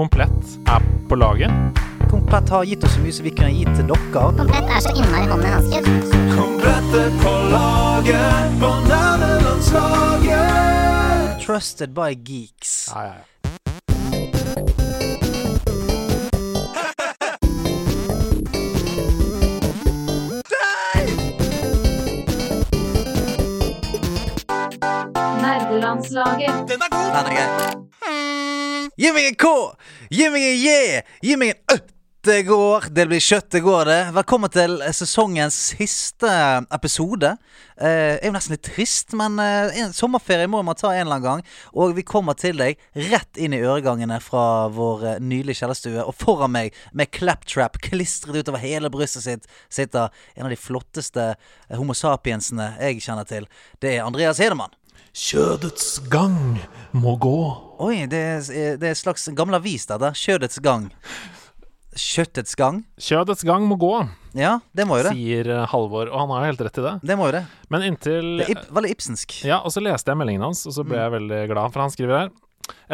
Komplett er på laget. Komplett har gitt oss så mye som vi kunne gitt til dere. Komplett er så innmari hånd i Komplett er på laget på nerdelandslaget. Trusted by geeks. Ja, ja, ja. Nerdelandslaget. Den er god! Den er grei. Gi meg en K! Gi meg en J! Gi meg en Ø! Det. Det blir kjøtt, det det. Velkommen til sesongens siste episode. Eh, er jo nesten litt trist, men eh, en sommerferie må man ta en eller annen gang. Og vi kommer til deg rett inn i øregangene fra vår eh, nylige kjellerstue. Og foran meg, med claptrap klistret utover hele brystet sitt, sitter en av de flotteste eh, homo sapiensene jeg kjenner til. Det er Andreas Hedemann. Kjødets gang må gå. Oi, det er, det er en slags gammel avis, da. Kjødets gang. Kjøttets gang. Kjødets gang må gå, Ja, det må jo det. sier eh, Halvor. Og han har jo helt rett i det. Det må jo det. Men inntil Det er ip veldig ibsensk. Ja, og så leste jeg meldingen hans, og så ble jeg veldig glad, for han skriver her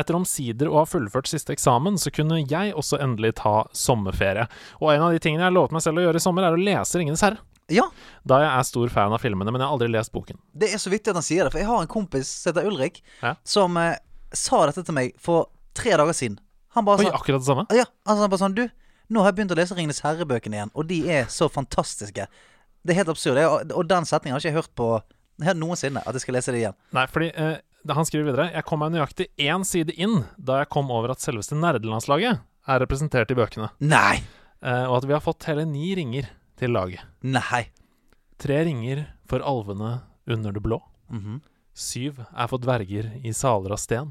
etter omsider å ha fullført siste eksamen, så kunne jeg også endelig ta sommerferie. Og en av de tingene jeg lovet meg selv å gjøre i sommer, er å lese 'Ringenes herre'. Ja, Da jeg er stor fan av filmene, men jeg har aldri lest boken. det er så viktig at han sier det. For jeg har en kompis som heter Ulrik, Ja. som eh, sa dette til meg for tre dager siden. Han bare Oi, sa akkurat det samme? Ja, altså han bare sånn Du, nå har jeg begynt å lese Ringenes herre-bøkene igjen, og de er så fantastiske. Det er helt absurd. Jeg, og den setningen har jeg ikke hørt på helt noensinne. At jeg skal lese det igjen. Nei, fordi eh, han skriver videre Jeg kom meg nøyaktig én side inn da jeg kom over at selveste nerdelandslaget er representert i bøkene, Nei! eh, og at vi har fått hele ni ringer til laget. Nei. Tre ringer for alvene under det blå. Mhm. Syv er for dverger i saler av sten.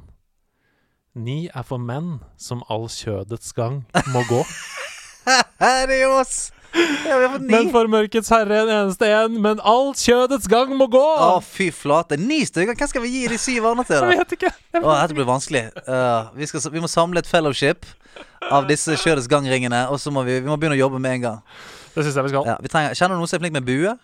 Ni er for menn som all kjødets gang må gå. Er! Ni. Men for mørkets herre en eneste en, men all kjødets gang må gå! Å, fy flate. Ni stykker? Hvem skal vi gi de syv andre til, da? Jeg vet ikke. Å, dette blir vanskelig. Uh, vi, skal, vi må samle et fellowship av disse Kjødets gang-ringene, og så må vi, vi må begynne å jobbe med en gang. Det syns jeg vi skal. Ja, vi trenger, kjenner du noen som er flink med bue?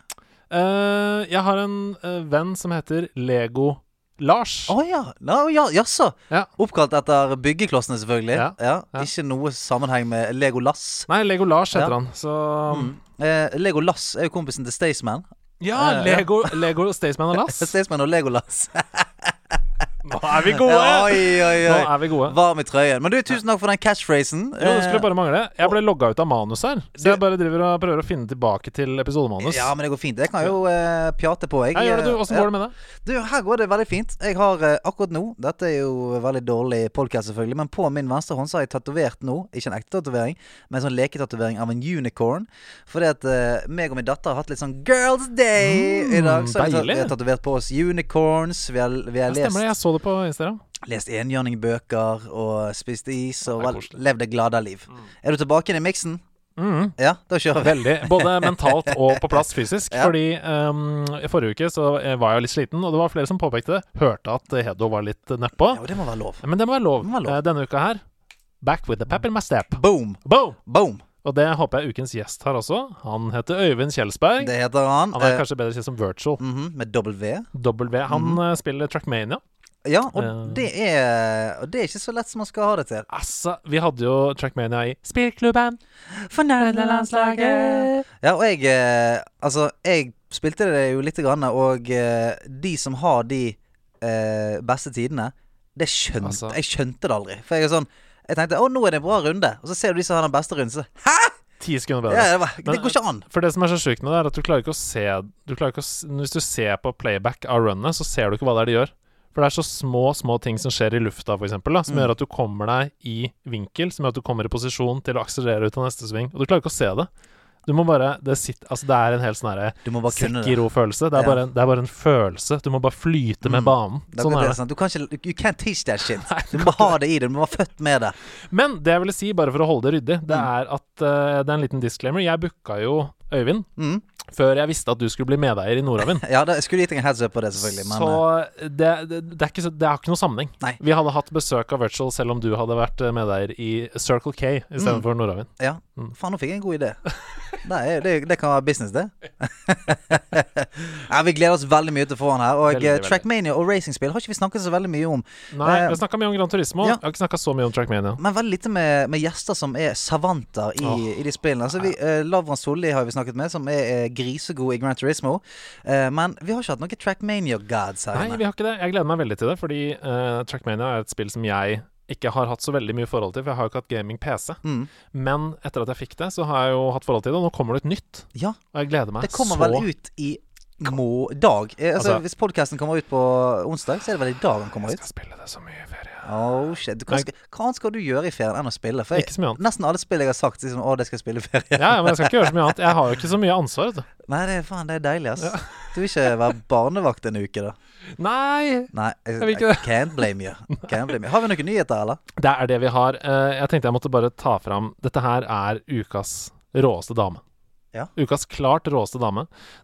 Uh, jeg har en uh, venn som heter Lego Lars. Å ja. No, ja. Jaså. Ja. Oppkalt etter byggeklossene, selvfølgelig. Ja. Ja. Ja. Ikke noe sammenheng med Legolas. Nei, Lego Lars heter Ja. han. Så Mm. Eh, Legolas er jo kompisen til Staysman. Ja, Ja, ja. Lego, Lego Staysman og Lass. Staysman og Legolas. Nå er vi gode! oi, oi, oi. Nå er vi gode. Varm i trøyen. Men du, tusen takk for den catchphrasen. Jo, det skulle bare mangle. Jeg ble logga ut av manus her, så jeg bare driver og prøver å finne tilbake til episodemanus. Ja, men det går fint. Jeg kan jo uh, pjate på, jeg. Gjør det du. Åssen går det med det? Du, her går det veldig fint. Jeg har uh, akkurat nå Dette er jo veldig dårlig podcast, selvfølgelig, men på min venstre hånd så har jeg tatovert nå, ikke en ekte tatovering, men en sånn leketatovering av en unicorn. Fordi at uh, meg og min datter har hatt litt sånn Girls Day i dag. Så deilig. vi har tatovert på oss unicorns. Vi har, vi har stemmer det, lest, jeg så det på Instagram. lest enhjørningbøker og spist is og Det vel, levd et glada liv. Er du tilbake i miksen? Mm. Ja, da kjører vi. Veldig. Både mentalt og på plass fysisk. Ja. Fordi um, i forrige uke så var jeg litt sliten, og det var flere som påpekte det. Hørte at Hedo var litt nedpå. Ja, det må være lov. Men det må være lov. Må være lov. Eh, Denne uka her Back with the pep in my step. Boom. Boom! Boom. Og det håper jeg ukens gjest har også. Han heter Øyvind Kjelsberg. Det heter han. Han er Eh, kanskje bedre kjent som Virtual. mhm, med W. W. Han mm -hmm. spiller Trackmania. Ja, og uh, det er Og det er ikke så lett som man skal ha det til. Altså, vi hadde jo Trackmania i Spillklubben. For nerdelandslaget. Ja, og jeg eh, Altså, jeg spilte det jo lite grann, og eh, de som har de eh, beste tidene, det skjønte Altså- Jeg skjønte det aldri. For jeg er sånn Jeg tenkte å, nå er det en bra runde, og så ser du de som har den beste runden, så Hæ?! Ti sekunder bedre. Ja, det, var, Men- det går ikke an. For det som er så sjukt med det, er at du klarer ikke å se du ikke å, Hvis du ser på playback av runnet, så ser du ikke hva det er de gjør. For det er så små små ting som skjer i lufta, da, som Mm. gjør at du kommer deg i vinkel, som gjør at du kommer i posisjon til å akselerere ut av neste sving. Og du klarer ikke å se det. Du må bare Det, sitter, altså det er en helt sånn må bare kunne det. Det, er Ja. bare en- det er bare en følelse. Du må bare flyte med Mm. banen. Det, Sånn det, er det. sant. Du kan ikke You can't teach that shit. Nei, Du må ha det i deg. Du må være født med det. Men det jeg ville si, bare for å holde det ryddig, det Mm. er at uh, Det er en liten disclaimer. Jeg booka jo Øyvind Mm. Før jeg visste at du skulle bli medeier i Nordavind. Ja, da, skulle gitt en heads up på det, selvfølgelig. Men eh, så det, det, det, er ikke, det har ikke noe sammenheng. Nei. Vi hadde hatt besøk av Virtual selv om du hadde vært eh, medeier i Circle K istedenfor Mm. Nordavind. ja. Mm. Faen, nå fikk jeg en god idé. Er, det, det kan være business, det. ja, vi gleder oss veldig mye til å få han her. Og Veldig, eh, veldig. Trackmania og racingspill har ikke vi snakket så veldig mye om. Nei, vi har snakka mye om Gran Turismo. ja. Jeg har ikke snakka så mye om Trackmania. Men veldig lite med, med gjester som er savanter i, oh. i de spillene. Altså vi, eh, Lavran Solli har vi snakket med, som er uh, grisegod i Gran Turismo. Uh, men vi har ikke hatt noen Trackmania-gods her Nei, vi har ikke det. Jeg gleder meg veldig til det, fordi eh, Trackmania er et spill som jeg ikke har hatt så veldig mye forhold til, for jeg har jo ikke hatt gaming-PC. Mm. Men etter at jeg fikk det, så har jeg jo hatt forhold til det, og nå kommer det et nytt. Ja, Og jeg gleder meg det kommer så vel ut i må, dag. Eh, altså, Altså- hvis podkasten kommer ut på onsdag, så er det vel i dag den kommer ut. Jeg ut. skal spille det så mye i ferie. Oh shit du, hva, skal, hva skal du gjøre i ferien enn å spille? For jeg, Ikke så mye annet. nesten alle spill jeg har sagt, liksom, å, det skal jeg spille i ferie. Ja, ja, men jeg skal ikke gjøre så mye annet. Jeg har jo ikke så mye ansvar, vet du. Nei, det faen, det er deilig, ass. Du vil ikke være barnevakt en uke, da? Nei! Nei, jeg, vil ikke det. can't blame you. Can't blame you. Har vi noen nyheter, eller? Det er det vi har. Eh, Jeg tenkte jeg måtte bare ta fram Dette her er ukas råeste dame. Ja. Ukas klart råeste dame.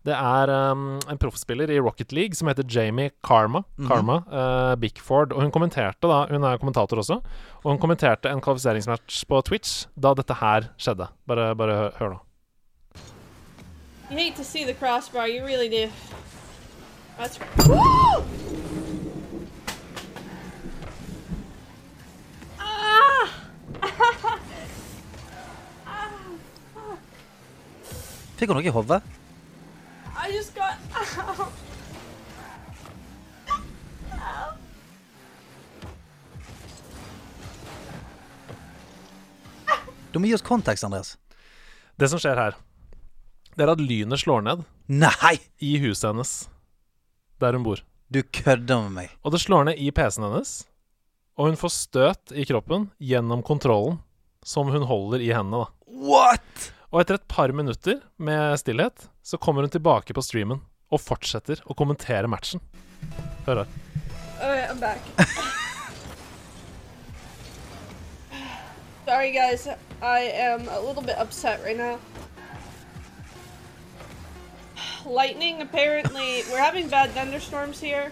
Det er um, en proffspiller i Rocket League som heter Jamie Karma. Mhm. Karma uh, Bickford. Og hun kommenterte da Hun er kommentator også. Og hun kommenterte en kvalifiseringsmatch på Twitch da dette her skjedde. Bare, bare hø- hør nå. You hate to see the crossbar, you really do. That's Woo! Ah! Fikk hun noe i hodet? I just got Ow. Du må gi oss kontekst, Andreas. Det som skjer her, det er at lynet slår ned Nei! i huset hennes der hun bor. Du kødder med meg. Og det slår ned i PC-en hennes. Og hun får støt i kroppen gjennom kontrollen som hun holder i hendene. da What?! Og etter et par minutter med stillhet, så kommer hun tilbake på streamen og fortsetter å kommentere matchen. Hør her. Okay, I'm back. Sorry, guys. I am a little bit upset right now. Lightning, apparently, we're having bad thunderstorms here.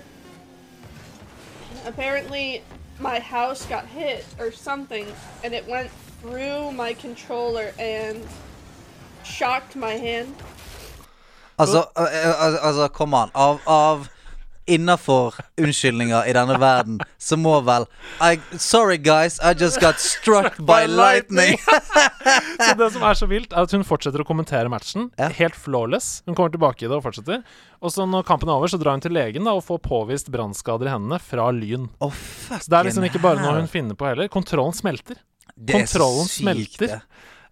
Apparently, my house got hit or something, and it went through my controller and shocked my hand. Altså, al- al- altså kom an. Av, av Innafor unnskyldninger i denne verden, så må vel I, Sorry, guys, I just got struck by lightning. Så det som er så vilt, er at hun fortsetter å kommentere matchen. Ja. Helt flawless. Hun kommer tilbake i det og fortsetter. Og så når kampen er over, så drar hun til legen da og får påvist brannskader i hendene fra lyn. Oh, Så det er liksom ikke bare noe hun finner på heller. Kontrollen smelter. Er kontrollen smelter. det.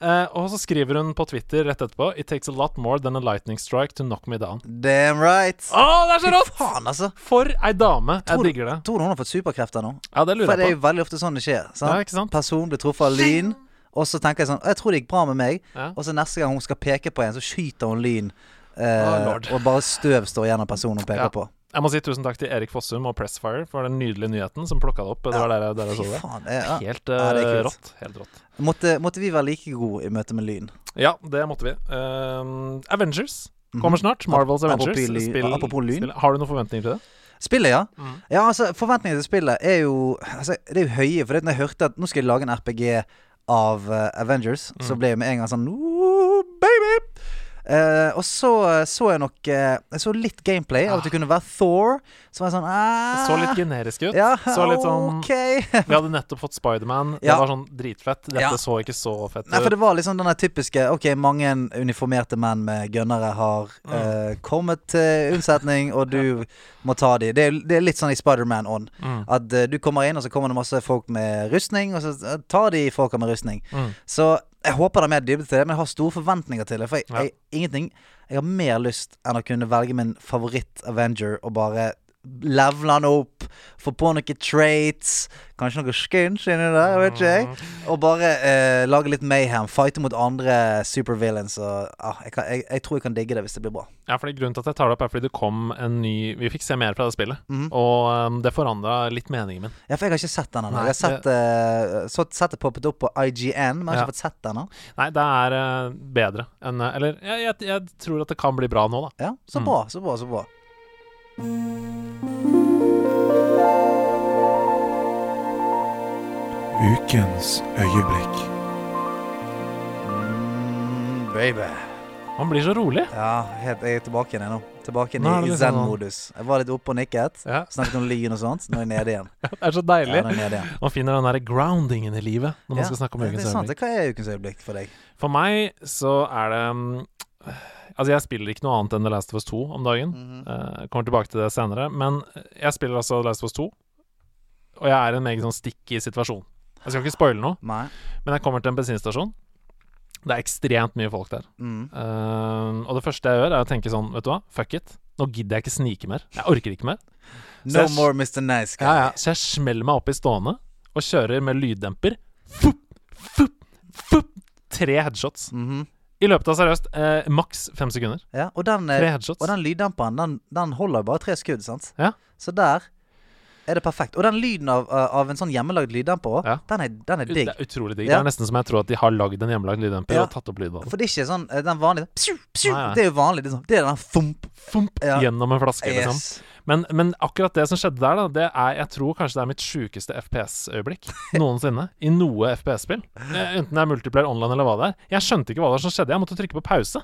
Eh, og så skriver hun på Twitter rett etterpå It takes a lot more than a lightning strike to knock me down. Damn right. Å, det er så rått! faen, altså. For ei dame. Jeg Tror digger det. Tror du hun har fått superkrefter nå? Ja, det lurer For lurer det er jo veldig ofte sånn det skjer. Sant? Ja, ikke sant? Person blir truffet av lyn, og så tenker jeg sånn Jeg tror det gikk bra med meg. Ja. Og så neste gang hun skal peke på en, så skyter hun lyn. Uh, oh, og bare støv står igjen av personen hun peker Ja. på. Jeg må si tusen takk til Erik Fossum og Pressfire for den nydelige nyheten som plukka det opp. Det var der, jeg- der jeg så det. faen. Ja. Helt Ja, det kult. rått. Helt rått. Måtte, måtte vi være like gode i møte med lyn? Ja, det måtte vi. Uh, Avengers kommer snart. Marvels Mhm. Apropos Avengers. lyn- Spill, apropos lyn. spill. Har du noen forventninger til det? Spillet, ja. Mm. Ja, altså Forventningene til spillet er jo altså, Det er jo høye. For når jeg hørte at nå skal jeg lage en RPG av uh, Avengers, Mm. så ble jeg med en gang sånn «Ooh, baby! Eh, og så så jeg nok eh, Jeg så litt gameplay av at det kunne være Thor. Så var jeg sånn Det ah, så litt generisk ut. ja, så litt sånn OK. Vi hadde nettopp fått Spiderman. Det Ja. var sånn dritfett. Dette Ja. så ikke så fett ut. Nei, for det var liksom den typiske Ok, mange uniformerte menn med gønnere har Mm. uh, kommet til unnsetning, og du må ta de. Det det er litt sånn i Spiderman ånd. Mm. At uh, du kommer inn, og så kommer det masse folk med rustning, og så eh, tar de folka med rustning. Mm. Så jeg håper det er mer dybde til det, men jeg har store forventninger til det. For jeg, jeg, ingenting Jeg har mer lyst enn å kunne velge min favoritt-Avenger og bare levele han opp, få på noen traits, kanskje noen skins inni der, vet ikke jeg. Mm. Og bare eh, lage litt mayhem, fighte mot andre supervillains. Og ah, jeg, kan, jeg, jeg tror jeg kan digge det hvis det blir bra. Ja, fordi Grunnen til at jeg tar det opp, er fordi det kom en ny Vi fikk se mer fra det spillet. Mhm. Og um, det forandra litt meningen min. Ja, for jeg har ikke sett den ennå. Jeg har sett, eh, så, sett det poppet opp på IGN, men jeg har Ja. ikke fått sett den ennå. Nei, det er uh, bedre enn eh, Eller jeg, jeg, tror at det kan bli bra nå, da. Ja, så Mm. bra, så bra, så bra. Ukens øyeblikk. Mm, baby. Man blir så rolig. Ja, helt, jeg er tilbake igjen nå. Tilbake igjen i liksom sånn- zen-modus. Jeg var litt oppe og nikket. Ja, Snakket om lyn og sånt. Nå er jeg nede igjen. det er så deilig. nå er. Man finner den der groundingen i livet når man Ja, skal snakke om ukens øyeblikk. Hva er ukens øyeblikk for deg? For meg så er det mm, Altså, jeg spiller ikke noe annet enn The Last of Us 2 om dagen. Mm -hmm. uh, kommer tilbake til det senere. Men jeg spiller altså The Last of Us 2, og jeg er i en meget sånn sticky situasjon. Jeg skal ikke spoile noe, Nei. men jeg kommer til en bensinstasjon. Det er ekstremt mye folk der. Mm. Uh, og det første jeg gjør, er å tenke sånn, vet du hva, fuck it. Nå gidder jeg ikke snike mer. Jeg orker ikke mer. Så No jeg- more Mr. Nice Guy. Ja, ja. Så jeg smeller meg opp i stående og kjører med lyddemper. Fup, fup, fup. Tre headshots. Mhm. I løpet av seriøst eh, maks fem sekunder. ja og, den, Tre eh, headshots. og den lyddemperen, den, den holder jo bare tre skudd, sant? Ja. Så der er det perfekt. Og den lyden av, av en sånn hjemmelagd lyddemper òg, Ja. den, den er Det digg. er utrolig digg. Ja. Det er nesten som jeg tror at de har lagd en hjemmelagd lyddemper Ja. og tatt opp lyden. For det er ikke sånn eh, den vanlige psju, psju, Nei, nei. Det er jo vanlig. Det sånn, det er den. Fump, Ja. Gjennom en flaske, liksom. Men, men akkurat det som skjedde der, da, det er Jeg tror kanskje det er mitt sjukeste FPS-øyeblikk noensinne. I noe FPS-spill. Eh, Enten det er multiplayer online eller hva det er. Jeg skjønte ikke hva det var som skjedde. Jeg måtte trykke på pause.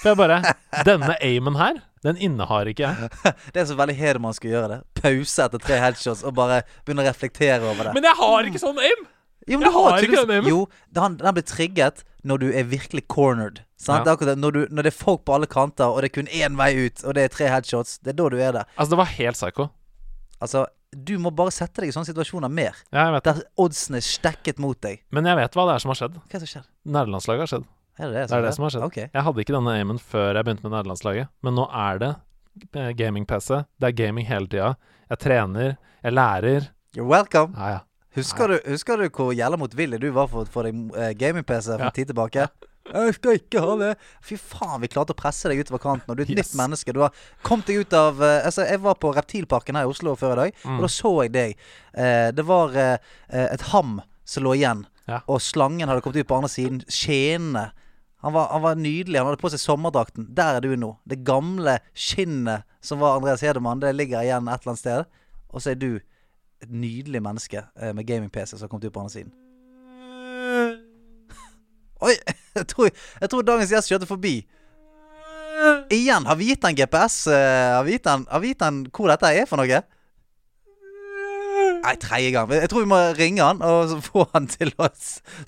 For jeg bare Denne aimen her, den innehar ikke jeg. Det er så veldig Hedemann skulle gjøre det. Pause etter tre headshots og bare begynne å reflektere over det. Men jeg har ikke sånn aim! jo, men jeg har har ikke sånn aim. Jo, den, den blir trigget når du er virkelig cornered. Ja. Det. Når, du, når det er folk på alle kanter, og det er kun én vei ut, og det er tre headshots, det er da du er det. Altså, det var helt psycho. Altså, du må bare sette deg i sånne situasjoner mer. Ja, jeg vet. Der oddsene er stekket mot deg. Men jeg vet hva det er som har skjedd. Hva er det som skjer? Nerdelandslaget har skjedd. Er det det, Det er det som har skjedd. Okay. Jeg hadde ikke denne aimen før jeg begynte med nederlandslaget, men nå er det eh, gaming-PC. Det er gaming hele tida. Jeg trener, jeg lærer. You're welcome. Ja, ja. Husker du, husker du hvor jævla motvillig du var for å få deg eh, gaming-PC for Ja. en tid tilbake? Jeg skal ikke ha det. Fy faen, vi klarte å presse deg utover kanten. Og du er et Yes. nytt menneske. Du har kommet deg ut av uh, Altså, jeg var på Reptilparken her i Oslo før i dag, Mm. og da så jeg deg. Uh, det var et ham som lå igjen, Ja. og slangen hadde kommet ut på andre siden. Skjenende. Han var, han var nydelig. Han hadde på seg sommerdrakten. Der er du nå. Det gamle skinnet som var Andreas Hedemann, det ligger igjen et eller annet sted. Og så er du et nydelig menneske eh, med gaming-PC som har kommet ut på andre siden. Oi! Jeg tror, jeg tror dagens gjest kjørte forbi. Igjen, har vi gitt den GPS? eh, har, vi gitt den, har vi gitt den hvor dette er for noe? Nei, tredje gang. Jeg tror vi må ringe han og få han til å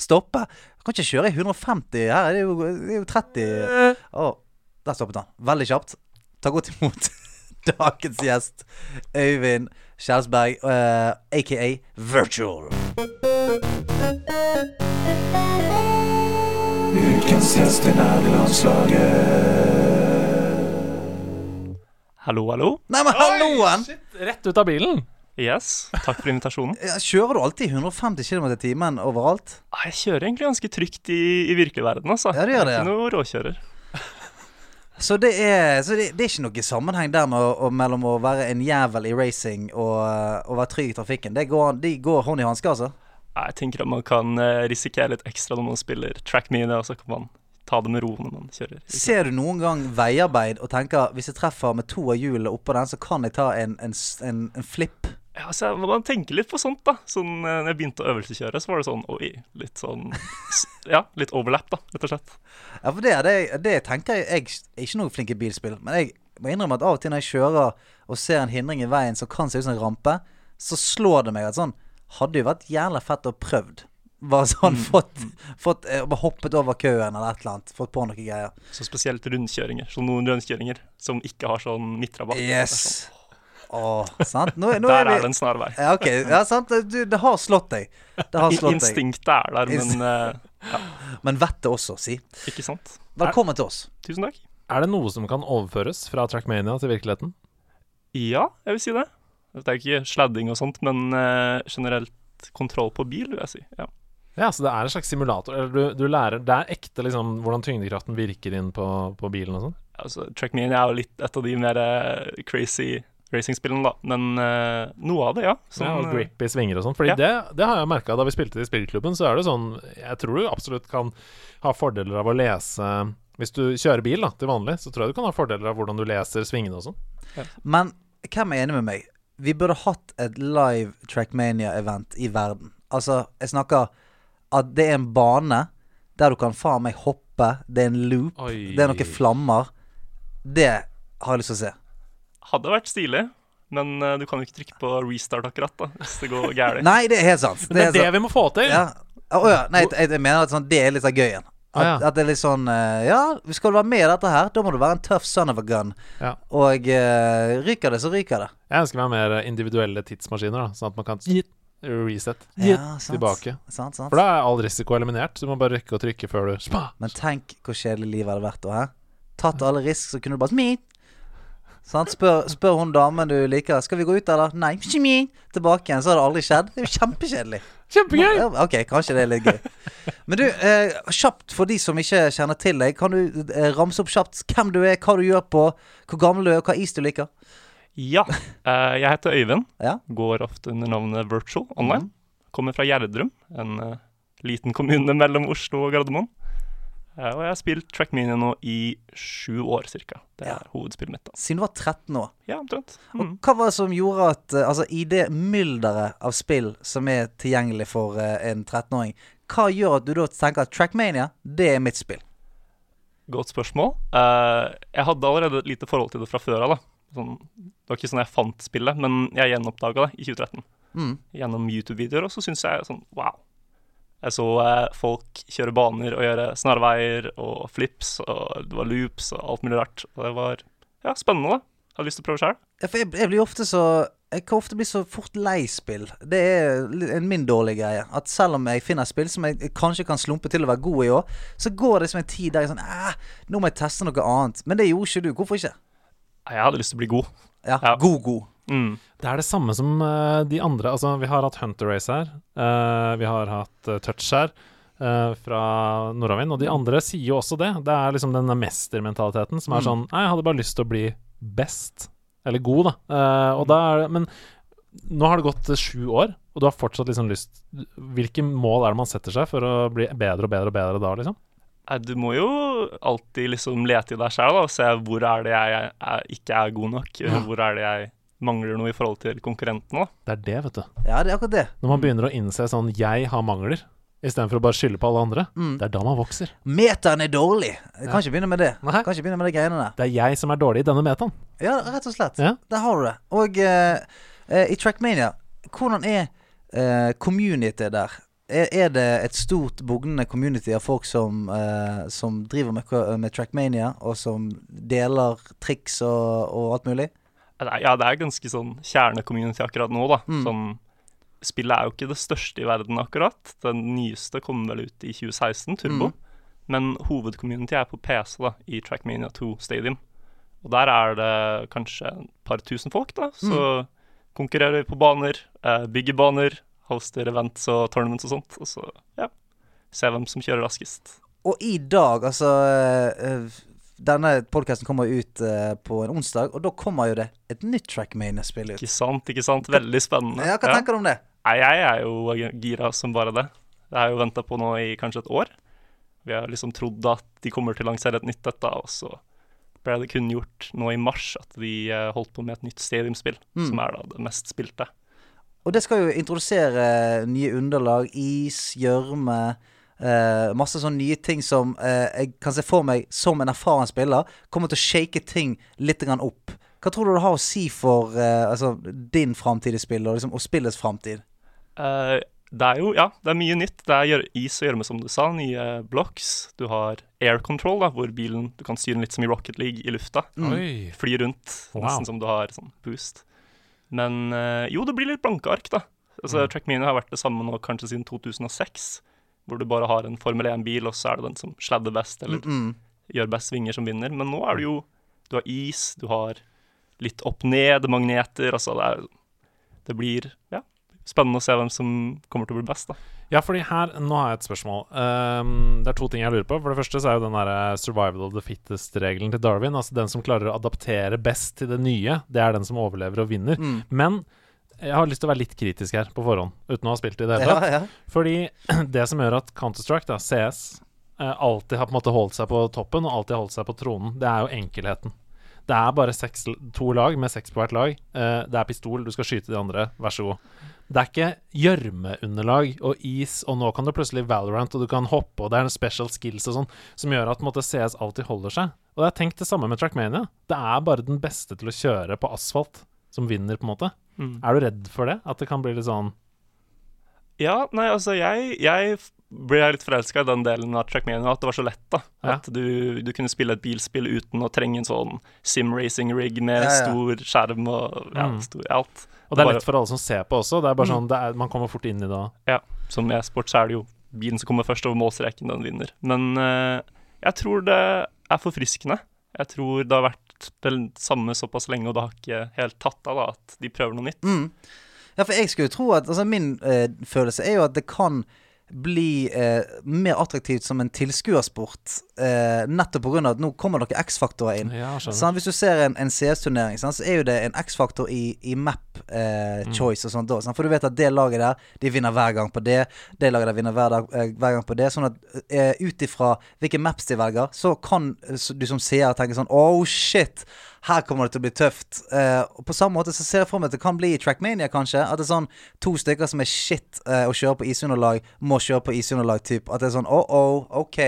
stoppe. Jeg kan ikke kjøre i 150 her. Det er jo, det er jo 30 Å, der stoppet han. Veldig kjapt. Ta godt imot dagens gjest, Øyvind Kjelsberg, uh, aka Virtual. Ukens gjest i nærlandslaget. Hallo, hallo. Nei, men halloen! Rett ut av bilen. Yes, takk for invitasjonen. Kjører du alltid 150 km i timen overalt? Jeg kjører egentlig ganske trygt i, i virkelig verden, altså. Ja, det gjør det, ja. Ikke noe råkjører. Så det er, så det, det er ikke noe sammenheng der med å, mellom å være en jævel i racing og, å være trygg i trafikken. Det går, de går hånd i hanske, altså. Jeg tenker at man kan eh, risikere litt ekstra når man spiller track me, og så kan man ta det med ro når man kjører. Ser du noen gang veiarbeid og tenker hvis jeg treffer med to av hjulene oppå den, så kan jeg ta en, en, en, en flipp? Ja, så jeg, Man tenker litt på sånt, da. Sånn, eh, når jeg begynte å øvelseskjøre, så var det sånn oi, litt sånn Ja, litt overlap, da, rett og slett. Ja, for det, det, det tenker jeg Jeg er ikke noe flink i bilspill, men jeg må innrømme at av og til når jeg kjører og ser en hindring i veien som kan se ut som en rampe, så slår det meg at sånn Hadde jo vært jævla fett å prøvd. Bare sånn fått, fått eh, Bare hoppet over køen eller et eller annet. Fått på noen greier. Så spesielt rundkjøringer. Så noen rundkjøringer som ikke har sånn midtrabatt. Yes. Sånn, Åh, sant? Nå, nå der vi- er det en snarvei. Ja, ok. Ja, sant. Du, det har slått deg. Det har slått. Instinktet er der, men eh, Men vettet også, si. ikke sant. Velkommen til oss. Tusen takk. Er det noe som kan overføres fra Trackmania til virkeligheten? Ja, jeg vil si det. Det er ikke sladding og sånt, men uh, generelt kontroll på bil, vil jeg si. Ja. Ja, så det er en slags simulator. Eller du, du lærer Det er ekte liksom hvordan tyngdekraften virker inn på, på bilen og sånn. Altså, Trackmania er jo litt et av de mer eh, crazy racingspillene, da. Men uh, noe av det, ja. Ja, Sånn, og eh, grip i svinger og sånn. Fordi Ja. det, det har jeg merka da vi spilte i spillklubben, så er det sånn Jeg tror du absolutt kan ha fordeler av å lese Hvis du kjører bil da, til vanlig, så tror jeg du kan ha fordeler av hvordan du leser svingene og sånn. Men hvem er enig med meg? Vi burde hatt et live Trackmania-event i verden. Altså, jeg snakker at det er en bane der du kan faen meg hoppe det er en loop, Oi. det er noen flammer. Det har jeg lyst til å se. Hadde vært stilig, men eh, du kan jo ikke trykke på restart akkurat, da, hvis det går gærent. Nei, det er helt sant. Men det er det sant. vi må få til! Ja. Oh, ja. Nei, jeg, jeg mener at sånn, det er litt av gøyen. At, Ah, ja. at det er litt sånn eh, Ja, skal du være med i dette her, da må du være en tøff son of a gun. Ja. Og uh, ryker det, så ryker det. Jeg ønsker meg mer individuelle tidsmaskiner, da, sånn at man kan reset Ja, sant. tilbake. Sant, sant. For da er all risiko eliminert. Du må bare rekke å trykke før du Spa! Men tenk hvor kjedelig livet hadde vært da? Tatt alle risk, så kunne du bare Smi! Sant? Spør, spør hun damen du liker Skal vi gå ut, eller? Nei. Tilbake igjen. Så har det aldri skjedd. Det er jo kjempekjedelig. Kjempegøy! Ok, kanskje det er litt gøy. Men du, eh, kjapt for de som ikke kjenner til deg, kan du eh, ramse opp kjapt hvem du er, hva du gjør på, hvor gammel du er, og hva is du liker? Ja. eh, jeg heter Øyvind. Ja. Går ofte under navnet Virtual Online. Kommer fra Gjerdrum, en eh, liten kommune mellom Oslo og Gardermoen. Eh, og jeg har spilt Trackmania nå i sju år cirka. Det er Ja. hovedspillet mitt. da. Siden du var 13 år. Ja, omtrent. Og Mm. hva var det som gjorde at eh, Altså, i det mylderet av spill som er tilgjengelig for eh, en 13-åring, hva gjør at du da tenker at Trackmania, det er mitt spill? Godt spørsmål. Jeg hadde allerede et lite forhold til det fra før av. da. Sånn, det var ikke sånn jeg fant spillet, men jeg gjenoppdaga det i 2013. Mm. Gjennom YouTube-videoer, og så syns jeg sånn wow. Jeg så eh, folk kjøre baner og gjøre snarveier og flips, og det var loops og alt mulig rart. Og det var ja, spennende, da. Jeg hadde lyst til å prøve sjøl. Ja, for jeg, jeg blir ofte så Jeg kan ofte bli så fort lei spill. Det er en min dårlige greie. At selv om jeg finner spill som jeg kanskje kan slumpe til å være god i òg, så går det som en tid der jeg er sånn Æh, nå må jeg teste noe annet. Men det gjorde ikke du. Hvorfor ikke? Jeg hadde lyst til å bli god. Ja, god Ja. Mm. Det er det samme som uh, de andre. Altså, vi har hatt Hunter Race her. Uh, vi har hatt uh, Touch her. fra Nordavind. Og de andre sier jo også det. Det er liksom denne mestermentaliteten som er Mm. sånn Nei, jeg hadde bare lyst til å bli best. Eller god, da. Og da er det Men nå har det gått sju år, og du har fortsatt liksom lyst Hvilke mål er det man setter seg for å bli bedre og bedre og bedre da, liksom? Du må jo alltid liksom lete i deg sjøl og se hvor er det jeg er, ikke er god nok. Hvor er det jeg mangler noe i forhold til konkurrentene. Det er det, vet du. Ja, det er akkurat det. Når man begynner å innse sånn Jeg har mangler, istedenfor å bare skylde på alle andre. Mm. Det er da man vokser. Metaen er dårlig. Jeg kan Ja. ikke begynne med det. Nei. Kan ikke begynne med de greiene der. Det er jeg som er dårlig i denne metaen. Ja, rett og slett. Ja. Der har du det. Og uh, eh, i Trackmania, hvordan er uh, community der? Er, er det et stort, bugnende community av folk som, uh, som driver med, med Trackmania, og som deler triks og, og alt mulig? Ja, det er ganske sånn kjerne-community akkurat nå, da. Mm. Sånn, spillet er jo ikke det største i verden akkurat. Den nyeste kom vel ut i 2016, Turbo. Mm. Men hovedcommunity er på PC, da, i Trackmania 2 Stadium. Og der er det kanskje et par tusen folk, da. Så Mm. konkurrerer på baner, eh, bygger baner, hoster events og tournaments og sånt. Og så, ja, se hvem som kjører raskest. Og i dag, altså eh, Denne podkasten kommer ut uh, på en onsdag, og da kommer jo det et nytt Trackmania-spill ut. Ikke sant, ikke sant? Veldig spennende. Ja, hva tenker du om det? Nei, jeg er jo gira som bare det. Jeg har jo venta på nå i kanskje et år. Vi har liksom trodd at de kommer til å lansere et nytt dette, og så ble det kun gjort nå i mars at de eh, holdt på med et nytt stadiumspill, Mm. som er da det mest spilte. Og det skal jo introdusere nye underlag, is, gjørme eh, Masse sånne nye ting som uh, jeg kan se for meg, som en erfaren spiller, kommer til å shake ting litt grann opp. Hva tror du det har å si for uh, altså, din framtid i spillet, og, liksom, og spillets framtid? Eh, det er jo, ja, det er mye nytt. Det er is og gjørme, som du sa. Nye blocks. Du har air control, da, hvor bilen du kan styre den litt som i Rocket League i lufta. Mm. Fly rundt, Wow. nesten som du har sånn boost. Men jo, det blir litt blanke ark, da. Altså, Trackmania har vært det samme nå kanskje siden 2006, hvor du bare har en Formel 1-bil, og så er det den som sladder best, eller Mm. gjør best svinger, som vinner. Men nå er det jo Du har is, du har litt opp-ned-magneter, altså det er Det blir ja, spennende å se hvem som kommer til å bli best, da. Ja, fordi her Nå har jeg et spørsmål. Um, det er to ting jeg lurer på. For det første så er jo den der survival of the fittest-regelen til Darwin. Altså den som klarer å adaptere best til det nye, det er den som overlever og vinner. Mm. Men jeg har lyst til å være litt kritisk her på forhånd, uten å ha spilt i det hele tatt. ja. Fordi det som gjør at Counter-Strike, da, CS, eh, alltid har på en måte holdt seg på toppen og alltid holdt seg på tronen, det er jo enkelheten. Det er bare seks, to lag med seks på hvert lag. Eh, det er pistol, du skal skyte de andre, vær så god. Det er ikke gjørmeunderlag og is, og nå kan du plutselig Valorant, og du kan hoppe, og det er en special skills og sånn, som gjør at måte, CS alltid holder seg. Og jeg har tenkt det samme med Trackmania. Det er bare den beste til å kjøre på asfalt som vinner, på en måte. Mm. Er du redd for det? At det kan bli litt sånn Ja, nei, altså, jeg, jeg ble litt forelska i den delen av Trackmania, at det var så lett, da. Ja. At du, du kunne spille et bilspill uten å trenge en sånn sim-racing-rig med Ja, ja. stor skjerm og ja, Mm. stor alt. Og det er Bare- lett for alle som ser på også. Det er bare Mm. sånn, det er, Man kommer fort inn i det. Ja, som i e-sport så er det jo bilen som kommer først over målstreken, den vinner. Men uh, jeg tror det er forfriskende. Jeg tror det har vært det samme såpass lenge, og det har ikke helt tatt av da, at de prøver noe nytt. Mm. Ja, for jeg skulle jo tro at altså Min eh, følelse er jo at det kan bli eh, mer attraktivt som en tilskuersport. Eh, nettopp pga. at nå kommer noen X-faktorer inn. Ja, sånn, Hvis du ser en, en CS-turnering, sånn, så er jo det en X-faktor i, i map eh, choice og sånt. Sant? For du vet at det laget der, de vinner hver gang på det. Det laget der vinner hver, dag, eh, hver gang på det. Sånn at eh, ut ifra hvilke maps de velger, så kan eh, du som seer tenke sånn Oh shit! Her kommer det til å bli tøft. Uh, og På samme måte så ser jeg for meg at det kan bli i Trackmania, kanskje. At det er sånn to stykker som er shit uh, å kjøre på isunderlag, må kjøre på isunderlag, typ. At det er sånn oh oh, ok,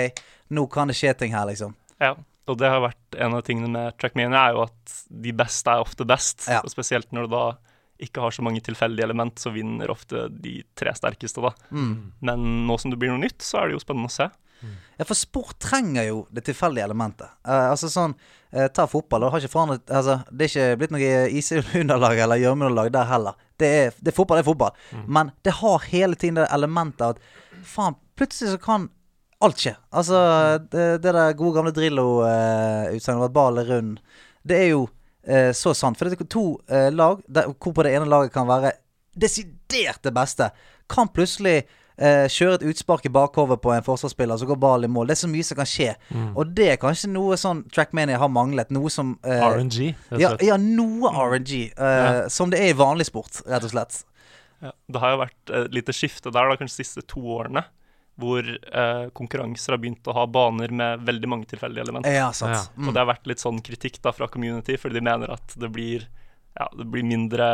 nå kan det skje ting her, liksom. Ja, og det har vært en av tingene med Trackmania, er jo at de beste er ofte best. Ja. Og spesielt når du da ikke har så mange tilfeldige element, så vinner ofte de tre sterkeste, da. Mm. Men nå som det blir noe nytt, så er det jo spennende å se. Ja, for sport trenger jo det tilfeldige elementet. Uh, altså sånn uh, Ta fotball. Det forandret Altså, det er ikke blitt noe isunderlag eller gjørmeunderlag der heller. Det er, det er fotball, det er fotball. Men det har hele tiden det elementet at faen, plutselig så kan alt skje. Altså, det, det der gode gamle Drillo-utsagnet om at ballen er rund, det er jo uh, så sant. For det er to lag der, hvor på det ene laget kan være desidert det beste, kan plutselig eh, kjøre et utspark i bakhovet på en forsvarsspiller, så går ballen i mål. Det er så mye som kan skje. Og det er kanskje noe sånn Trackmania har manglet. Noe som eh, RNG, rett og ja, slett. ja, noe RNG. eh, Som det er i vanlig sport, rett og slett. Ja, det har jo vært et lite skifte der, da, kanskje de siste to årene, hvor eh, konkurranser har begynt å ha baner med veldig mange tilfeldige elementer. Ja, sant. Ja. Mm. Og det har vært litt sånn kritikk da fra community, fordi de mener at det blir ja, det blir mindre,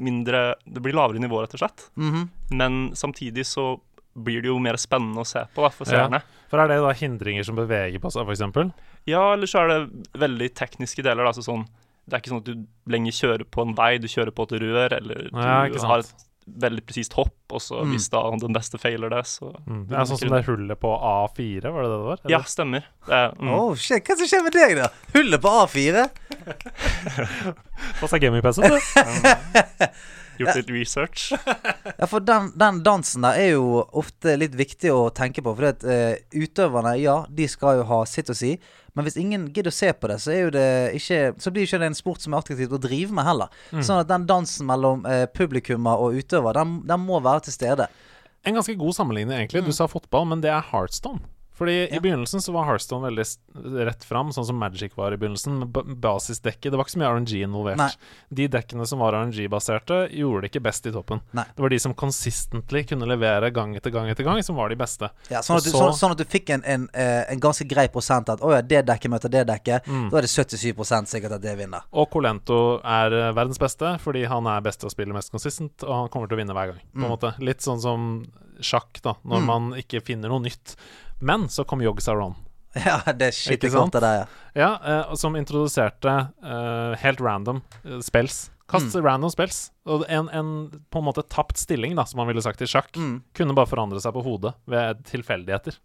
mindre Det blir lavere nivå, rett og slett. Mhm. Men samtidig så blir det jo mer spennende å se på da, for Ja. seerne. For er det da hindringer som beveger på seg, f.eks.? Ja, eller så er det veldig tekniske deler. da, så sånn, det er ikke sånn at du lenger kjører på en vei, du kjører på et rør, eller du Ja, har et veldig presist hopp, og så Mm. hvis da den beste feiler det, så Mm. Det er sånn som det hullet på A4, var det det det var? Ja, Eller? stemmer. Det er, mm. Oh, shit, Hva som skjer med deg, da? Hullet på A4? Få seg gaming-PC, du. Gjort litt research. Ja, for den, den dansen der er jo ofte litt viktig å tenke på. For at uh, utøverne, ja, de skal jo ha sitt å si. Men hvis ingen gidder å se på det, så det ikke Så blir jo ikke det en sport som er attraktivt å drive med heller. Sånn at den dansen mellom uh, publikummer og utøver, den, den må være til stede. En ganske god sammenligning, egentlig. Du sa fotball, men det er Heartstone. Fordi Ja. i begynnelsen så var Heartstone veldig rett fram, sånn som Magic var i begynnelsen. Basisdekket. Det var ikke så mye RNG involvert. Nei. De dekkene som var RNG-baserte, gjorde det ikke best i toppen. Nei. Det var de som consistently kunne levere gang etter gang etter gang, som var de beste. Ja, sånn, at du, så- sånn, sånn at du fikk en, en, eh, en ganske grei prosent at å ja, det dekket møter det dekket. Mm. Da er det 77% sikkert at det vinner. Og Colento er eh, verdens beste fordi han er best til å spille mest consistent, og han kommer til å vinne hver gang. På en Mm. måte Litt sånn som sjakk, da, når Mm. man ikke finner noe nytt. Men så kom Yogg Saron. Ja, det er skikkelig godt, det der. ja. Ja, uh, som introduserte uh, helt random uh, spells. Kast random spells. Og en, en på en måte tapt stilling, da, som man ville sagt i sjakk, Mm. kunne bare forandre seg på hodet ved tilfeldigheter.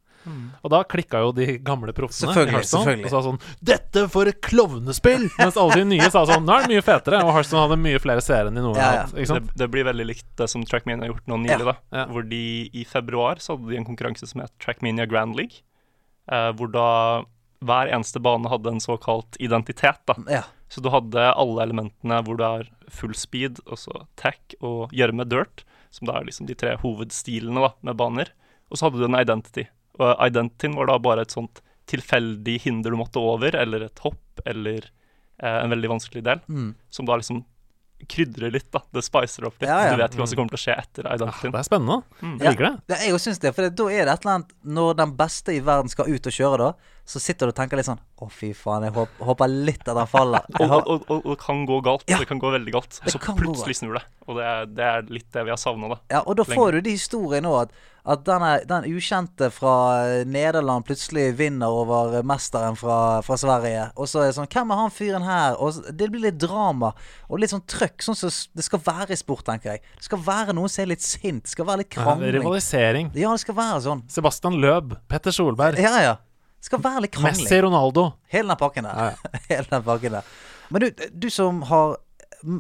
Og da klikka jo de gamle proffene Selvfølgelig, selvfølgelig. og sa sånn 'Dette for et klovnespill!' Mens alle de nye sa sånn 'Nå er det mye fetere', og Hearthstone hadde mye flere seere enn de noen Ja, ja. Det, det blir veldig likt det som Trackmania har gjort nå nylig. da Ja. Hvor de i februar så hadde de en konkurranse som het Trackmania Grand League. Eh, hvor da hver eneste bane hadde en såkalt identitet. da Ja. Så du hadde alle elementene hvor du har full speed, og så tech og gjørme dirt, som da er liksom de tre hovedstilene da med baner. Og så hadde du en identity. Og identityen var da bare et sånt tilfeldig hinder du måtte over, eller et hopp, eller eh, en veldig vanskelig del, Mm. som da liksom krydrer litt, da. Det spicer opp litt. Ja, ja. Du vet ikke hva som kommer til å skje etter Ah, identityen. det er spennende. Mm. Jeg liker det. Ja, jeg òg syns det. For da er det et eller annet Når den beste i verden skal ut og kjøre, da, så sitter du og tenker litt sånn Å, fy faen, jeg håper, håper litt at han faller. Og, og, og, og det kan gå galt. Ja. Det kan gå veldig galt. Og så plutselig snur det. Og det er, det er litt det vi har savna, da. ja, og da får du de historiene òg, at, at denne, den ukjente fra Nederland plutselig vinner over mesteren fra, fra Sverige. Og så er det sånn Hvem er han fyren her? Og det blir litt drama og litt sånn trøkk, sånn som det skal være i sport, tenker jeg. Det skal være noen som er litt sint. Det skal være litt Ja, krangling. rivalisering. Ja, det skal være sånn. Sebastian Løb, Petter Solberg, Ja, ja. Skal være litt krangling. Messi, Ronaldo. Hele den pakken der. Ja, Hele den pakken der. Men du, du som har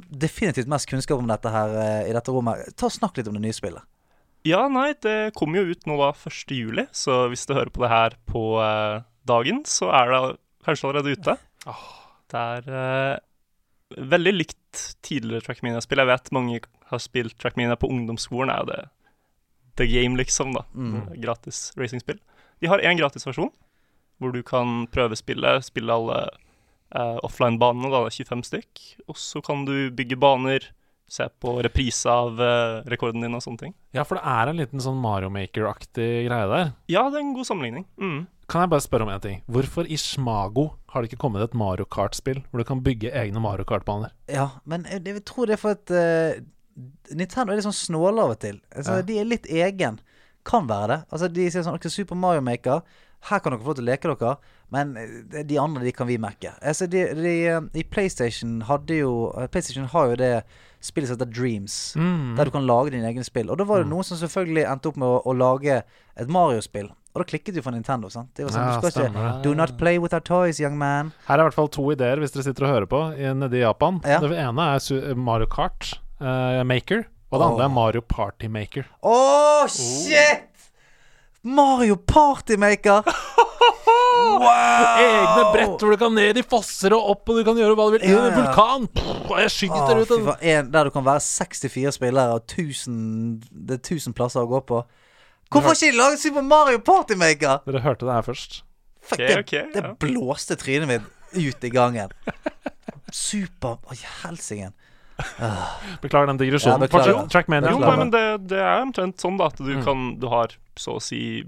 definitivt mest kunnskap om dette her eh, i dette rommet, ta og snakk litt om det nye spillet. Ja, nei, det kommer jo ut nå da 1. juli, så hvis du hører på det her på eh, dagen, så er det kanskje allerede ute. Det er eh, veldig likt tidligere Trackmania-spill. Jeg vet mange har spilt Trackmania på ungdomsskolen, er jo det the game, liksom, da. Mm. Gratis racingspill. De har én gratisversjon, hvor du kan prøve spillet, spille alle eh, offline-banene, da, det er 25 stykk. Og så kan du bygge baner, se på reprise av eh, rekorden din og sånne ting. Ja, for det er en liten sånn Mario Maker-aktig greie der. Ja, det er en god sammenligning. Mm. Kan jeg bare spørre om en ting? Hvorfor i Smago har det ikke kommet et Mario Kart-spill hvor du kan bygge egne Mario Kart-baner? Ja, men jeg, jeg tror det er for at uh, Nintendo er litt sånn snåle av og til. Altså, Ja. De er litt egen. Kan være det. Altså, De sier sånn Ok, Super Mario Maker. Her kan dere få lov til å leke dere, men eh, de andre de kan vi merke. Altså, de, de, eh, I PlayStation hadde jo eh, PlayStation har jo det spillet som heter Dreams. Mm. Der du kan lage dine egne spill. Og da var det noen som selvfølgelig endte opp med å, å lage et Mario-spill. Og da klikket jo for Nintendo. sant? Det var sånn, Ja, du skal stemmer ikke Do not play with our toys, young man. Her er i hvert fall to ideer hvis dere sitter og hører på nede i Japan. Ja. Det ene er Mario Kart uh, Maker, og det andre er Mario Party Maker. Å, shit! Mario Partymaker! wow! Egne brett hvor du kan ned i fosser og opp, og du kan gjøre hva du vil. Ja, Ja, ja. Vulkan! Og jeg skyter ut faen, en, der du kan være 64 spillere og 1000, det er 1000 plasser å gå på. Hvorfor ikke de laget Super Mario Partymaker? Dere hørte det her først. Fuck, okay, det, okay, det ja. blåste trynet mitt ut i gangen. Super Å, helsike. Beklager den digresjonen. Ja, beklager. Fortsett. Trackmania. Jo, men det, det er omtrent sånn da at du Mm. kan Du har så å si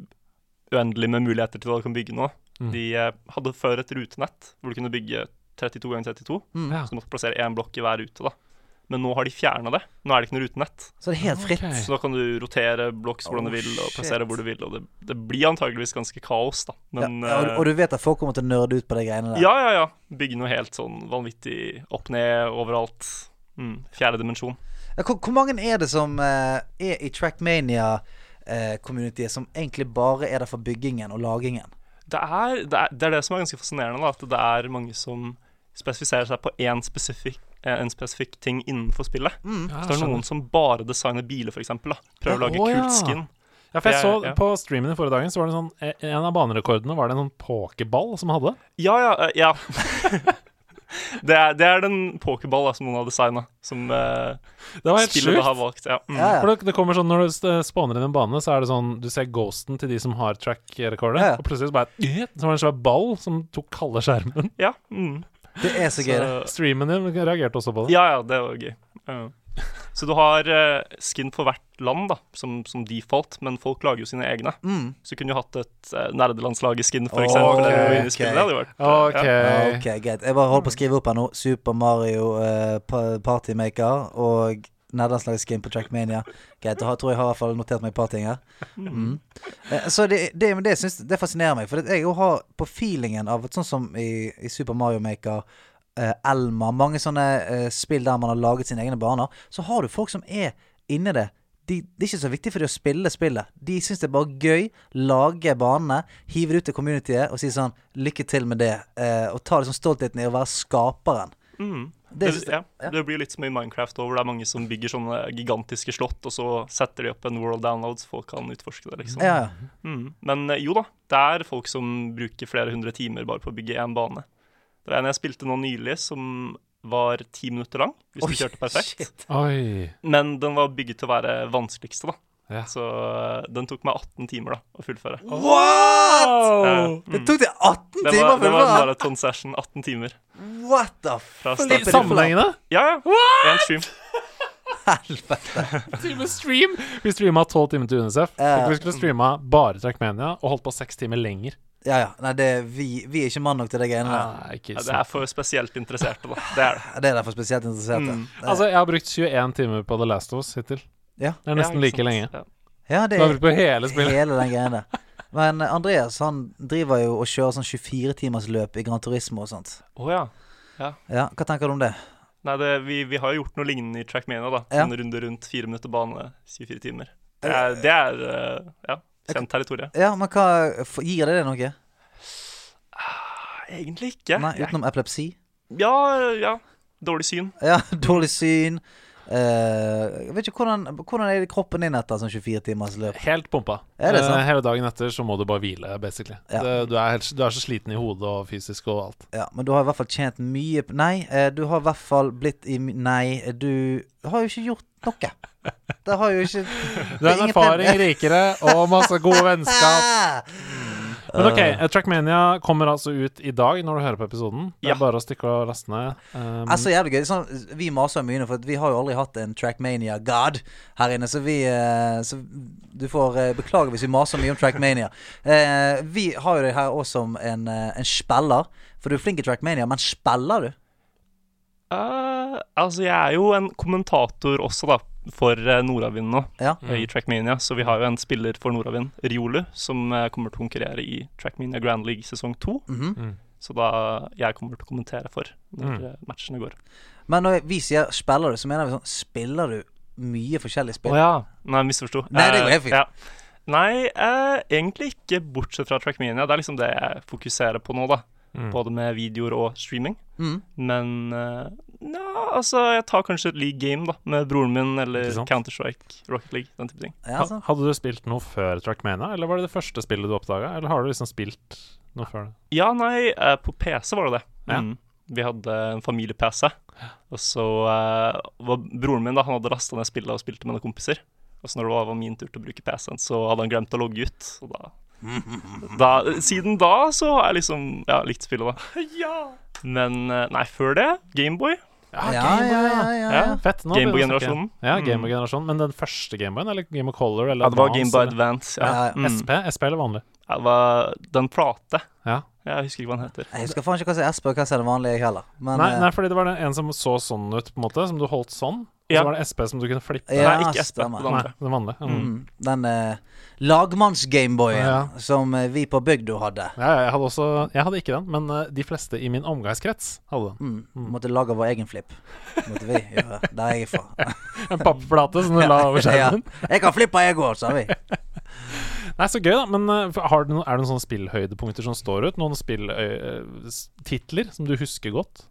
uendelig med muligheter til hva du kan bygge nå. Mm. De eh, hadde før et rutenett hvor du kunne bygge 32 ganger 32. Mm. Ja. Så du måtte plassere én blokk i hver rute, da. Men nå har de fjerna det. Nå er det ikke noe rutenett. Så det er helt fritt. Okay. Så da kan du rotere blokks hvordan Oh, du vil, og shit. plassere hvor du vil. Og det, det blir antageligvis ganske kaos, da. Men ja, og, og du vet at folk kommer til å nerde ut på de greiene eh, der. ja, ja, ja. Bygge noe helt sånn vanvittig opp ned overalt. Mm. Fjerde dimensjon. Hvor, hvor mange er det som uh, er i Trackmania-communityet som egentlig bare er der for byggingen og lagingen? Det er det, er, det er det som er ganske fascinerende, da, at det er mange som spesifiserer seg på én spesifikk, eh, en spesifikk ting innenfor spillet. Ja, Så det er skjønner. noen som bare designer biler, f.eks. Prøver Ja, å lage å, ja. kult skin. Ja, for jeg så ja. på streamen i forrige dagen, så var det sånn eh, En av banerekordene var det en sånn pokerball som hadde. Ja, ja, eh, ja. det, er, det er den pokerball som noen har designa, som uh, Det var helt spillet sjukt. har valgt. Ja. Mm. Ja, ja. For det, det kommer sånn Når du st- spawner inn en bane, så er det sånn Du ser ghosten til de som har track-rekordet, Ja, ja. og plutselig så bare Så var det en svær ball som tok halve skjermen. ja. Mm. Det er så gøy, det. Streamen din reagerte også på det. Ja, ja, det var gøy. Ja. Så du har eh, skin for hvert land, da, som, som default, men folk lager jo sine egne. Mm. Så du kunne jo hatt et uh, nerdelandslaget-skin, for eksempel. Okay, noe ok. det hadde vært eh, ja. Ja, ok, greit. Jeg bare holder på å skrive opp her nå. Super Mario uh, pa- Partymaker og nederlandslagsskin på Trackmania. Greit, da tror jeg har i hvert fall notert meg et par ting her. Mm. Uh, Så det, det, det, synes, det fascinerer meg, for jeg har på feelingen av at sånn som i, i Super Mario Maker eh, Elma, mange sånne eh, spill der man har laget sine egne baner, så har du folk som er inni det. De, det er ikke så viktig for de å spille spillet. De syns det er bare gøy. Lage banene, hive det ut til communityet og si sånn Lykke til med det. Eh, og ta liksom stoltheten i å være skaperen. Mm. Det Det, ja, ja. det blir litt som i Minecraft, hvor det er mange som bygger sånne gigantiske slott, og så setter de opp en world download så folk kan utforske det, liksom. Ja, ja. Mm. Men eh, jo da, det er folk som bruker flere hundre timer bare på å bygge én bane. Det var en jeg spilte nå nylig, som var ti minutter lang, hvis Oi, du kjørte perfekt. shit. Oi. Men den var bygget til å være vanskeligste, da. Ja. Så eh, den tok meg 18 timer da, å fullføre. What?! Eh, Det mm. tok deg 18 Det timer var, å det var en fullføre! session, 18 timer. What the fuck? Start Sammenhengende? Ja, ja. En stream. helvete? Stream! Vi streama tolv timer til UNICEF. Uh, Vi skulle streama bare Trackmania og holdt på seks timer lenger. Ja, ja. Nei, det, vi, vi er ikke mann nok til det greiene der. Ja, det er for spesielt interesserte, da. Det er det. Det er derfor spesielt interesserte. Mm. Altså, jeg har brukt 21 timer på The Last of Us hittil. Ja. Det er nesten Ja, like lenge. Ja. ja, det Du har er brukt på hele spillet. hele den greiene der. Men eh, Andreas han driver jo og kjører sånn 24-timersløp i Gran Turismo og sånt. Oh, ja. Ja, Hva tenker du om det? Nei, det, vi, vi har jo gjort noe lignende i Trackmania, da. Ja. En runde rundt fire minutter bane, 24 timer. Det er, det er eh, ja, kjent territorium. Ja, men hva Gir det det noe? Egentlig ikke. Nei, Utenom epilepsi? Ja, ja. Dårlig syn. Ja, dårlig syn. Uh, jeg vet ikke hvordan, hvordan er kroppen din etter sånn 24 timers løp? Helt pumpa. Er det sant? Uh, hele dagen etter så må du bare hvile, basically. Ja. Det, du, er helt, du er så sliten i hodet og fysisk og alt. Ja, Men du har i hvert fall tjent mye Nei, uh, du har i hvert fall blitt i Nei, du har jo ikke gjort noe. Det har jo ikke Du er en erfaring rikere og masse gode vennskap. Men ok, eh, Trackmania kommer altså ut i dag når du hører på episoden. Det er Ja. bare å stikke og laste ned. Um, Altså jævlig gøy sånn, Vi maser mye nå, for vi har jo aldri hatt en Trackmania-god her inne. Så vi eh, Så du får eh, beklage hvis vi maser mye om Trackmania. Uh, vi har jo det her også som en, en spiller. For du er flink i Trackmania, men spiller du? Eh, altså, jeg er jo en kommentator også, da, for uh, Nordavind nå, Ja. eh, i Trackmania. Så vi har jo en spiller for Nordavind, Riolu, som eh, kommer til å konkurrere i Trackmania Grand League sesong to. Mhm. Mm. Så da jeg kommer til å kommentere for når Mm. eh, matchene går. Men når vi sier spiller du, så mener vi sånn Spiller du mye forskjellige Å spill? ja. Nei, misforsto. Nei, det går Eh, helt fint. ja. Nei, eh, egentlig ikke, bortsett fra Trackmania. Det er liksom det jeg fokuserer på nå, da. Mm. Både med videoer og streaming. Mm. Men uh, ja, altså, jeg tar kanskje et league game, da, med broren min, eller Counter-Strike, Rocket League, den type ting. Ja, Ha- Hadde du spilt noe før Trackmania, eller var det det første spillet du oppdaga? Eller har du liksom spilt noe før det? Ja, nei, uh, på PC var det det. Ja. Mm. Vi hadde en familie-PC. Og så uh, var broren min da, han hadde lasta ned spillet og spilte med noen kompiser. Og så når det var, var min tur til å bruke PC-en, så hadde han glemt å logge ut. Og da, da Siden da så har jeg liksom ja, likt spillet, da. Men eh, nei, før det Gameboy. Ja, ja, ja, ja, ja. Ja. Fett. Gameboy-generasjonen. Ja, Mm. Gameboy-generasjonen. Men den første Gameboyen, eller Game of Color? Eller Ja, det var Gameboy Advance. Ja. Ja, ja. Mm. SP? SP eller vanlig? Ja, det var den plate. Ja. Jeg husker ikke hva den heter. Jeg husker faen ikke hva som er SP og hva som er det vanlige, jeg heller. Men nei, eh, nei, fordi det var den en som så sånn ut, på en måte. Som du holdt sånn. Og så Ja. var det SP som du kunne flippe. Ja, Nei, ikke SP. stemmer. Den Nei, den vanlige. Mm. mm, den eh, lagmanns-Gameboyen Ja. som eh, vi på bygda hadde. Ja, ja, jeg hadde også Jeg hadde ikke den, men eh, de fleste i min omgangskrets hadde den. Mm, Måtte lage vår egen flipp. Måtte vi gjøre. Der er jeg fra. En papirplate som du la over skjermen. Ja. Jeg kan flippe, jeg òg, sa vi. Nei, så gøy, da. Men eh, for- har du noen, er det noen sånne spillhøydepunkter som står ut? Noen spilltitler som du husker godt?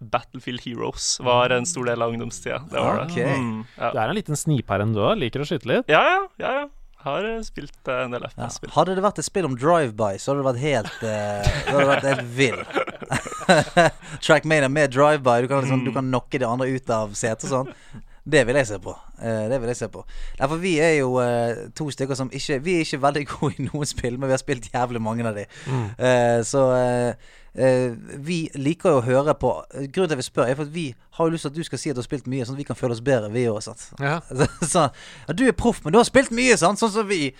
Battlefield Heroes var en stor del av ungdomstida. Det var det. Mm, ja. Du er en liten sniper enn du òg. Liker å skyte litt. ja, ja, ja, ja. Har eh, spilt eh, en del Ja. FPS-spill. Hadde det vært et spill om drive-by, så hadde det vært helt uh, Det hadde vært helt vill. Trackmania med drive-by. Du, kan liksom, du kan knocke de andre ut av setet og sånn. Det vil jeg se på. Eh, det vil jeg se på. Nei, for vi er jo uh, to stykker som ikke Vi er ikke veldig gode i noen spill, men vi har spilt jævlig mange av de. Eh, så eh, eh, vi liker jo å høre på Grunnen til at vi spør, er for at vi har jo lyst til at du skal si at du har spilt mye, sånn at vi kan føle oss bedre, vi òg. Ja. Så, ja, du er proff, men du har spilt mye, sant? Sånn som vi.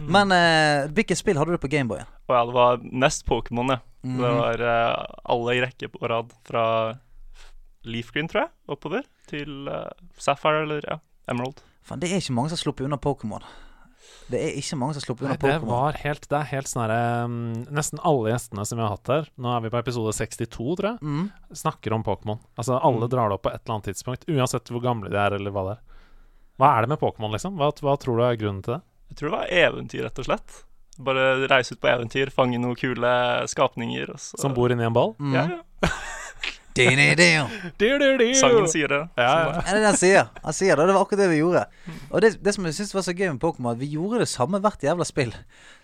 Men eh, hvilket spill hadde du på Gameboyen? Og ja, det var nest Pokémon, ja. Mm. Det var eh, alle i rekke på rad fra Leaf Green, tror jeg, oppover, til eh, Sapphire eller ja, Emerald. Fan, det er ikke mange som har sluppet unna Pokémon. Det er ikke mange som har sluppet unna Pokémon. det var helt Det er helt sånn herre um, Nesten alle gjestene som vi har hatt her, nå er vi på episode 62, tror jeg, Mm. snakker om Pokémon. Altså alle Mm. drar det opp på et eller annet tidspunkt, uansett hvor gamle de er, eller hva det er. Hva er det med Pokémon, liksom? Hva, hva tror du er grunnen til det? Jeg tror det var eventyr, rett og slett. Bare reise ut på eventyr, fange noen kule skapninger. Og så, Som bor inni en ball? Mm. Ja, ja. Sangen sier det. Ja, ja. Ja, det er det han sier. Han sier det, og det var akkurat det vi gjorde. Og det, det som jeg syntes var så gøy med Pokémon, at vi gjorde det samme hvert jævla spill.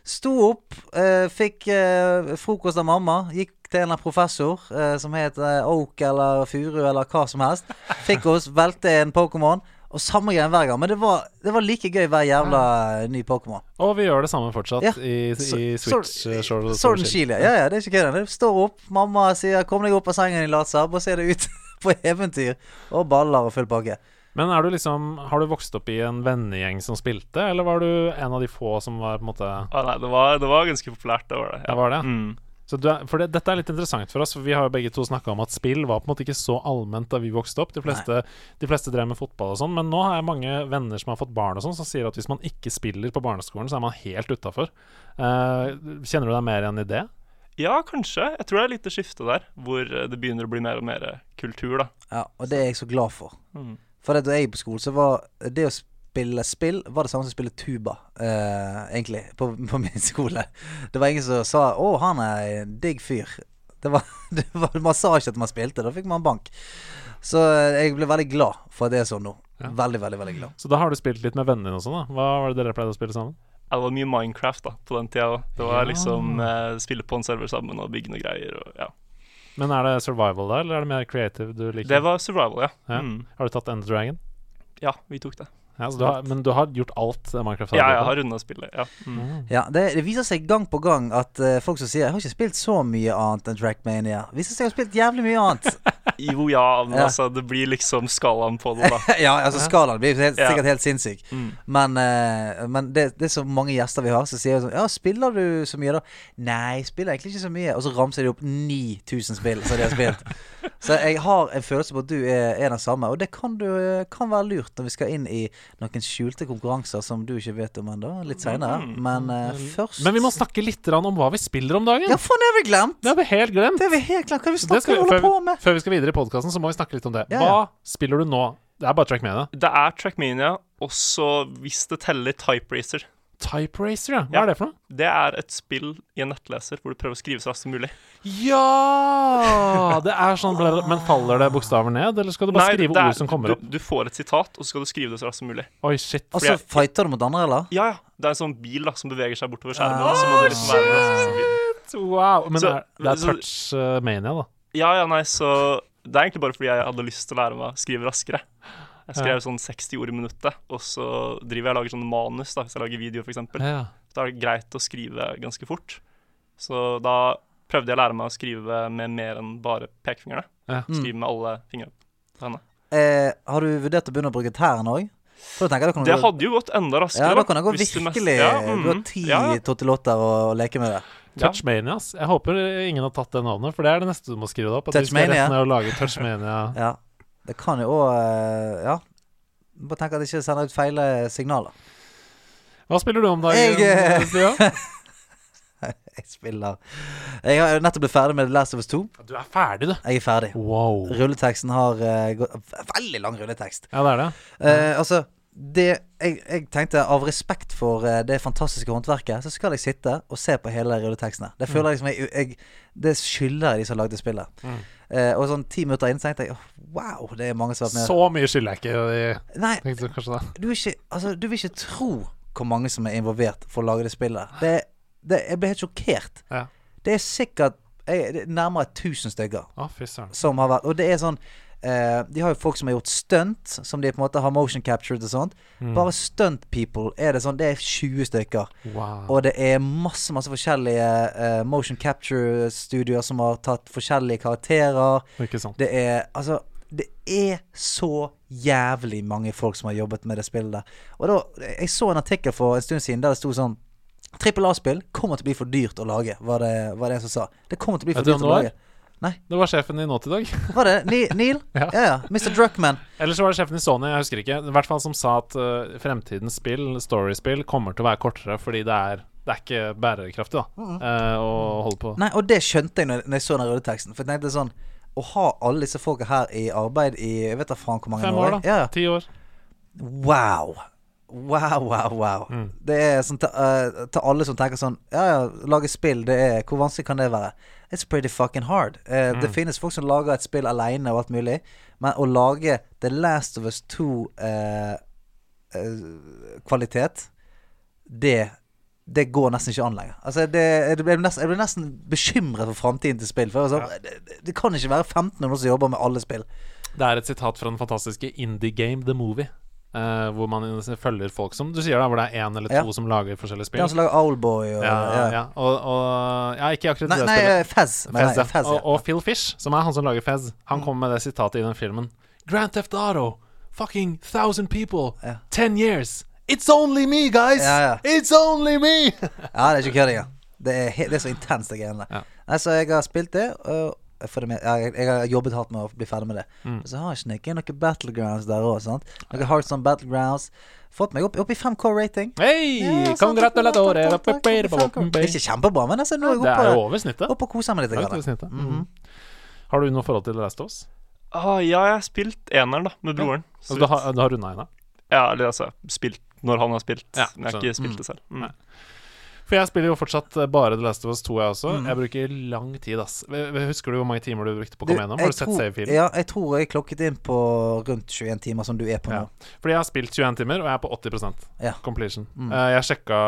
Sto opp, eh, fikk eh, frokost av mamma, gikk til en eller annen professor eh, som het eh, Oak eller Furu eller hva som helst. Fikk oss, velte en Pokémon, og samme greien hver gang. Men det var, det var like gøy hver jævla ja. ny Pokémon. Og vi gjør det samme fortsatt Ja. i, i Switch eh, Sword and Shield. Ja. ja. Det er ikke kødd. Det står opp, mamma sier 'kom deg opp av sengen din, Latsab', og så er det ut på eventyr og baller og full pakke. Men er du liksom Har du vokst opp i en vennegjeng som spilte, eller var du en av de få som var på en måte Ah, nei, det var, det var ganske populært, det var det. Ja, var det? Mm. Så du er, for det, Dette er litt interessant for oss, for vi har jo begge to snakka om at spill var på en måte ikke så allment da vi vokste opp. De fleste, de fleste drev med fotball og sånn, men nå har jeg mange venner som har fått barn og sånn, som sier at hvis man ikke spiller på barneskolen, så er man helt utafor. kjenner du deg mer igjen i det? Ja, kanskje. Jeg tror det er litt det skiftet der, hvor eh, det begynner å bli mer og mer kultur, da. Ja, og det er jeg så glad for. Mm. For da jeg gikk på skolen, så var det å spille spill var det samme som å spille tuba, uh, egentlig, på, på min skole. Det var ingen som sa 'Å, han er en digg fyr'. Det var, det var, massasje at man spilte, da fikk man bank. Så eh, jeg ble veldig glad for at det er sånn nå. Ja. Veldig, veldig veldig glad. Så da har du spilt litt med vennene dine og sånn, da. Hva var det dere pleide å spille sammen? Ja, Det var mye Minecraft da, på den tida òg. Det var Ja. liksom eh, spille på en server sammen og bygge noe greier. Og, ja. Men er det survival da, eller er det mer creative du liker? Det var survival, ja. Ja. Mm. Har du tatt Ender Dragon? Ja, vi tok det. Ja, så du har, men du har gjort alt Minecraft Ja, har jeg gjort, har runda spillet. Ja. Mm. Mm. Ja, det, det viser seg gang på gang at uh, folk som sier 'Jeg har ikke spilt så mye annet enn Trackmania', viser seg å ha spilt jævlig mye annet. Jo, ja, men Ja. altså, det blir liksom skalaen på det, da. ja, altså skalaen blir helt, Ja. sikkert helt sinnssyk. Mm. Men, uh, men det, det er så mange gjester vi har som sier sånn Ja, spiller du så mye, da? Nei, spiller egentlig ikke så mye. Og så ramser de opp 9000 spill som de har spilt. så jeg har en følelse på at du er, er den samme. Og det kan, du, kan være lurt når vi skal inn i noen skjulte konkurranser som du ikke vet om ennå, litt seinere. Mm. Men uh, først Men vi må snakke litt om hva vi spiller om dagen. Ja, faen, det har vi glemt! Det har vi helt glemt. Det har vi helt glemt. Hva vi snakker og holder på med? før vi skal videre i podkasten, så må vi snakke litt om det. Ja, Hva ja. spiller du nå? Det er bare Trackmania. Det er Trackmania, og så hvis det teller Type Racer. Type Racer, ja. Hva Ja. er det for noe? Det er et spill i en nettleser hvor du prøver å skrive så raskt som mulig. Ja! Det er sånn Men faller det bokstaver ned, eller skal du bare skrive det er- ord som kommer opp? Du, du får et sitat, og så skal du skrive det så raskt som mulig. Oi, shit. Og så jeg- fighter du mot andre, eller? Ja, ja. Det er en sånn bil da som beveger seg bortover skjermen. Må du liksom mulig. Wow. Men Så- det er, det er så- touch uh, mania, da. Ja, ja, nei, så Det er egentlig bare fordi jeg hadde lyst til å lære meg å skrive raskere. Jeg skrev sånn 60 ord i minuttet, og så driver jeg og lager sånn manus da, hvis jeg lager video, f.eks. Ja. Da er det greit å skrive ganske fort. Så da prøvde jeg å lære meg å skrive med mer enn bare pekefingrene. Ja. Mm. Skrive med alle fingrene på henne. Eh, har du vurdert å begynne å bruke tærne òg? Du Det gå- hadde jo gått enda raskere. Ja, da kan det gå virkelig Ja, Du mhm, har ti ja, ja. tottelotter og leke med det. Ja. Touchmania, ass. Jeg håper ingen har tatt det navnet, for det er det neste du må skrive opp. At du skal Touchmania? rett ned og lage Touchmania. Ja. Det kan jo òg Ja. Bare tenk at det ikke sender ut feil eh, signaler. Hva spiller du om dagen, Jeg, ja? Jeg spiller Jeg har nettopp blitt ferdig med The Last of Us 2. Du er ferdig, du. Jeg er ferdig. Wow. Rulleteksten har eh, gått Veldig lang rulletekst. Ja, det er det. Eh, altså det, jeg, jeg tenkte Av respekt for eh, det fantastiske håndverket, så skal jeg sitte og se på hele rulletekstene. Det føler jeg liksom jeg, jeg Det skylder jeg de som lagde spillet. Mm. Eh, og sånn ti minutter inn så tenkte jeg «Åh, wow, det er mange som har vært med. Så mye skylder jeg ikke i Nei, tenkte du vil ikke, altså, du vil ikke tro hvor mange som er involvert for å lage det spillet. Det, det, jeg ble helt sjokkert. Ja. Det er sikkert jeg, det er nærmere 1000 stykker oh, som har vært Og det er sånn eh, De har jo folk som har gjort stunt, som de på en måte har motion captured og sånt. Mm. Bare stunt people er det sånn Det er 20 stykker. Wow. Og det er masse masse forskjellige eh, motion capture-studioer som har tatt forskjellige karakterer. Ikke sant. Det er Altså Det er så jævlig mange folk som har jobbet med det spillet der. Og da Jeg så en artikkel for en stund siden der det sto sånn Trippel A-spill kommer til å bli for dyrt å lage, var det, var det en som sa. Det kommer til å bli for dyrt å hvem det. Det var sjefen i Naughty Dog. Var det Ni Neil? Ja. ja ja. Mr. Druckman. Eller så var det sjefen i Sony, jeg husker ikke. I hvert fall som sa at uh, fremtidens spill, storiespill, kommer til å være kortere fordi det er, det er ikke bærekraftig, da, eh, å holde på. Nei, og det skjønte jeg når, når jeg så den røde teksten. For jeg tenkte sånn Å ha alle disse folka her i arbeid i Jeg vet da faen hvor mange Fem år, da. Ja, ja. Ti år. Wow. Wow, wow, wow. Mm. Det er sånn til, uh, til alle som tenker sånn Ja, ja, lage spill, det er Hvor vanskelig kan det være? It's pretty fucking hard. Eh, Det finnes folk som lager et spill aleine og alt mulig, men å lage The Last of Us 2-kvalitet, det det går nesten ikke an lenger. Altså, det, det ble nesten, jeg ble nesten bekymret for framtiden til spill. For altså, sånn, det, det, det kan ikke være 1500 som jobber med alle spill. Det er et sitat fra den fantastiske Indie Game The Movie. Eh, hvor man følger folk som du sier da, hvor det er én eller to Ja. som lager forskjellige spill. han som lager Owlboy og ja, ja. Og, og Ja, ikke akkurat Nei, det nei spillet. Fez. Fez, ja. Fez, ja. og, og Phil Fish, som er han som lager Fez, han kom med det sitatet i den filmen. Grand Theft Auto. fucking thousand people. Ja. Ten years. It's only me, guys! Ja, ja. It's only me! Ja, det er ikke kødd engang. Det er, det er så intenst, det greiene der. Ja. Nei, så jeg har spilt det, og jeg, det med, jeg, jeg har jobbet hardt med å bli ferdig med det. Mm. Så har jeg inn noen battlegrounds der òg, Noen Hearts on battlegrounds. Fått meg opp, opp i 5K rating. Hei! Ja, Congratulatore! er Ikke kjempebra, men altså, nå er jeg Det er jo over snittet. oppe og koser meg litt. Over snittet. Mhm. Mhm. Har du noe forhold til Last of Us? Ah, ja, jeg har spilt eneren, da, med broren. så Altså, du har, du har runda henne? Ja, eller altså spilt når han har spilt, Ja, jeg har ikke spilt Mm. det selv. Mm. For jeg spiller jo fortsatt eh, bare The Last of Us 2, jeg også. Mm. Jeg bruker lang tid, ass. Husker du hvor mange timer du brukte på å komme gjennom? Har du sett save-filen? Ja, jeg tror jeg klokket inn på rundt 21 timer, som du er på Ja. nå. Fordi jeg har spilt 21 timer, og jeg er på 80 Ja. completion. Mm. Eh, jeg sjekka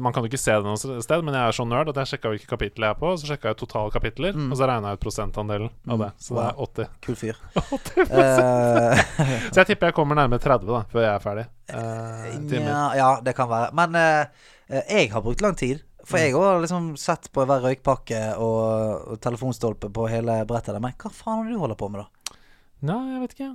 Man kan jo ikke se det noe sted, men jeg er så nerd at jeg sjekka hvilke kapitler jeg er på. Så sjekka jeg totale kapitler, Mm. og så regna jeg ut prosentandelen av det. Så det er 80. Kul fyr. 80 Så jeg tipper jeg kommer nærmere 30 da før jeg er ferdig. Uh, ja, ja, det kan være. Men eh, eh, jeg har brukt lang tid. For jeg òg har liksom sett på hver røykpakke og, og telefonstolpe på hele brettet. Men hva faen er det du holder på med, da? Nei, jeg vet ikke.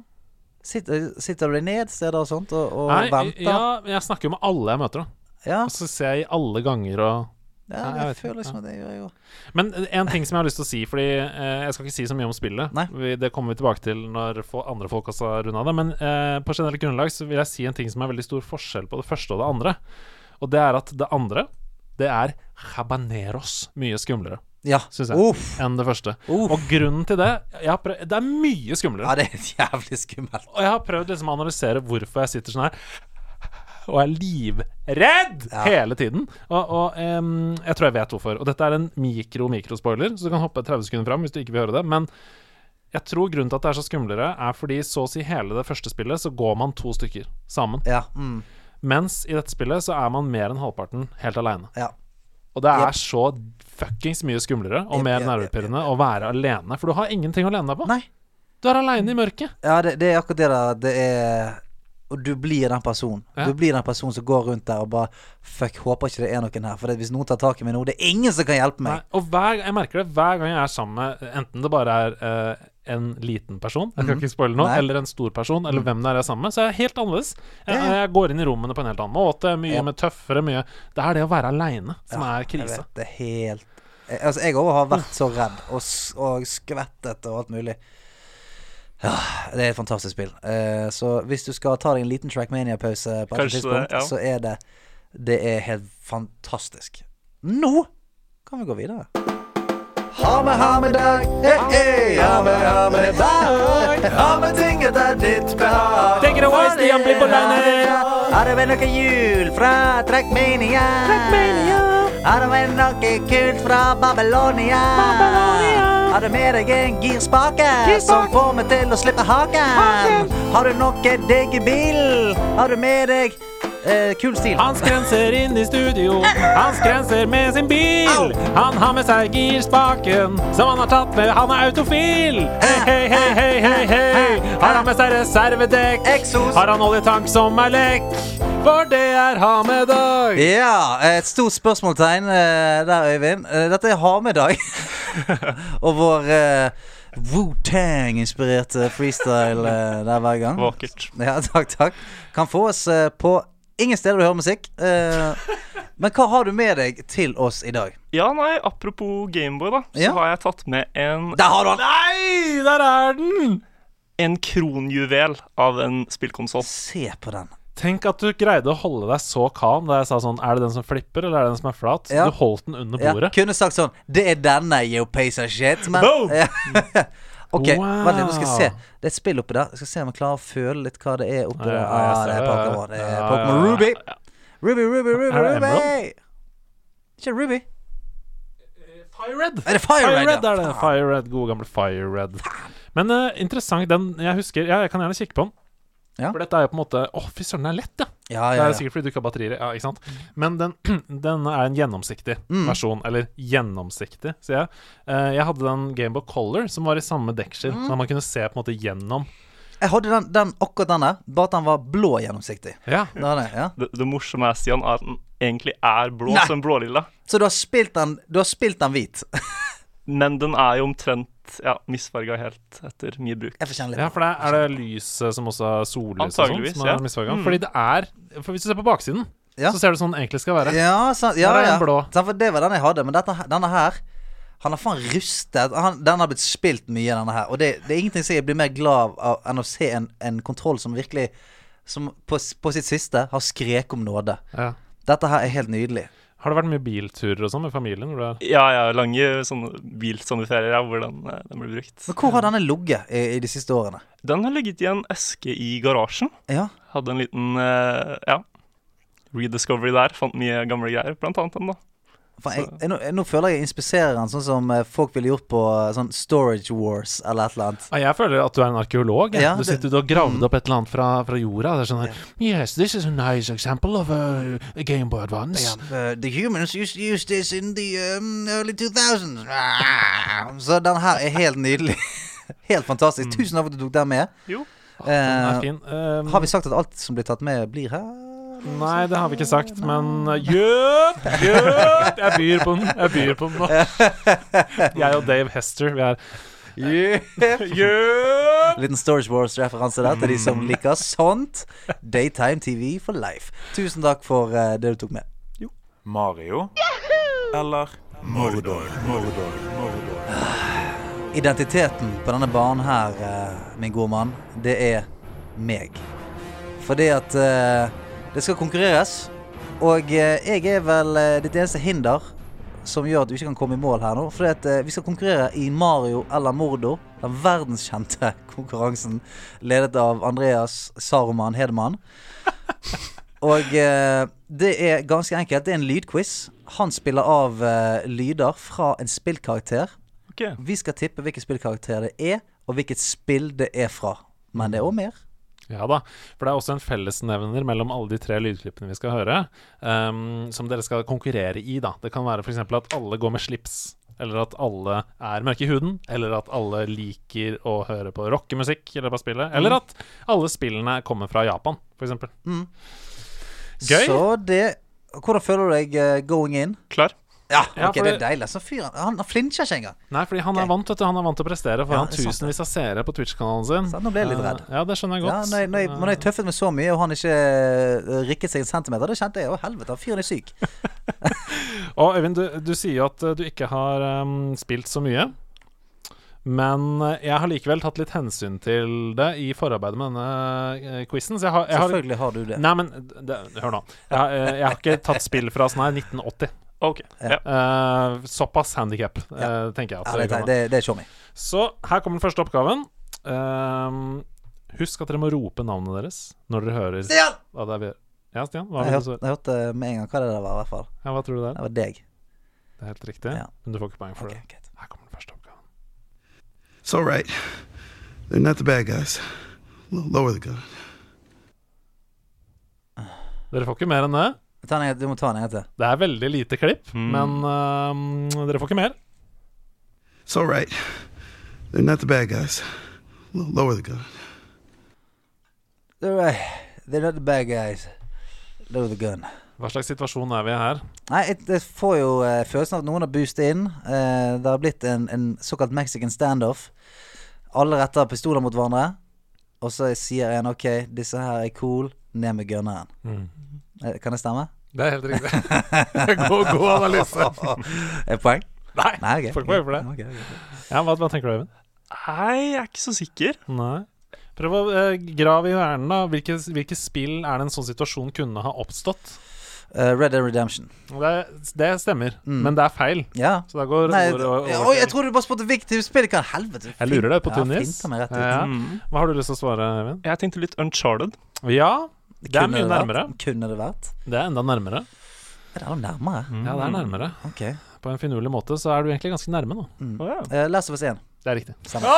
Sitter, sitter du deg ned steder og sånt og, og Nei, venter? ja, jeg snakker jo med alle jeg møter, da. Ja, Og så ser jeg i alle ganger og ja, jeg jeg vet føler liksom at det gjør jeg òg. Men en ting som jeg har lyst til å si, Fordi eh, jeg skal ikke si så mye om spillet. Vi, det kommer vi tilbake til når få, andre folk også har runda det. Men eh, på generelt grunnlag så vil jeg si en ting som er veldig stor forskjell på det første og det andre. Og det er at det andre, det er habaneros mye skumlere, Ja. syns jeg, Uff. enn det første. Uff. Og grunnen til det prøvd, Det er mye skumlere. Ja, det er jævlig skummelt. Og jeg har prøvd liksom å analysere hvorfor jeg sitter sånn her og er livredd Ja. hele tiden. Og, og um, jeg tror jeg vet hvorfor. Og dette er en mikro-mikrospoiler, så du kan hoppe 30 sekunder fram hvis du ikke vil høre det. Men jeg tror grunnen til at det er så skumlere, er fordi så å si hele det første spillet så går man to stykker sammen. Ja. Mm, Mens i dette spillet så er man mer enn halvparten helt aleine. ja. Og det er yep. så fuckings mye skumlere og yep, mer jep, nervepirrende å være alene. For du har ingenting å lene deg på. Nei. Du er aleine i mørket. Ja, det, det er akkurat det Da. Det er Og du blir den personen. Ja. Du blir den personen som går rundt der og bare Fuck, håper ikke det er noen her. For hvis noen tar tak i meg nå, det er ingen som kan hjelpe Nei, meg. og hver, jeg merker det hver gang jeg er sammen med Enten det bare er uh, en liten person, jeg kan ikke spoile noe, Mhm. Nei. Mhm. eller en stor person, eller hvem det er jeg er sammen med, så jeg er helt annerledes. Jeg, jeg går inn i rommene på en helt annen måte, mye Ja. mer tøffere, mye Det er det å være aleine som Ja, er Jeg vet, det helt Altså, jeg òg har vært så redd og, og skvettet og alt mulig. Ja, det er et fantastisk spill. Uh, så hvis du skal ta deg en liten Trackmania-pause på et tidspunkt, det, ja. så er det Det er helt fantastisk. Nå kan vi gå videre. Ha med, ha med dag, he-he. Ha med, ha med dag. Ha med ting etter ditt behag. Take it away, Stian Blipp-Olaine! Har du med noe jul fra Trackmania? Trackmania. Har du med noe kult fra Babylonia? Babylonia? Har du med deg en girspake som får meg til å slippe haken? Har du noe digg i bilen? Har du med deg eh, kul stil? Han skrenser inn i studio, han skrenser med sin bil. Han har med seg girspaken som han har tatt med, han er autofil. Hei, hei, hei, hei, hei, hei. Har han med seg reservedekk? Exos. Har han oljetank som er lekk? For det er ha med dag. Ja, et stort spørsmålstegn eh, der, Øyvind. Eh, dette er ha-med-dag. Og vår eh, Wu-Tang-inspirerte freestyle der hver gang. Vakkert. Ja, takk, takk. Kan få oss på ingen steder du hører musikk. Eh, men hva har du med deg til oss i dag? Ja, nei, apropos Gameboy, da, så Ja. har jeg tatt med en, Der har du den! Nei, der er den! en kronjuvel av en spillkonsoll. Se på den. Tenk at du greide å holde deg så calm da jeg sa sånn Er det den som flipper, eller er det den som er flat? Ja. Du holdt den under Ja, bordet. kunne sagt sånn Det er denne, you piece of shit. Men Boom! Ja. OK, Wow. vent litt, nå skal jeg se. Det er et spill oppi der. Jeg skal se om jeg klarer å føle litt hva det er oppi Ja, der. ja, Ah, jeg det er. Pokémon. Det er Ja, Pokémon ja, ja. Ruby. Ruby, Ruby, Ruby, det Ruby. Ikke Ruby. Fire Red. Er det Fire Red, ja? er det. Fire Red, Gode gamle Fire Red. Men uh, interessant, den jeg husker Ja, jeg kan gjerne kikke på den. Ja. For dette er jo på en måte Å, fy søren, den er lett, ja. Ja, Det ja, er sikkert fordi du ikke har batterier. Ja, ikke sant? Men den, den er en gjennomsiktig Mm. versjon. Eller gjennomsiktig, sier jeg. Eh, jeg hadde den Gameboy Color, som var i samme deksel, Mm. Så man kunne se på en måte gjennom. Jeg hadde den, den akkurat den der, bare at den var blå gjennomsiktig. Ja. Det det, ja. Det, det morsomme er, Stian, at den egentlig er blå Nei. som blålilla. Så du har spilt den Du har spilt den hvit? Men den er jo omtrent ja, misfarga helt etter mye bruk. Jeg får kjenne litt. Ja, for det er, er det lyset som også er sollys og sånn, som er ja. misfarga? Mm. Fordi det er For hvis du ser på baksiden, Ja. så ser du sånn den egentlig skal være. Ja, sant, ja, er ja. for det var den jeg hadde. Men dette, denne her Han har faen rustet. Han, den har blitt spilt mye, denne her. Og det, det er ingenting som jeg blir mer glad av enn å se en, en kontroll som virkelig Som på, på sitt siste har skrek om nåde. Ja. Dette her er helt nydelig. Har det vært mye bilturer og sånn med familien? Hvor det er Ja, ja, lange sånne bilsommerferier ja, hvor den, eh, den blir brukt. Men hvor har denne ligget i, i de siste årene? Den har ligget i en eske i garasjen. Ja. Hadde en liten eh, ja, rediscovery der. Fant mye gamle greier, blant annet den, da. Jeg, jeg, nå, nå føler jeg jeg inspiserer han sånn som eh, folk ville gjort på eh, sånn Storage Wars eller et eller annet. Ja, jeg føler at du er en arkeolog. Ja, du sitter ute og gravd opp et eller annet fra, fra jorda. Det er sånn her Yes, this is a nice example of a, a Game Boy Advance. Uh, the humans used used this in the um, early 2000s. Ah, Så den her er helt nydelig. helt fantastisk. Tusen takk for at du tok den med. Jo. Den er Eh, fin. Um, har vi sagt at alt som blir tatt med, blir her? Nei, det har vi ikke sagt, men uh, Jøp! Jøp! Jeg byr på den. Jeg byr på den nå. Jeg og Dave Hester, vi er Jøp! Liten Storage Wars-referanse der til de som liker sånt. Daytime TV for life. Tusen takk for uh, det du tok med. Mario eller Mordor? Mordor, Mordor. Identiteten på denne banen her, uh, min gode mann, det er meg. Fordi at eh, det skal konkurreres. Og eh, jeg er vel eh, ditt eneste hinder som gjør at du ikke kan komme i mål her nå. Fordi eh, vi skal konkurrere i Mario eller Mordo. Den verdenskjente konkurransen ledet av Andreas Saruman Hedemann. Og det er ganske enkelt. Det er en lydquiz. Han spiller av lyder fra en spillkarakter. Okay. Vi skal tippe hvilken spillkarakter det er, og hvilket spill det er fra. Men det er òg mer. Ja da, for det er også en fellesnevner mellom alle de tre lydklippene vi skal høre, um, som dere skal konkurrere i, da. Det kan være f.eks. at alle går med slips, eller at alle er mørke i huden, eller at alle liker å høre på rockemusikk i løpet av spillet, eller at alle spillene kommer fra Japan, f.eks. Gøy. Så det Hvordan føler du deg eh, going in? Klar? Ja, Ja, ok, det er deilig. Så fyren Han, han flincher ikke engang. Nei, fordi han er vant vet du, Han er vant til å prestere Ja, foran er tusenvis av seere på Twitch-kanalen sin. Så nå ble jeg litt redd. Ja, det skjønner jeg Ja, godt. når, jeg, når, jeg, når jeg tøffet meg så mye, og han ikke eh, rikket seg en centimeter, da kjente jeg. Å, helvete, han fyren er syk. Og Øyvind, du, du sier at eh, du ikke har um, spilt så mye. Men eh, jeg har likevel tatt litt hensyn til det i forarbeidet med denne uh, quizen. Så jeg har, jeg har Selvfølgelig har du det. Nei, men det, hør nå. Jeg, har- eh, jeg har ikke tatt spill fra sånn her 1980. OK. Ja. Eh, såpass handikap, Ja. tenker jeg. At Ja, det, det det, det er. Så her kommer den første oppgaven. Uh, husk at dere må rope navnet deres når dere hører Stian! hva det er vi gjør. Ja, Stian? Hva, Jeg hørte, jeg hørte med en gang hva det der var, i hvert fall. ja, hva tror du det er? Det var deg. Det er helt riktig. Ja. Men du får ikke poeng for Ok, det. greit. Her kommer den første oppgaven. It's all right. They're not the bad guys. Lower the gun. Dere får ikke mer enn det. Ta en, du må ta ned etter. Det er veldig lite klipp, Mm. men uh, dere får ikke mer. It's all right. They're not the bad guys. Lower the gun. They're, right. They're not the bad guys. Lower the gun. Hva slags situasjon er vi i her? Nei, jeg får jo uh, følelsen av at noen har boostet inn. Uh, det har blitt en, en såkalt Mexican standoff. Alle retter pistoler mot hverandre. Og så sier en OK, disse her er cool, ned med gunneren. Mm. kan det stemme? Det er helt riktig. god, god analyse. Er det poeng? Nei, Nei, okay. får ikke poeng for det. Okay, ok, ok. Ja, hva, hva tenker du, Øyvind? Nei, jeg er ikke så sikker. Nei. Prøv å eh, grave i hjernen, da. Hvilke, hvilke spill er det en sånn situasjon kunne ha oppstått? Eh, Red Dead Redemption. Det, det stemmer, Mm. men det er feil. Ja. Så da går Nei, over, over over. oi, jeg trodde du bare spurte hvilket spill. Hva helvete? Jeg lurer deg på Ja, Tunis. Ja. Mm. Hva har du lyst til å svare, Eivind? Jeg tenkte litt Uncharted. Ja, det er mye det nærmere. Kunne det vært? Det er enda nærmere. Er det enda nærmere? Ja, det er nærmere. Ok. På en finurlig måte så er du egentlig ganske nærme nå. Å, ja. Uh, Last of Us 1. Det er riktig. Samme.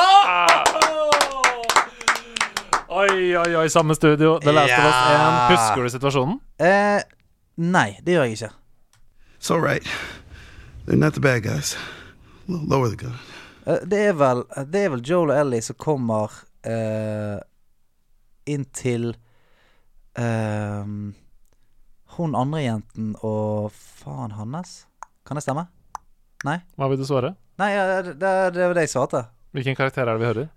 Oi, oi, oi, samme studio. The Last of Us 1. Husker du situasjonen? Eh, nei, det gjør jeg ikke. It's all right. They're not the bad guys. Lower the gun. Eh, det, er vel, det er vel Joel og Ellie som kommer uh, inn til uh, hun andre jenten og faen hans. Kan det stemme? Nei? Hva vil du svare? Nei, ja, det, det det var det jeg svarte. Hvilken karakter er det vi hører?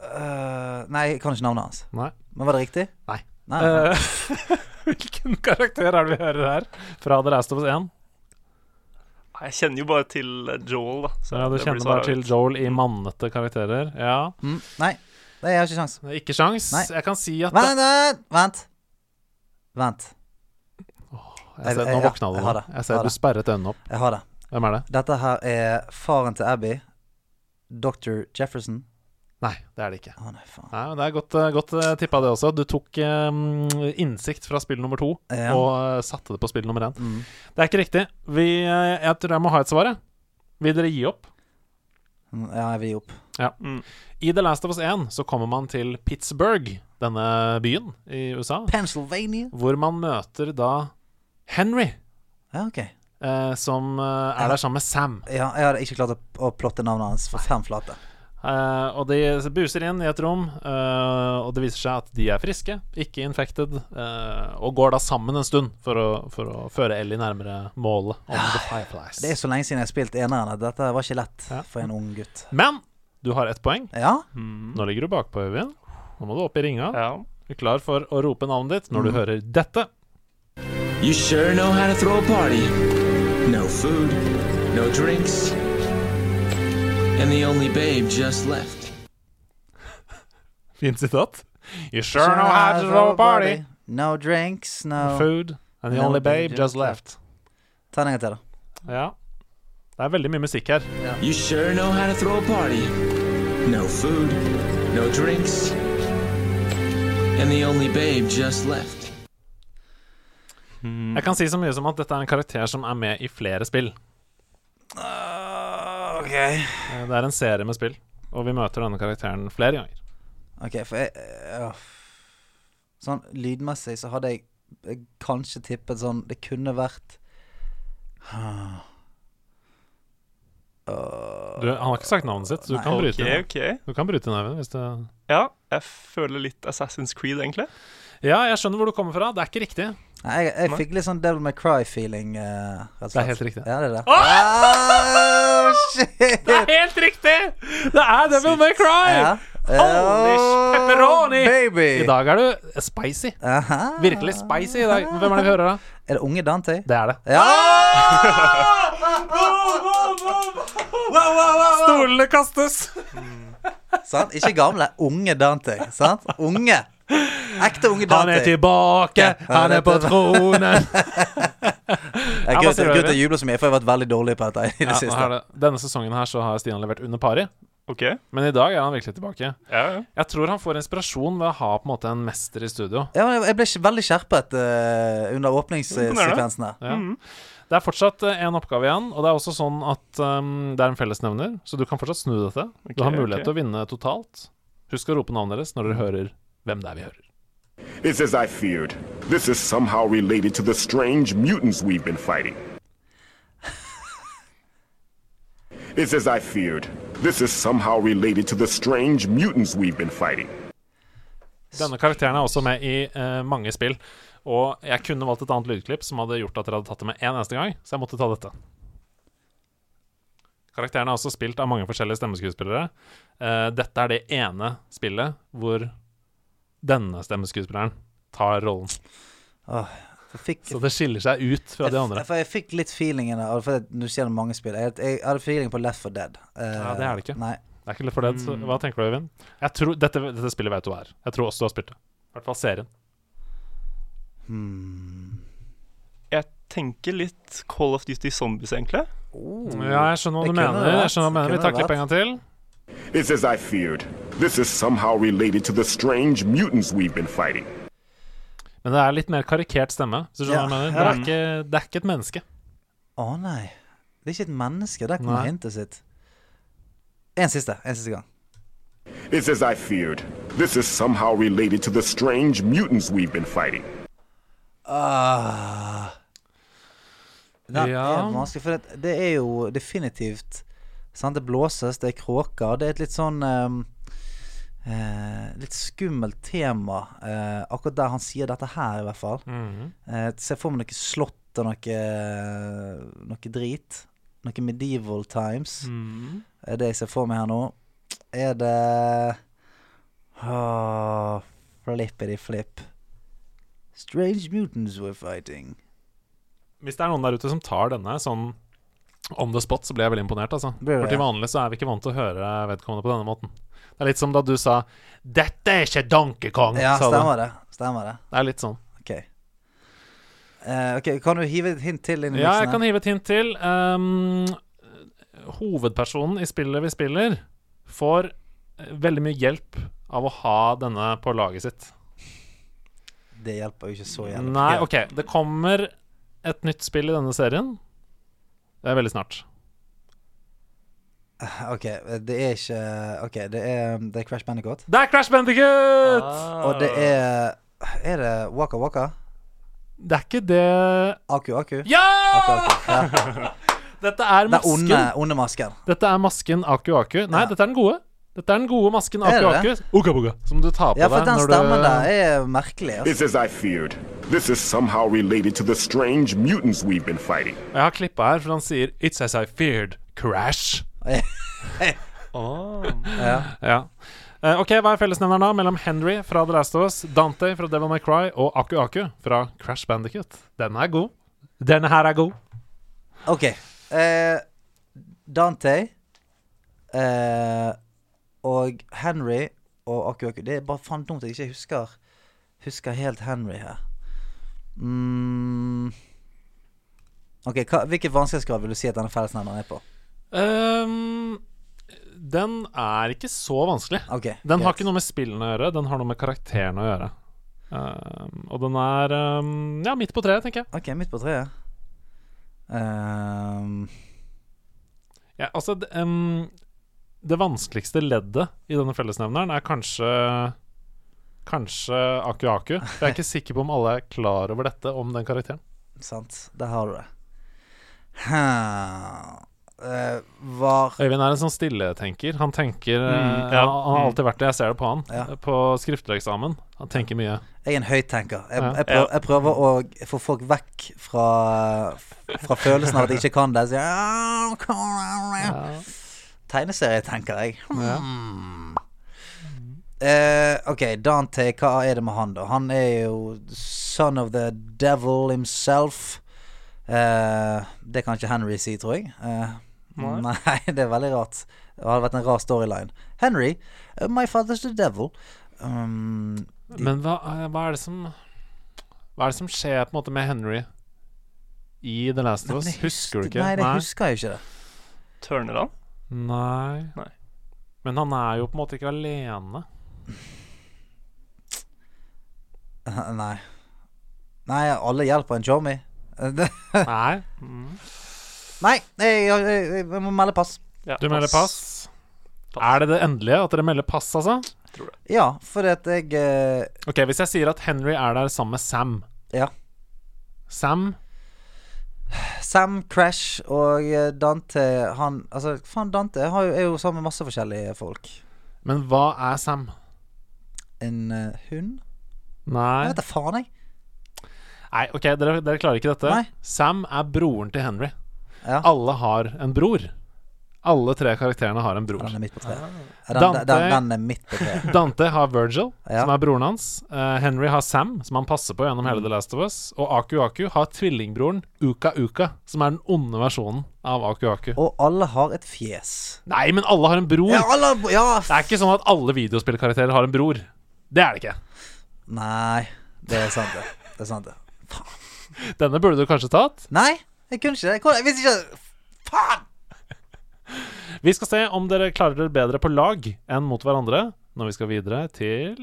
Uh, nei, jeg kan ikke navnet hans. Nei. Men var det riktig? Nei. Nei, nei. Eh, hvilken karakter er det vi hører her? Fra The Last of Us 1? Jeg kjenner jo bare til eh, Joel, da. så Ja, du kjenner bare til. Joel i mannete karakterer. Ja. Mm, nei, det er jeg ikke sjans. Det er Ikke sjans. Nei. Jeg kan si at Vent, vent, vent. Vent. Jeg ser, jeg- Nå våkna du. jeg har. Jeg Jeg ser har du sperret øynene opp. Jeg har det. Hvem er det? Dette her er faren til Abby. Dr. Jefferson. Nei, det er det ikke. Å nei, faen. Nei, men Det er godt, eh, godt eh, tippa, det også. Du tok um, innsikt fra spill nummer to Ja. og uh, satte det på spill nummer én. Mm. Det er ikke riktig. Vi, eh, jeg tror jeg må ha et svar. jeg. Vil dere gi opp? Mm, Ja, jeg vil gi opp. Mm. I The Last of Us 1 så kommer man til Pittsburgh, denne byen i USA, Pennsylvania. hvor man møter da Henry, Ja, ok. eh, som eh, er der sammen med Sam. Ja, jeg hadde ikke klart å, å plotte navnet hans for fem flate. Eh, og de buser inn i et rom, uh, og det viser seg at de er friske, ikke infected, uh, og går da sammen en stund for å, for å føre Ellie nærmere målet om The Fireflies. Det er så lenge siden jeg har spilt eneren at dette var ikke lett Ja. for en ung gutt. Men du har ett poeng. Ja? Mm. Nå ligger du bakpå, Øyvind. Nå må du opp i ringa. Ja. Er klar for å rope navnet ditt når du hører dette? You sure know how to throw a party. No food, no drinks, and the only babe just left. Fint sitat. You sure know how to throw a party. No drinks, no Food. And the No only babe babe just left. Ta den en gang til, da. Ja. Det er veldig mye musikk her. You sure know how to throw a party. No food, no drinks, and the only babe just left. Jeg kan si så mye som at dette er en karakter som er med i flere spill. Ah, ok. Eh, Det er en serie med spill, og vi møter denne karakteren flere ganger. Ok, for jeg øh, Sånn lydmessig så hadde jeg, jeg kanskje tippet sånn Det kunne vært Ah. Du, han har ikke sagt navnet sitt, så du Nei. kan bryte okay. OK. Du kan bryte neven. Hvis det Ja, jeg føler litt Assassin's Creed, egentlig. Ja, jeg skjønner hvor du kommer fra. Det er ikke riktig. Nei, jeg, jeg fikk litt sånn Devil May Cry-feeling. Uh, Det er helt riktig. Ja, det er det. Ah, shit! Det er helt riktig! Det er Devil May Cry! Ja. Holy Oh, pepperoni! Baby! I dag er du spicy. Aha. Virkelig spicy i dag. Hvem er det vi hører, da? Er det unge Dante? Det er det. Ja! Stolene kastes. sant? Ikke gamle. Unge Dante. Sant? Unge. Ekte unge Han er tilbake, han er på tronen. Jeg Grunnen til å juble så mye, for jeg har vært veldig dårlig på dette i det Ja, siste. det. Denne sesongen her så har Stian levert under pari, OK. men i dag er han virkelig tilbake. Ja, ja. Jeg tror han får inspirasjon ved å ha på en måte en mester i studio. Ja, jeg ble veldig skjerpet uh, under åpningssekvensen her. Ja. Det er fortsatt en oppgave igjen, og det er også sånn at um, det er en fellesnevner, så du kan fortsatt snu dette. du har mulighet okay. til å vinne totalt. Husk å rope navnet deres når dere hører hvem det er vi hører. It's as I feared. This is somehow related to the strange mutants we've been fighting. It's as I feared. This is somehow related to the strange mutants we've been fighting. Denne karakteren er også med i uh, mange spill. Og jeg kunne valgt et annet lydklipp som hadde gjort at dere hadde tatt det med én eneste gang, så jeg måtte ta dette. Karakteren er også spilt av mange forskjellige stemmeskuespillere. Uh, dette er det ene spillet hvor denne stemmeskuespilleren tar rollen. Åh, jeg fikk, Så det skiller seg ut fra de andre. jeg, jeg fikk litt feelingen av For du ser det mange spill. Jeg, jeg hadde feeling på Left for Dead. Uh, Ja, det er det ikke. Nei. Det er ikke Left for Dead. Så hva tenker du, Øyvind? Jeg tror, dette, dette spillet vet du hva er. Jeg tror også du har spilt det. I hvert fall serien. Hmm. Jeg tenker litt Call of Duty Zombies, egentlig. Ja, jeg skjønner hva du mener. vært. Jeg skjønner hva du mener. Vi tar klippet en gang til. It's as I feared. This is somehow related to the strange mutants we've been fighting. Men det er litt mer karikert stemme. Så? Ja, Det er ikke, det er ikke et menneske. Å nei. Det er ikke et menneske. Der kommer hintet sitt. En siste. En siste gang. It's as I feared. This is somehow related to the strange mutants we've been fighting. Ah. Den Ja. er vanskelig, for det, det er jo definitivt sant? Det blåses, det er kråker. Det er et litt sånn um, uh, Litt skummelt tema. uh, akkurat der han sier dette her, i hvert fall. Mhm. Eh, Se for meg noe slott og noe, noe drit. Noe medieval times. Mm. Er det jeg ser for meg her nå. Er det Åh, Flippity flip. Strange mutants were fighting. Hvis det er noen der ute som tar denne sånn on the spot, så blir jeg veldig imponert, altså. For til vanlig så er vi ikke vant til å høre vedkommende på denne måten. Det er litt som da du sa 'Dette er ikke Donkey Kong', Ja, sa du. stemmer det. Stemmer det. Det er litt sånn. Ok. Uh, ok, Kan du hive et hint til Ja, jeg kan hive et hint til. Um, hovedpersonen i spillet vi spiller, får veldig mye hjelp av å ha denne på laget sitt. Det hjelper jo ikke så jævlig. Nei, OK. Det kommer et nytt spill i denne serien. Det er veldig snart. Ok, det er ikke Ok, det er, det er Crash Bandicoot. Det er Crash Bandicoot! Ah. Og det er Er det Waka Waka? Det er ikke det Aku Aku? Ja! Aku, aku. Ja. Dette er masken. Det er onde, onde masken. Dette er masken Aku Aku. Nei, Ja. dette er den gode. Dette er den gode masken Aku Aku. Uka buga, som du tar på Ja, for den stemmen du der er merkelig. Altså. It's I feared. This is somehow related to the strange mutants we've been fighting. Jeg har klippa her, for han sier 'It's as I feared'. Crash. Ja. Ja. Eh, ok, Hva er fellesnevneren da mellom Henry fra The Last of Us, Dante fra Devil May Cry og Aku Aku fra Crash Bandicoot? Den er god. Denne her er god. Ok. Uh, Dante eh, og Henry og Aku Aku Det er bare faen dumt jeg ikke husker Husker helt Henry her. Mm. Ok, hva, Hvilken vanskelighetsgrad vil du si at denne fellesnevneren er på? Um, den er ikke så vanskelig. Ok, Den har ikke noe med spillene å gjøre, den har noe med karakterene å gjøre. Um, og den er um, ja, midt på treet, tenker jeg. Ok, midt på treet. Um. Ja, altså, ehm, det vanskeligste leddet i denne fellesnevneren er kanskje Kanskje Aku Aku. Jeg er ikke sikker på om alle er klar over dette om den karakteren. sant. Der har du det. Hmm. Eh, var Øyvind er en sånn stilletenker. Han tenker eh, Mm, ja. Han har alltid vært det. Jeg ser det på han. Ja. eh, På skriftlig eksamen. Han tenker mye. Jeg er en høyttenker. Jeg, Ja. jeg, prøver, jeg prøver å få folk vekk fra, fra følelsen av at jeg ikke kan det. Så jeg, «Ah, tenker jeg. Hmm. Uh, ok, Dante, hva er det med han, da? Han er jo son of the devil himself. Uh, det kan ikke Henry si, tror jeg. Uh, Nei. det er veldig rart. Det hadde vært en rar storyline. Henry, my father's the devil. Um, Men hva, hva er det som Hva er det som skjer på en måte med Henry i The Last of Us? Husker du ikke? Nei, det husker jeg ikke. det Turner han? Nei. Nei. Men han er jo på en måte ikke alene. Nei. Nei, alle hjelper en chommy. Nei. Nei. Nei, jeg, jeg, jeg, må melde pass. Ja, Du melder pass. Er det det endelige? At dere melder pass, altså? Ja, for at jeg uh... Ok, Hvis jeg sier at Henry er der sammen med Sam Ja. Sam Sam Crash og eh, Dante Han Altså, faen, Dante har jo, er jo sammen med masse forskjellige folk. Men hva er Sam? En uh, hund? Nei. Jeg vet da faen, jeg. Nei, ok, dere, dere klarer ikke dette. Nei. Sam er broren til Henry. Ja. Alle har en bror. Alle tre karakterene har en bror. Den er midt på treet. Ah. Den, Dante- den, den er midt på treet. Dante har Virgil, Ja. som er broren hans. Uh, Henry har Sam, som han passer på gjennom Mm. hele The Last of Us. Og Aku Aku har tvillingbroren Uka Uka, som er den onde versjonen av Aku Aku. Og alle har et fjes. Nei, men alle har en bror! Ja, alle Ja, Det er ikke sånn at alle videospillkarakterer har en bror. Det er det ikke. Nei, det er sant, det. Det er sant, det. Denne burde du kanskje tatt. Nei, jeg kunne ikke det. Visste ikke Faen! Vi skal se om dere klarer dere bedre på lag enn mot hverandre når vi skal videre til.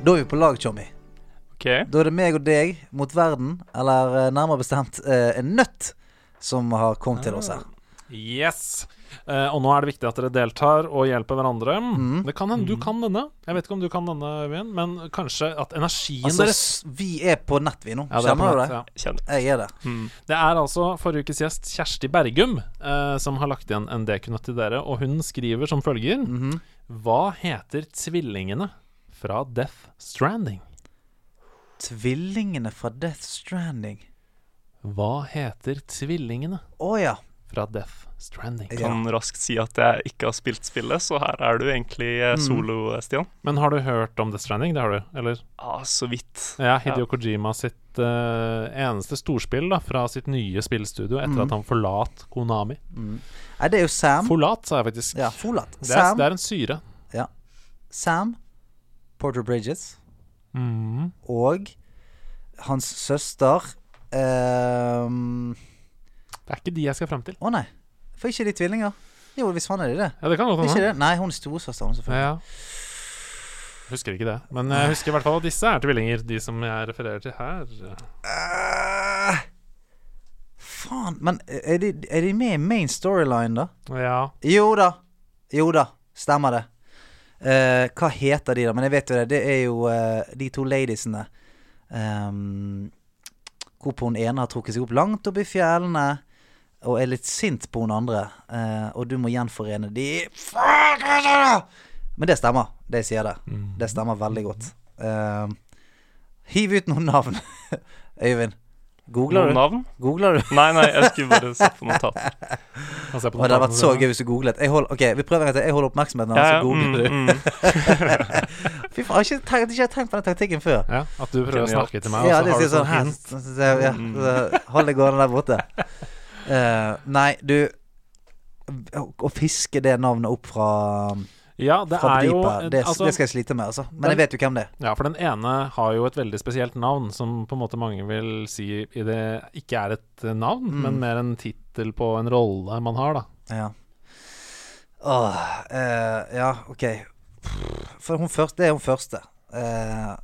Da er vi på lag, Tjommi. Okay. Da er det meg og deg mot verden, eller eh, nærmere bestemt eh, en nøtt som har kommet til oss her. Yes. Eh, og nå er det viktig at dere deltar og hjelper hverandre. Mm. Det kan hende du kan denne. Jeg vet ikke om du kan denne, Øyvind, men kanskje at energien Altså, deres vi er på nett, vi nå. Ja, er Kjenner du det? ja. Kjenner. Jeg er det. Det er altså forrige ukes gjest Kjersti Bergum uh, som har lagt igjen en dekunøtt til dere, og hun skriver som følger Mhm. Hva heter tvillingene fra Death Stranding? Tvillingene fra Death Stranding. Hva heter tvillingene Å ja. Fra Death Stranding? Jeg Kan raskt si at jeg ikke har spilt spillet, så her er du egentlig solo, Mm. solo, Stian. Men har du hørt om Death Stranding? Det har du, eller? Ja, så vidt. Ja, Hideo Kojima sitt uh, eneste storspill da, fra sitt nye spillstudio etter Mm. at han forlat Konami. Nei, det er jo Sam. Forlat, sa jeg faktisk. ja, forlat. det, er, Sam. det er en syre. Ja. Sam Porter Bridges Mm. og hans søster ehm, Det er ikke de jeg skal frem til. Å nei. For ikke de tvillinger? Jo, hvis faen er de det. Ja, det kan godt hende. Nei, hun er storesøsteren, selvfølgelig. Ja. Husker ikke det. Men jeg husker i hvert fall at disse er tvillinger, de som jeg refererer til her. Uh, faen. Men er de, er de med i main storyline, da? Ja. Jo da. Jo da. Stemmer det. Uh, hva heter de, da? Men jeg vet jo det. Det er jo uh, de to ladiesene. Um, hvorpå hun ene har trukket seg opp langt opp i fjellene og er litt sint på hun andre. eh, og du må gjenforene de! Men det stemmer, det jeg sier det. Det stemmer veldig godt. Eh, hiv ut noen navn. Øyvind. Googler Noen du? navn? Googler du? Nei, nei, jeg skulle bare se på notat. På notat. det hadde vært så gøy hvis du googlet. Jeg hold, ok, vi prøver en gang til. Jeg holder oppmerksomheten, Ja, og så googler du. mm, mm. Fy faen, jeg har ikke tenkt, på den taktikken før. Ja, At du prøver å snakke til meg, Ja, og så har du sånn sånn hint. Ja, hold det gående der borte. Eh, nei, du å, å fiske det navnet opp fra, Ja, det fra er jo det, altså, det skal jeg slite med, altså. Men den- jeg vet jo hvem det er. Ja, for den ene har jo et veldig spesielt navn, som på en måte mange vil si i det ikke er et eh, navn, Mm. men mer en tittel på en rolle man har, da. Ja. Åh, eh, ja, ok. For hun første, det er hun første. Eh,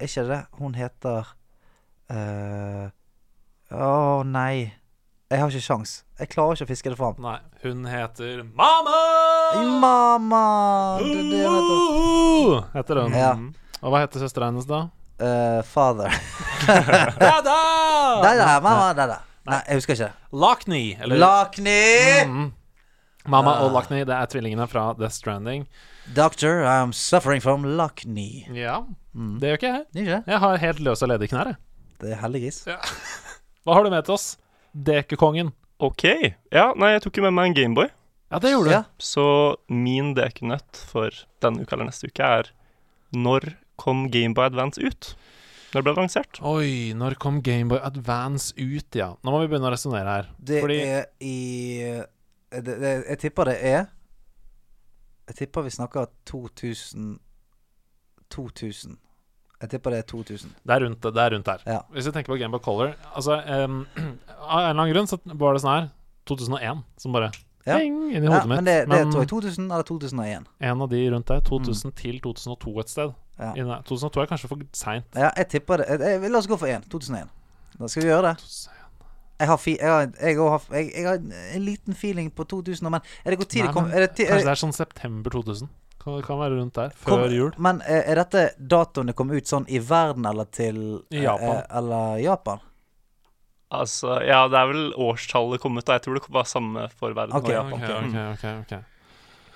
er ikke det? Hun heter eh, oh, nei. Jeg har ikke sjans. Jeg klarer ikke å fiske det fram. Nei, hun heter Mama! Mamma! Det, det heter. Heter hun. Ja. Og hva heter søstera hennes, da? Uh, father. Dada! Dada, mamma, der. Nei, jeg husker ikke. Lockney. Eller Lockney! Mm. Mamma Ah. og Lockney, det er tvillingene fra The Stranding. Doctor, I'm suffering from Lockney. Ja, det gjør ikke jeg. Ikke? Jeg har helt løs og ledig knær, jeg. Det er heldiggris. Hva har du med til oss? Dekekongen. OK. Ja, nei, jeg tok jo med meg en Gameboy. Ja, det gjorde du. Ja. Så min dekenøtt for denne uka eller neste uke er Når kom Gameboy Advance ut? Når ble det lansert? Oi, når kom Gameboy Advance ut, ja. Nå må vi begynne å resonnere her. Det Fordi er i det, det, Jeg tipper det er Jeg tipper vi snakker 2000 2000. Jeg tipper det er 2000. det er rundt, det er rundt der. Ja. Hvis vi tenker på Gameboy Color Altså, um, av en eller annen grunn så var det sånn her 2001 som bare Ja. Ping, inn i Ja, mitt. men det, det tror jeg 2000 eller 2001. en av de rundt der. 2000 til 2002 et sted. Ja. 2002 er kanskje for seint. Ja, jeg tipper det. Jeg, jeg, la oss gå for 1. 2001. Da skal vi gjøre det. Jeg har, fi, jeg har, jeg har, jeg, har en liten feeling på 2000, men er det hvor tid det kom? Er det, er Kanskje det er sånn september 2000. Kan, det kan være rundt der. kom Før jul. Men er, er dette datoen det kom ut sånn i verden eller til I Japan. eh, eller Japan? Altså, ja, det er vel årstallet kommet, da. Jeg tror det var samme for verden Ok, og Japan. Ok, ok, ok, okay.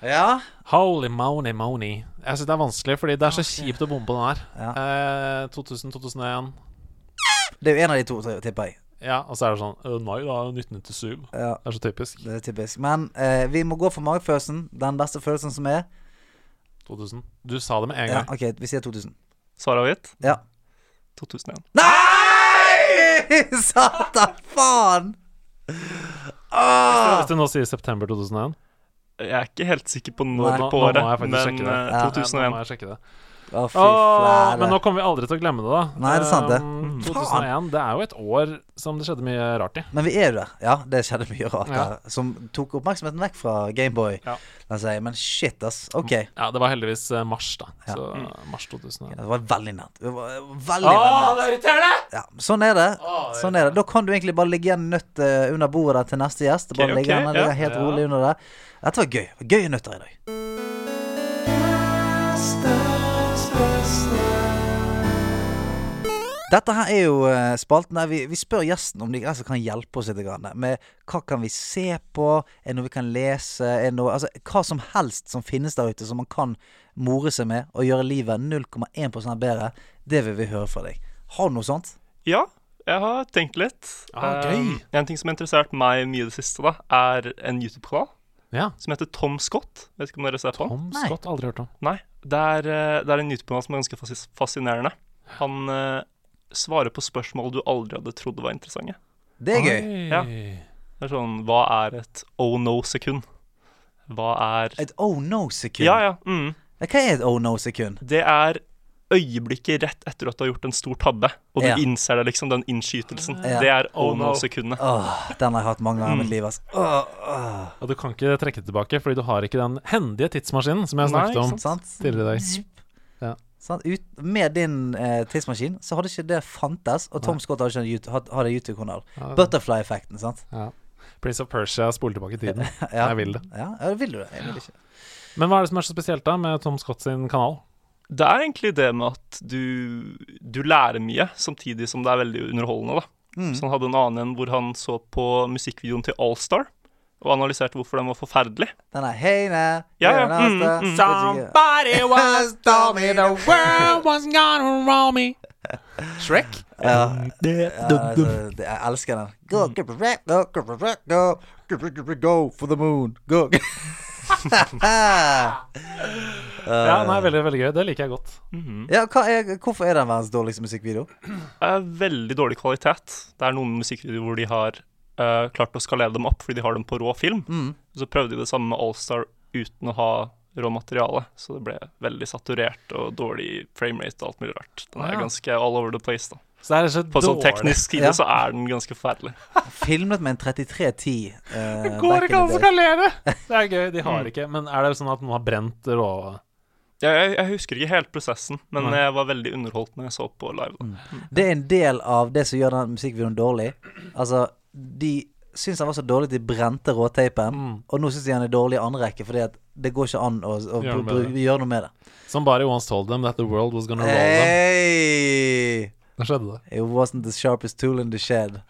Ja. Holy money, money. Jeg syns det er vanskelig, fordi det er så kjipt å bombe på den her. Ja. Eh, 2000-2001. Det er jo en av de to, tipper jeg. Ja, og så er det sånn øh, Nei, da, 1997. Ja, Det er så typisk. det er typisk. Men eh, vi må gå for magefølelsen. Den beste følelsen som er. 2000. Du sa det med en gang. Ja. OK, vi sier 2000. Svar gitt? Ja. 2001. Nei! Satan! Faen! Ah! Hvis du nå sier september 2001 Jeg er ikke helt sikker på Nå- når nå, på nå året, faktisk men sjekke det. eh, Ja. Nå 2001. må jeg sjekke det. Å, fy Åh, flære. men nå kommer vi aldri til å glemme det, da. Nei, det er sant, det. Um, Mm. 2001, det er jo et år som det skjedde mye rart i. Men vi er jo der. Ja, det skjedde mye rart Ja. der. Som tok oppmerksomheten vekk fra Gameboy. Ja. La oss si. Men shit, ass. Ok. Ja, det var heldigvis eh, mars, da. Ja. Så mars 2001. Det var veldig nært. Det var veldig, veldig nært. det er irriterende! Ja, sånn er det. Sånn er det. Da kan du egentlig bare ligge igjen nøtt eh, under bordet der til neste gjest. Bare Ok, ligge ok, igjen, ja. ligge helt Ja. rolig under det. Dette var gøy. Gøye nøtter i dag. Dette her er jo eh, spalten der vi, vi spør gjesten om de altså, kan hjelpe oss litt grann med hva kan vi se på, er det noe vi kan lese, er noe, altså hva som helst som finnes der ute som man kan more seg med og gjøre livet 0,1% bedre. Det vil vi høre fra deg. Har du noe sånt? Ja, jeg har tenkt litt. Ah, gøy. Um, en ting som har interessert meg mye i det siste, da, er en YouTube-kanal Ja. som heter Tom Scott. Vet ikke om dere ser på? Tom Scott, aldri hørt om. Nei. Det er, eh, det er en YouTube-kanal som er ganske fascinerende. Han svarer på spørsmål du aldri hadde trodd var interessante. Det er gøy. Ja. Det er sånn Hva er et oh no-sekund? Hva er Et oh no-sekund. Ja, ja. Mm. Hva er et oh no-sekund? Det er øyeblikket rett etter at du har gjort en stor tabbe, og du Ja. innser det, liksom, den innskytelsen. Ja. Det er Oh oh no. no-sekundet. Åh, den har jeg hatt mange ganger i mitt liv. Altså. Oh, oh. Og du kan ikke trekke det tilbake, fordi du har ikke den hendige tidsmaskinen som jeg Nei, snakket om ikke Sant? tidligere i dag. Ut, med din eh, tidsmaskin så hadde ikke det fantes, og Tom Scott hadde ikke en YouTube-kanal. Ja. Butterfly-effekten, sant? Ja. Prince of Persia spoler tilbake i tiden. Ja. Jeg vil det. Ja, ja, vil du det? Jeg vil ikke. Men hva er det som er så spesielt da med Tom Scott sin kanal? Det er egentlig det med at du, du lærer mye, samtidig som det er veldig underholdende. da. Mm. Så han hadde en annen en hvor han så på musikkvideoen til Allstar og analyserte hvorfor den var forferdelig. Den er hey now, ja, ja. Mm, mm. Somebody was told me the world was gonna roll me. Shrek? Ja, altså, jeg elsker den. Go, go, go, go, go, go, go for the moon. Go. ja, den er eh. veldig veldig gøy. Det liker jeg godt. Mm -hmm. ja, er, hvorfor er den verdens dårligste musikkvideo? Eh, veldig dårlig kvalitet. Det er noen musikkvideoer hvor de har eh, klart å skalere dem opp fordi de har dem på rå film. Mm. Så prøvde de det samme med Allstar uten å ha rå materiale, så det ble veldig saturert og dårlig framerate og alt mulig rart. Den er ja. ganske all over the place, da. Så det er rett På sånn teknisk side Ja. så er den ganske forferdelig. Filmet med en 3310. Uh, Det går ikke an å skalere! Det er gøy. De har Mm. ikke Men er det sånn at noen har brent rå Jeg, jeg, jeg husker ikke helt prosessen, men Nei. jeg var veldig underholdt når jeg så på live. Mm. Det er en del av det som gjør den musikkvideoen dårlig. Altså, de syns han var så dårlig at de brente råteipen, Mm. og nå syns de han er dårlig i andre rekke, fordi at det går ikke an å, å Gjøre gjøre noe med det. Somebody once told them that the world was gonna roll them. Hey! Da skjedde det. It wasn't the sharpest tool in the shed.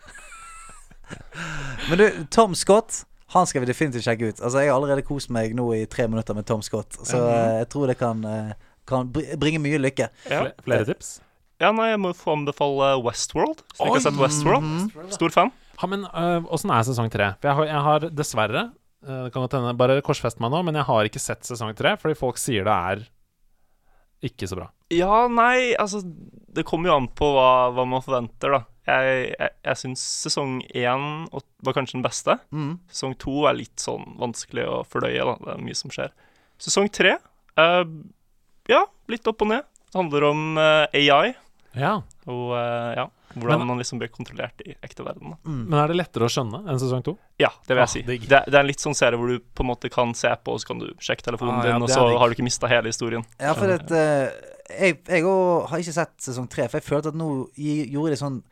Men du, Tom Scott, han skal vi definitivt sjekke ut. Altså, Jeg har allerede kost meg nå i tre minutter med Tom Scott, så eh, jeg tror det kan, eh, kan bringe mye lykke. Ja. Flere tips? ja, nei, jeg må få anbefale Westworld. Hvis du ikke har sett. Westworld. Stor fan. Ja, men øh, åssen er sesong tre? For jeg har, jeg har dessverre øh, kan godt hende Bare korsfest meg nå, men jeg har ikke sett sesong tre fordi folk sier det er ikke så bra. Ja, nei, altså Det kommer jo an på hva, hva man forventer, da. Jeg, jeg, jeg syns sesong én var kanskje den beste. Mm. Sesong to er litt sånn vanskelig å fordøye, da. Det er mye som skjer. Sesong tre, eh, ja, litt opp og ned. Det handler om eh, AI Ja, og eh, ja, hvordan Men- man liksom blir kontrollert i ekte verden. Da. Mm. Men er det lettere å skjønne enn sesong to? Ja, det vil Ah, jeg si. Det, det er en litt sånn serie hvor du på en måte kan se på, og så kan du sjekke telefonen Ah, ja, din, og så digg. har du ikke mista hele historien. Ja, for det, uh, jeg jeg har ikke sett sesong tre, for jeg følte at nå gjorde de sånn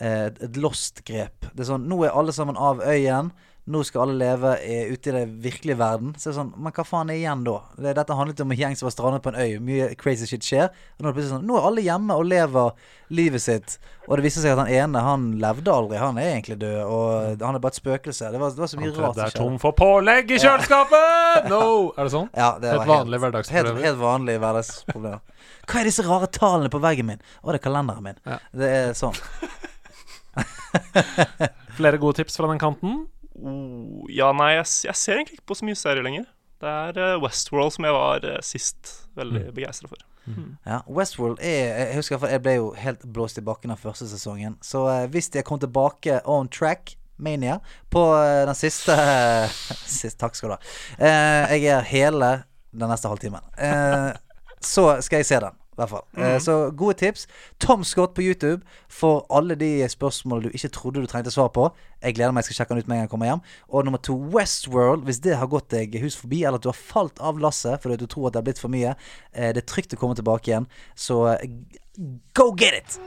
uh, et lost-grep. Det er sånn Nå er alle sammen av øyen. Nå skal alle leve ute i det virkelige verden. Så det er sånn, Men hva faen er igjen da? Det, dette handlet om en gjeng som var strandet på en øy. Mye crazy shit skjer. Og nå er det plutselig sånn Nå er alle hjemme og lever livet sitt. Og det viser seg at han ene, han levde aldri. Han er egentlig død. Og han er bare et spøkelse. Det var, det var så mye rart Det er tom for pålegg i kjøleskapet! No! Er det sånn? Ja, det Helt var helt, hverdagsproblemer. helt vanlige hverdagsproblemer. Hva er disse rare tallene på veggen min? Å, det er kalenderen min. Ja. Det er sånn. Flere gode tips fra den kanten? Oh, ja, nei, jeg, jeg ser egentlig ikke på så mye serier lenger. Det er eh, Westworld som jeg var eh, sist veldig Mm. begeistra for. Ja, Westworld er Jeg husker jeg ble jo helt blåst i bakken av første sesongen. Så eh, hvis de kom tilbake on track Mania på den siste sist, Takk skal du ha. Eh, jeg er hele den neste halvtimen. Eh, så skal jeg se den. Hvert fall. Eh, så gode tips. Tom Scott på YouTube for alle de spørsmålene du ikke trodde du trengte svar på. Jeg gleder meg, jeg skal sjekke den ut med en gang jeg kommer hjem. Og nummer to, Westworld. Hvis det har gått deg hus forbi, eller at du har falt av lasset fordi du tror at det har blitt for mye, eh, det er trygt å komme tilbake igjen. Så eh, go get it!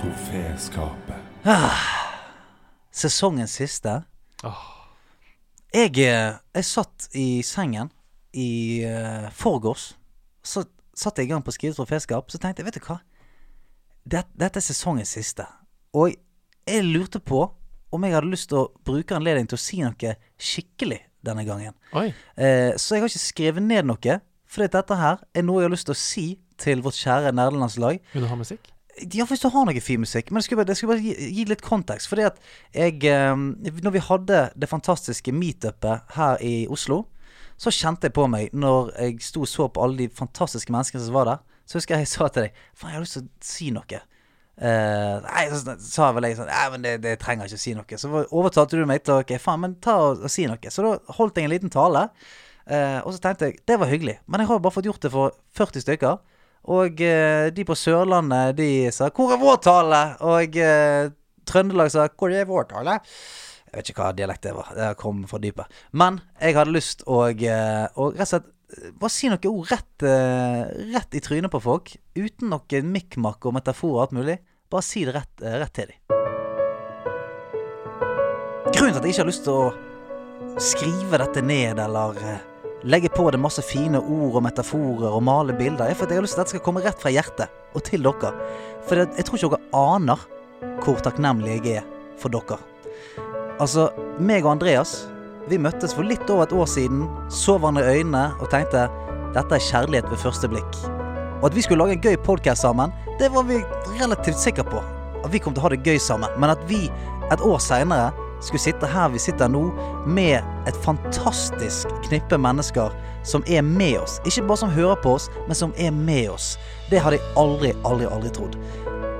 Troféskapet. Sesongens siste. Åh. Jeg, eh, jeg satt i sengen i uh, forgårs. Så satt jeg i gang på skrive troféskap. Så tenkte jeg, vet du hva? Dette, dette er sesongens siste. Og jeg lurte på om jeg hadde lyst til å bruke anledningen til å si noe skikkelig denne gangen. Eh, så jeg har ikke skrevet ned noe. For dette her er noe jeg har lyst til å si til vårt kjære nerdelandslag. Vil du ha musikk? Ja, hvis du har noe fin musikk. Men jeg skulle bare, jeg skulle bare gi, gi litt kontekst. Fordi at jeg eh, Når vi hadde det fantastiske meetupet her i Oslo, så kjente jeg på meg når jeg sto og så på alle de fantastiske menneskene som var der. Så husker jeg jeg sa til deg Faen, jeg har lyst til å si noe. Uh, nei, så sa vel jeg sånn Nei, men det, det trenger jeg ikke å si noe. Så overtalte du meg til Ok, faen, men ta og, og si noe. Så da holdt jeg en liten tale. Uh, og så tenkte jeg det var hyggelig. Men jeg har jo bare fått gjort det for 40 stykker. Og eh, de på Sørlandet, de sa 'Hvor er vår tale?' Og eh, Trøndelag sa 'Hvor er vår tale?' Jeg vet ikke hva dialekt det var. Det kom fra dypet. Men jeg hadde lyst å eh, rett og slett bare si noen ord rett, rett i trynet på folk. Uten noe mikkmakk og metafor og alt mulig. Bare si det rett, rett til dem. Grunnen til at jeg ikke har lyst til å skrive dette ned eller eh, legge på det masse fine ord og metaforer og male bilder, er for jeg har lyst til at dette skal komme rett fra hjertet og til dere. For jeg, jeg tror ikke dere aner hvor takknemlig jeg er for dere. Altså, meg og Andreas, vi møttes for litt over et år siden, så hverandre i øynene og tenkte dette er kjærlighet ved første blikk. Og at vi skulle lage en gøy podcast sammen, det var vi relativt sikre på. At vi kom til å ha det gøy sammen. Men at vi et år seinere skulle sitte her vi sitter nå, med et fantastisk knippe mennesker som er med oss. Ikke bare som hører på oss, men som er med oss. Det hadde jeg aldri, aldri, aldri trodd.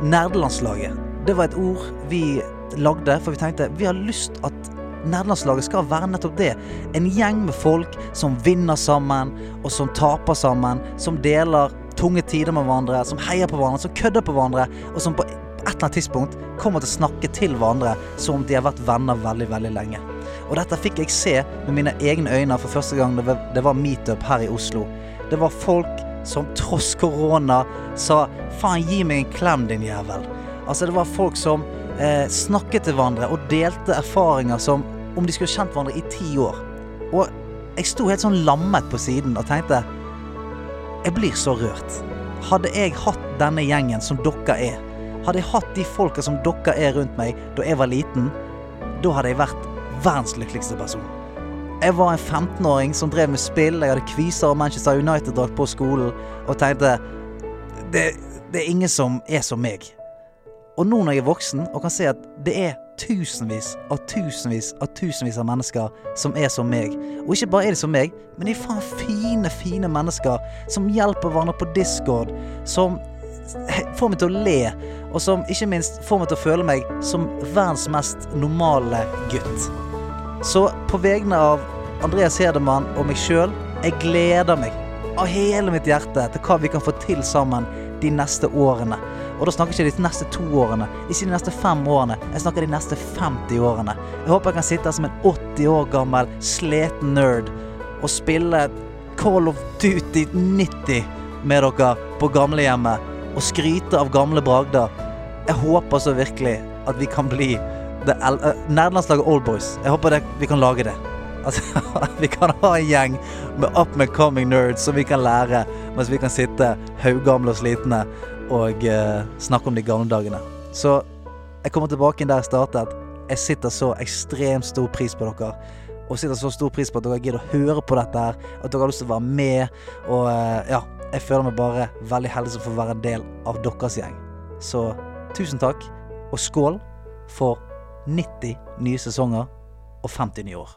Nerdelandslaget. Det var et ord vi lagde, for vi tenkte vi har lyst at Nerdelandslaget skal være nettopp det. En gjeng med folk som vinner sammen, og som taper sammen. Som deler tunge tider med hverandre, som heier på hverandre, som kødder på hverandre, og som på et eller annet tidspunkt kommer til å snakke til hverandre som om de har vært venner veldig, veldig lenge. Og dette fikk jeg se med mine egne øyne for første gang det var- meetup her i Oslo. Det var folk som tross korona sa 'faen, gi meg en klem, din jævel'. Altså, det var folk som eh, snakket til hverandre og delte erfaringer som om de skulle kjent hverandre i ti år. Og jeg sto helt sånn lammet på siden og tenkte Jeg blir så rørt. Hadde jeg hatt denne gjengen som dere er, hadde jeg hatt de folka som dere er rundt meg da jeg var liten, da hadde jeg vært verdens lykkeligste person. Jeg var en 15-åring som drev med spill, jeg hadde kviser og Manchester United-drakt på skolen, og tenkte det, det er ingen som er som meg. Og nå når jeg er voksen og kan se at det er tusenvis av tusenvis av tusenvis av mennesker som er som meg. Og ikke bare er de som meg, men de er faen fine, fine mennesker som hjelper hverandre på Discord. Som får meg til å le, og som ikke minst får meg til å føle meg som verdens mest normale gutt. Så på vegne av Andreas Hedemann og meg sjøl, jeg gleder meg av hele mitt hjerte til hva vi kan få til sammen de neste årene. Og da snakker jeg ikke de neste to årene, ikke de neste fem årene. Jeg snakker de neste 50 årene. Jeg håper jeg kan sitte her som en 80 år gammel sliten nerd og spille Call of Duty 90 med dere på gamlehjemmet og skryte av gamle bragder. Jeg håper så virkelig at vi kan bli det el- eh, nerdelandslaget Oldboys. Jeg håper det, vi kan lage det. Altså, at vi kan ha en gjeng med up and coming nerds som vi kan lære, mens vi kan sitte haugamle og slitne og uh, snakke om de gamle dagene. Så jeg kommer tilbake inn der jeg startet. Jeg sitter så ekstremt stor pris på dere. Og sitter så stor pris på at dere gidder å høre på dette her. At dere har lyst til å være med. Og eh, ja, jeg føler meg bare veldig heldig som får være en del av deres gjeng. Så tusen takk, og skål for 90 nye sesonger og 50 nye år.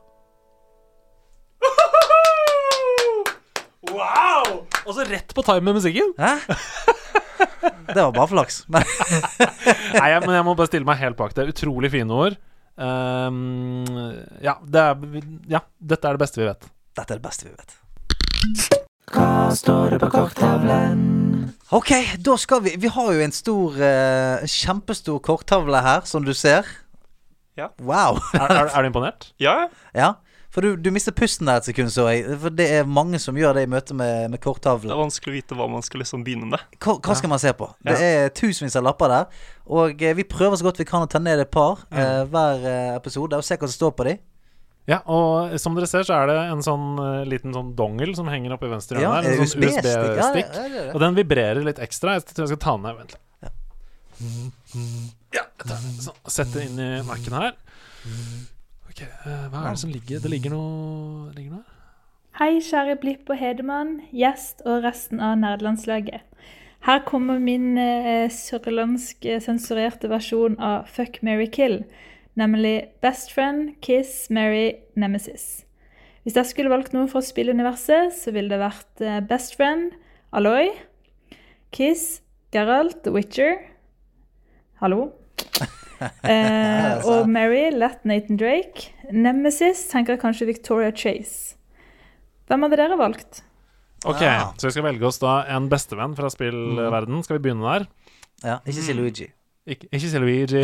Wow! Og så rett på time med musikken. Hæ? Det var bare flaks. Nei, jeg, men jeg må bare stille meg helt bak det. Utrolig fine ord. Um, ja, det er, ja, dette er det beste vi vet. Dette er det beste vi vet. Hva står det på korktavlen? Ok, da skal vi Vi har jo en stor eh, kjempestor korktavle her, som du ser. Ja. Wow. Er, er, er du imponert? Ja, ja. For du, du mister pusten der et sekund, så jeg. For det er mange som gjør det i møte med, med det er vanskelig å vite hva man skal liksom begynne med. Hva, hva skal man se på? Det Ja. er tusenvis av lapper der. Og eh, vi prøver så godt vi kan å ta ned et par eh, hver eh, episode, og se hva som står på de. Ja, og som dere ser, så er det en sånn uh, liten sånn dongel som henger oppe i venstre hjørne Ja, der. En sånn USB-stikk. USB-stikk. ja. Og den vibrerer litt ekstra. Jeg tror jeg skal ta den ned. Vent litt. Ja, sånn. Sett det inn i Mac-en her. Ok, uh, hva er det som ligger Det ligger noe Det ligger noe her? Hei, kjære Blipp og Hedemann, gjest og resten av nerdelandslaget. Her kommer min uh, sørlandsk sensurerte versjon av Fuck, marry, kill, nemlig Best Friend, Kiss, Marry, Nemesis. Hvis jeg skulle valgt noe fra spilluniverset, så ville det vært eh, Best Friend, Aloy, Kiss, Geralt, The Witcher Hallo? Eh, og Mary, Let Nathan Drake. Nemesis tenker jeg kanskje Victoria Chase. Hvem hadde dere valgt? Ok, så vi skal velge oss da en bestevenn fra spillverden. Skal vi begynne der? Ja, ikke si Luigi. Ikke, ikke si Luigi.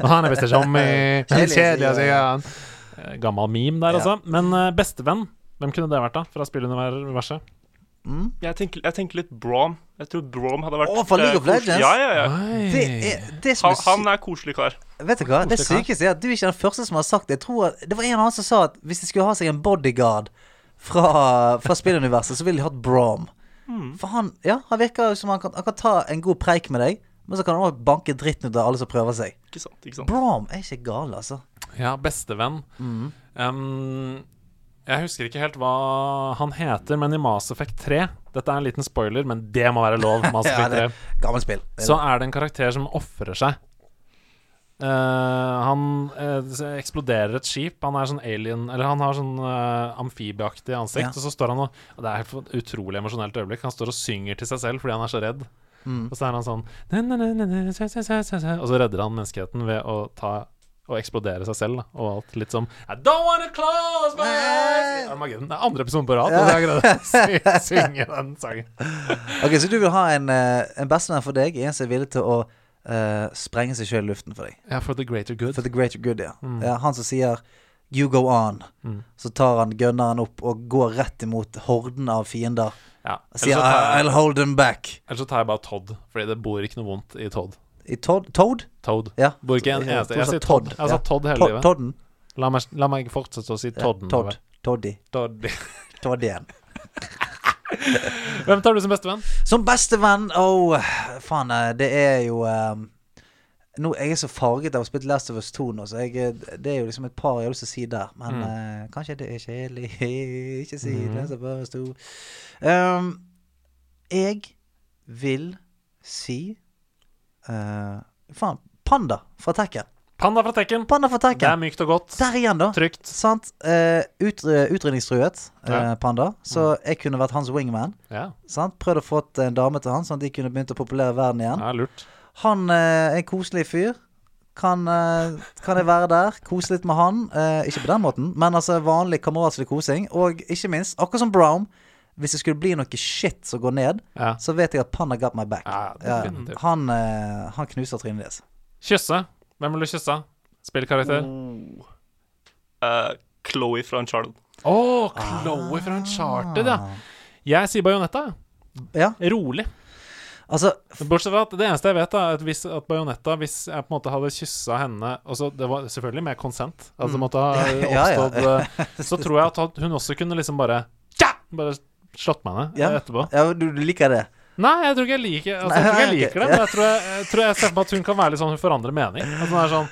Han er beste zombie. Kjedelig, å sier han. Eh, Gammel meme der, Ja. altså. Men uh, bestevenn, hvem kunne det vært, da? Fra spilluniverset? Jeg tenker, jeg tenker litt Brom. Jeg tror Brom hadde vært Å, fra League eh, of. Legends? Ja, ja, ja. Det er, det Han, er sy- han er koselig kar. Vet du hva? Det Koselig sykeste er at du er ikke den første som har sagt det. Jeg tror at Det var en annen som sa at hvis de skulle ha seg en bodyguard fra, fra spilluniverset, så ville de hatt Brom. Mm. For han Ja, han virker som han kan, han kan ta en god preik med deg, men så kan han også banke dritten ut av alle som prøver seg. Ikke sant? ikke sant? Brom er ikke gal, altså. Ja, bestevenn. Mm. Um, jeg husker ikke helt hva han heter, men i Mass Effect 3 Dette er en liten spoiler, men det må være lov. Mass Effect det 3 er gammelt spill. Er Så er det en karakter som ofrer seg. Uh, han uh, eksploderer et skip. Han er sånn alien Eller han har sånn uh, amfibieaktig ansikt. Ja. Og så står han og og Det er et utrolig emosjonelt øyeblikk. Han står og synger til seg selv fordi han er så redd. Mm. Og så er han sånn Og så redder han menneskeheten ved å ta og eksplodere seg selv. Da. Og alt litt som I don't wanna close my eyes Armageddon. Det er andre episode på rad, og jeg greide å synge den sangen. Ok, Så du vil ha en, eh, en bestevenn for deg, en som er villig til å uh, sprenge seg sjøl i luften for deg? Ja, for the greater good. For the greater good, ja. Mm. ja han som sier 'you go on', Mm. så tar han gunneren opp og går rett imot horden av fiender. Ja. Sier Ellers tar 'I'll hold them back'. Eller så tar jeg bare Todd, fordi det bor ikke noe vondt i Todd. I Todd? Toad? Todd. Ja. Bor ikke en eneste. Jeg sier Todd. Jeg har sagt Todd hele livet. Todden. La meg, la meg fortsette å si Todden. Todd. Toddy. Toddy. Todd igjen. Hvem tar du som bestevenn? Som bestevenn Oh, faen, eh, det er jo eh, nå, Jeg er så farget av å spille Last of Us 2 nå, så jeg, eh, det er jo liksom et par jeg har lyst til å si der. Men Mm. uh, kanskje det er kjedelig. Ikke si mm. Last of Us 2. Um, jeg vil si uh, Faen, Panda fra Tekken. Panda fra Tekken. Panda fra Det er mykt og godt. Der igjen, da. Trygt. Sant? Uh, ut, utrydningstruet uh, panda. Så jeg kunne vært hans wingman. Ja, Sant? Prøvd å få en dame til han, sånn at de kunne begynt å populere verden igjen. ja lurt. Han eh, er en koselig fyr. Kan, eh, kan jeg være der? Kose litt med han. Eh, ikke på den måten, men altså vanlig kameratslig kosing. Og ikke minst, akkurat som Brown, hvis det skulle bli noe shit som går ned, Ja. så vet jeg at Panda got my back. Ja, Ja, han, eh, han knuser trynet deres. Kysse. Hvem vil du kysse? Spillkarakter. Oh. Uh, Chloé fra Uncharted. Å, Chloé fra Uncharted, ja. Jeg sier Bajonetta. Ja, Rolig. Altså Bortsett fra at det eneste jeg vet, er at hvis at Bajonetta Hvis jeg på en måte hadde kyssa henne også, Det var selvfølgelig med konsent, altså det måtte ha oppstått Ja, ja. oppstått eh, Så tror jeg at hun også kunne liksom bare Ja! Bare slått meg ned Ja. eh, etterpå. ja, du, du liker det? Nei, jeg tror ikke jeg liker altså, Jeg tror ikke jeg liker det, men jeg tror jeg, jeg, tror jeg ser meg at hun kan være litt sånn Hun forandrer mening. Altså hun er sånn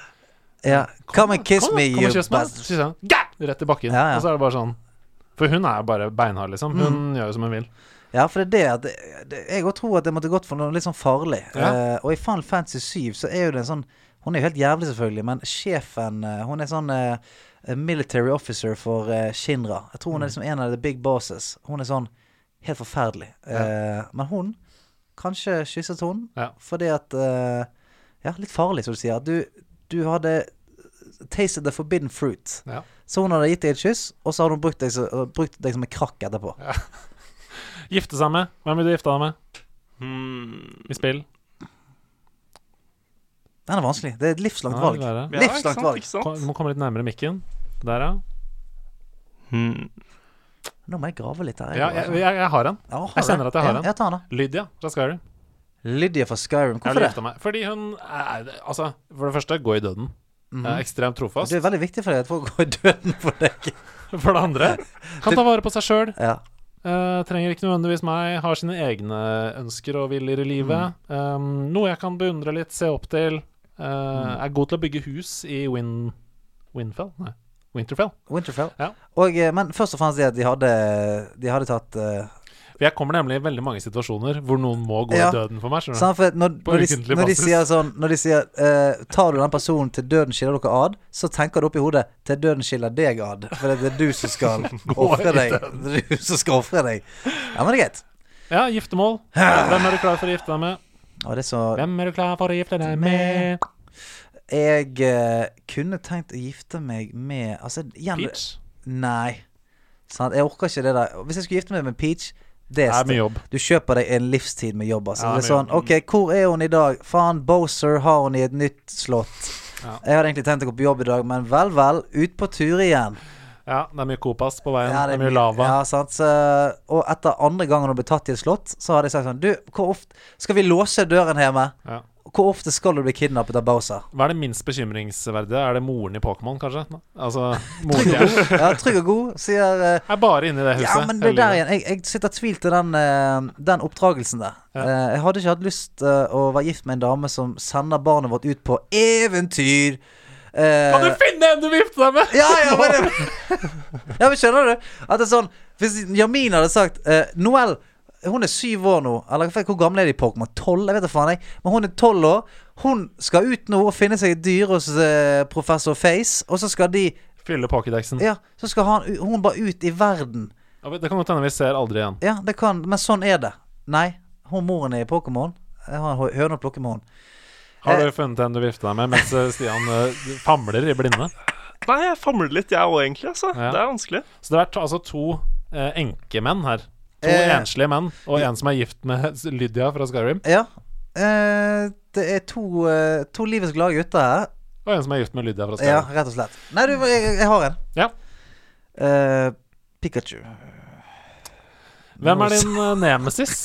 Ja. Come and kiss me, kom you bastard. Rett i bakken. Ja, ja. Og så er det bare sånn For hun er jo bare beinhard, liksom. Hun gjør jo som hun vil. Ja, for det er det at det, Jeg òg tror at det måtte gått for noe litt sånn farlig. Ja. Uh, og i Final Fantasy 7 så er jo det en sånn Hun er jo helt jævlig, selvfølgelig, men sjefen uh, Hun er sånn uh, military officer for Shinra. Jeg tror hun Mm. er liksom en av the big bosses. Hun er sånn helt forferdelig. Eh, men hun Kanskje kysset hun Ja. fordi at Ja, litt farlig, som du sier. Du, du hadde tasted the forbidden fruit. Ja. Så hun hadde gitt deg et kyss, og så hadde hun brukt deg, så, brukt deg som en krakk etterpå. Gifte seg med. Hvem vil du gifte deg med Hmm. i spill? Den er vanskelig. Det er et livslangt Ja, valg. det er det. Ja, Livslangt valg. Kom- Du må komme litt nærmere mikken. Der, ja. Hmm. Nå må jeg grave litt her. Ja, jeg, jeg, jeg har en. Ja, har Jeg kjenner at jeg har ja, en. Jeg tar den. Lydia fra Skyrim. Lydia fra Skyrim. Hvorfor det? meg. Fordi hun er Altså, for det første, gå i døden. Eh, ekstremt trofast. Det er veldig viktig for deg at folk går i døden for deg. For det andre, kan ta vare på seg sjøl. Ja. Eh, trenger ikke nødvendigvis meg. Har sine egne ønsker og viljer i livet. Um, noe jeg kan beundre litt, se opp til. Eh, Er god til å bygge hus i Win... Winfell? Nei, Winterfell. Winterfell. Ja. Og, eh, men først og fremst det at de hadde De hadde tatt eh, For jeg kommer nemlig i veldig mange situasjoner hvor noen må gå Ja. i døden for meg. Sant, for når, når, de, når de sier sånn Når de sier uh, Tar du den personen til døden skiller dere ad, så tenker du oppi hodet til døden skiller deg ad. For det er du som skal ofre deg. Det er du som skal ofre deg. Ja, men det er greit. Ja, giftermål. Hvem er du klar for å gifte deg med? Er så Hvem er du klar for å gifte deg med? Jeg uh, kunne tenkt å gifte meg med Altså, igjen Peach? Nei. Sant? Jeg orker ikke det der. Hvis jeg skulle gifte meg med Peach det Det er mye jobb. Du kjøper deg en livstid med jobb. Altså. Ja, det er sånn, jobb. OK, hvor er hun i dag? Faen, Boser har hun i et nytt slott. Ja. Jeg hadde egentlig tenkt å gå på jobb i dag, men vel, vel. Ut på tur igjen. Ja, det er mye kopas på veien. Ja, det er mye lava. Ja, sant. Så, og etter andre gangen hun ble tatt i et slott, så hadde jeg sagt sånn Du, hvor ofte Skal vi låse døren hjemme? Ja. Hvor ofte skal du bli kidnappet av Bowser? Hva er det minst bekymringsverdige? Er det moren i Pokémon, kanskje? Altså, moren din Ja, trygg og god, sier uh, er bare inne i det huset. Ja, men det der igjen Jeg, jeg sitter tvil til den, uh, den oppdragelsen der. Ja. Uh, jeg hadde ikke hatt lyst å være gift med en dame som sender barnet vårt ut på eventyr. Kan du finne en du vil gifte deg med? ja, ja, men ja, men skjønner du? At det er sånn Hvis Jamin hadde sagt Noel hun er syv år nå. Eller hvor gammel er de i Pokémon? Tolv? Jeg vet da faen. jeg Men hun er tolv år. Hun skal ut nå og finne seg et dyr hos eh, professor Face. Og så skal de Fylle pokédexen. Ja, så skal han, hun bare ut i verden. Ja, Det kan godt hende vi ser aldri igjen. Ja, det kan Men sånn er det. Nei. Hun moren er i Pokémon. Jeg har en hø- høne å plukke med hun. Har Eh. du funnet en du vifter deg med mens eh, Stian eh, famler i blinde? Nei, jeg famler litt, jeg òg, egentlig. altså Ja. Det er vanskelig. Så det er altså to eh, enkemenn her. To Eh. enslige menn, og en som er gift med Lydia fra Skyrim. Ja. Eh, det er to, eh, to livets glade gutter her. Og en som er gift med Lydia fra Skyrim. Ja, rett og slett. Nei, du, jeg, jeg har en. Ja. Eh, Pikachu. Hvem er din eh, nemesis?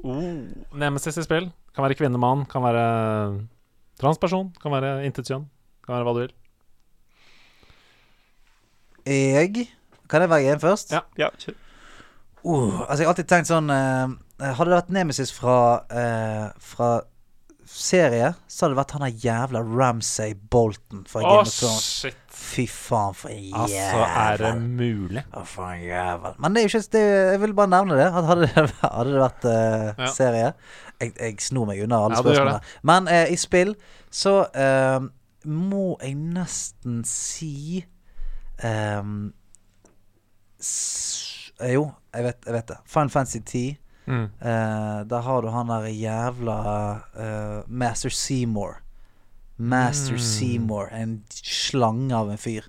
Nemesis i spill. Kan være kvinnemann, kan være transperson, kan være intet kjønn. Kan være hva du vil. Jeg Kan jeg velge en først? Ja. Ja, kjør. Uh, altså, jeg har alltid tenkt sånn uh, Hadde det vært Nemesis fra uh, Fra serie, så hadde det vært han der jævla Ramsay Bolton fra Game oh, of Thrones. shit. Fy faen, for en jævel. Altså, er det mulig? Oh, for en jævel. Men det er jo ikke det, Jeg vil bare nevne det. At hadde det, hadde det vært uh, Ja. serie Jeg, jeg snor meg unna alle Ja, spørsmålene. Men uh, i spill så uh, må jeg nesten si um, s, Jo, jeg vet, jeg vet det. Final Fantasy 10. Mm. Uh, der har du han der jævla uh, Master Seymour. Master Mm. Seymour. En slange av en fyr.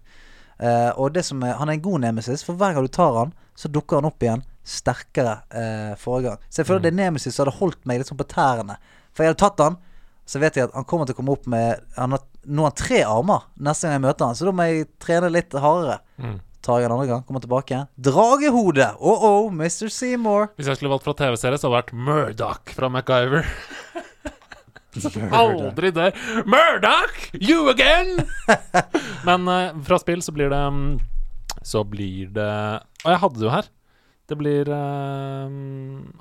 Uh, og det som er, han er en god nemesis, for hver gang du tar han, så dukker han opp igjen sterkere uh, forrige gang. Så jeg føler Mm. det er nemesis som hadde holdt meg litt sånn på tærne. For jeg hadde tatt han, så vet jeg at han kommer til å komme opp med Han har nå har han tre armer neste gang jeg møter han, så da må jeg trene litt hardere. Mm. Tar jeg en andre gang, kommer tilbake. Dragehode! Oh oh, Mr. Seymour. Hvis jeg skulle valgt fra TV-serie, så hadde det vært Murdoch fra MacGyver. Aldri dør. Murdoch! You again! Men uh, fra spill så blir det um, Så blir det Og jeg hadde det jo her. Det blir uh,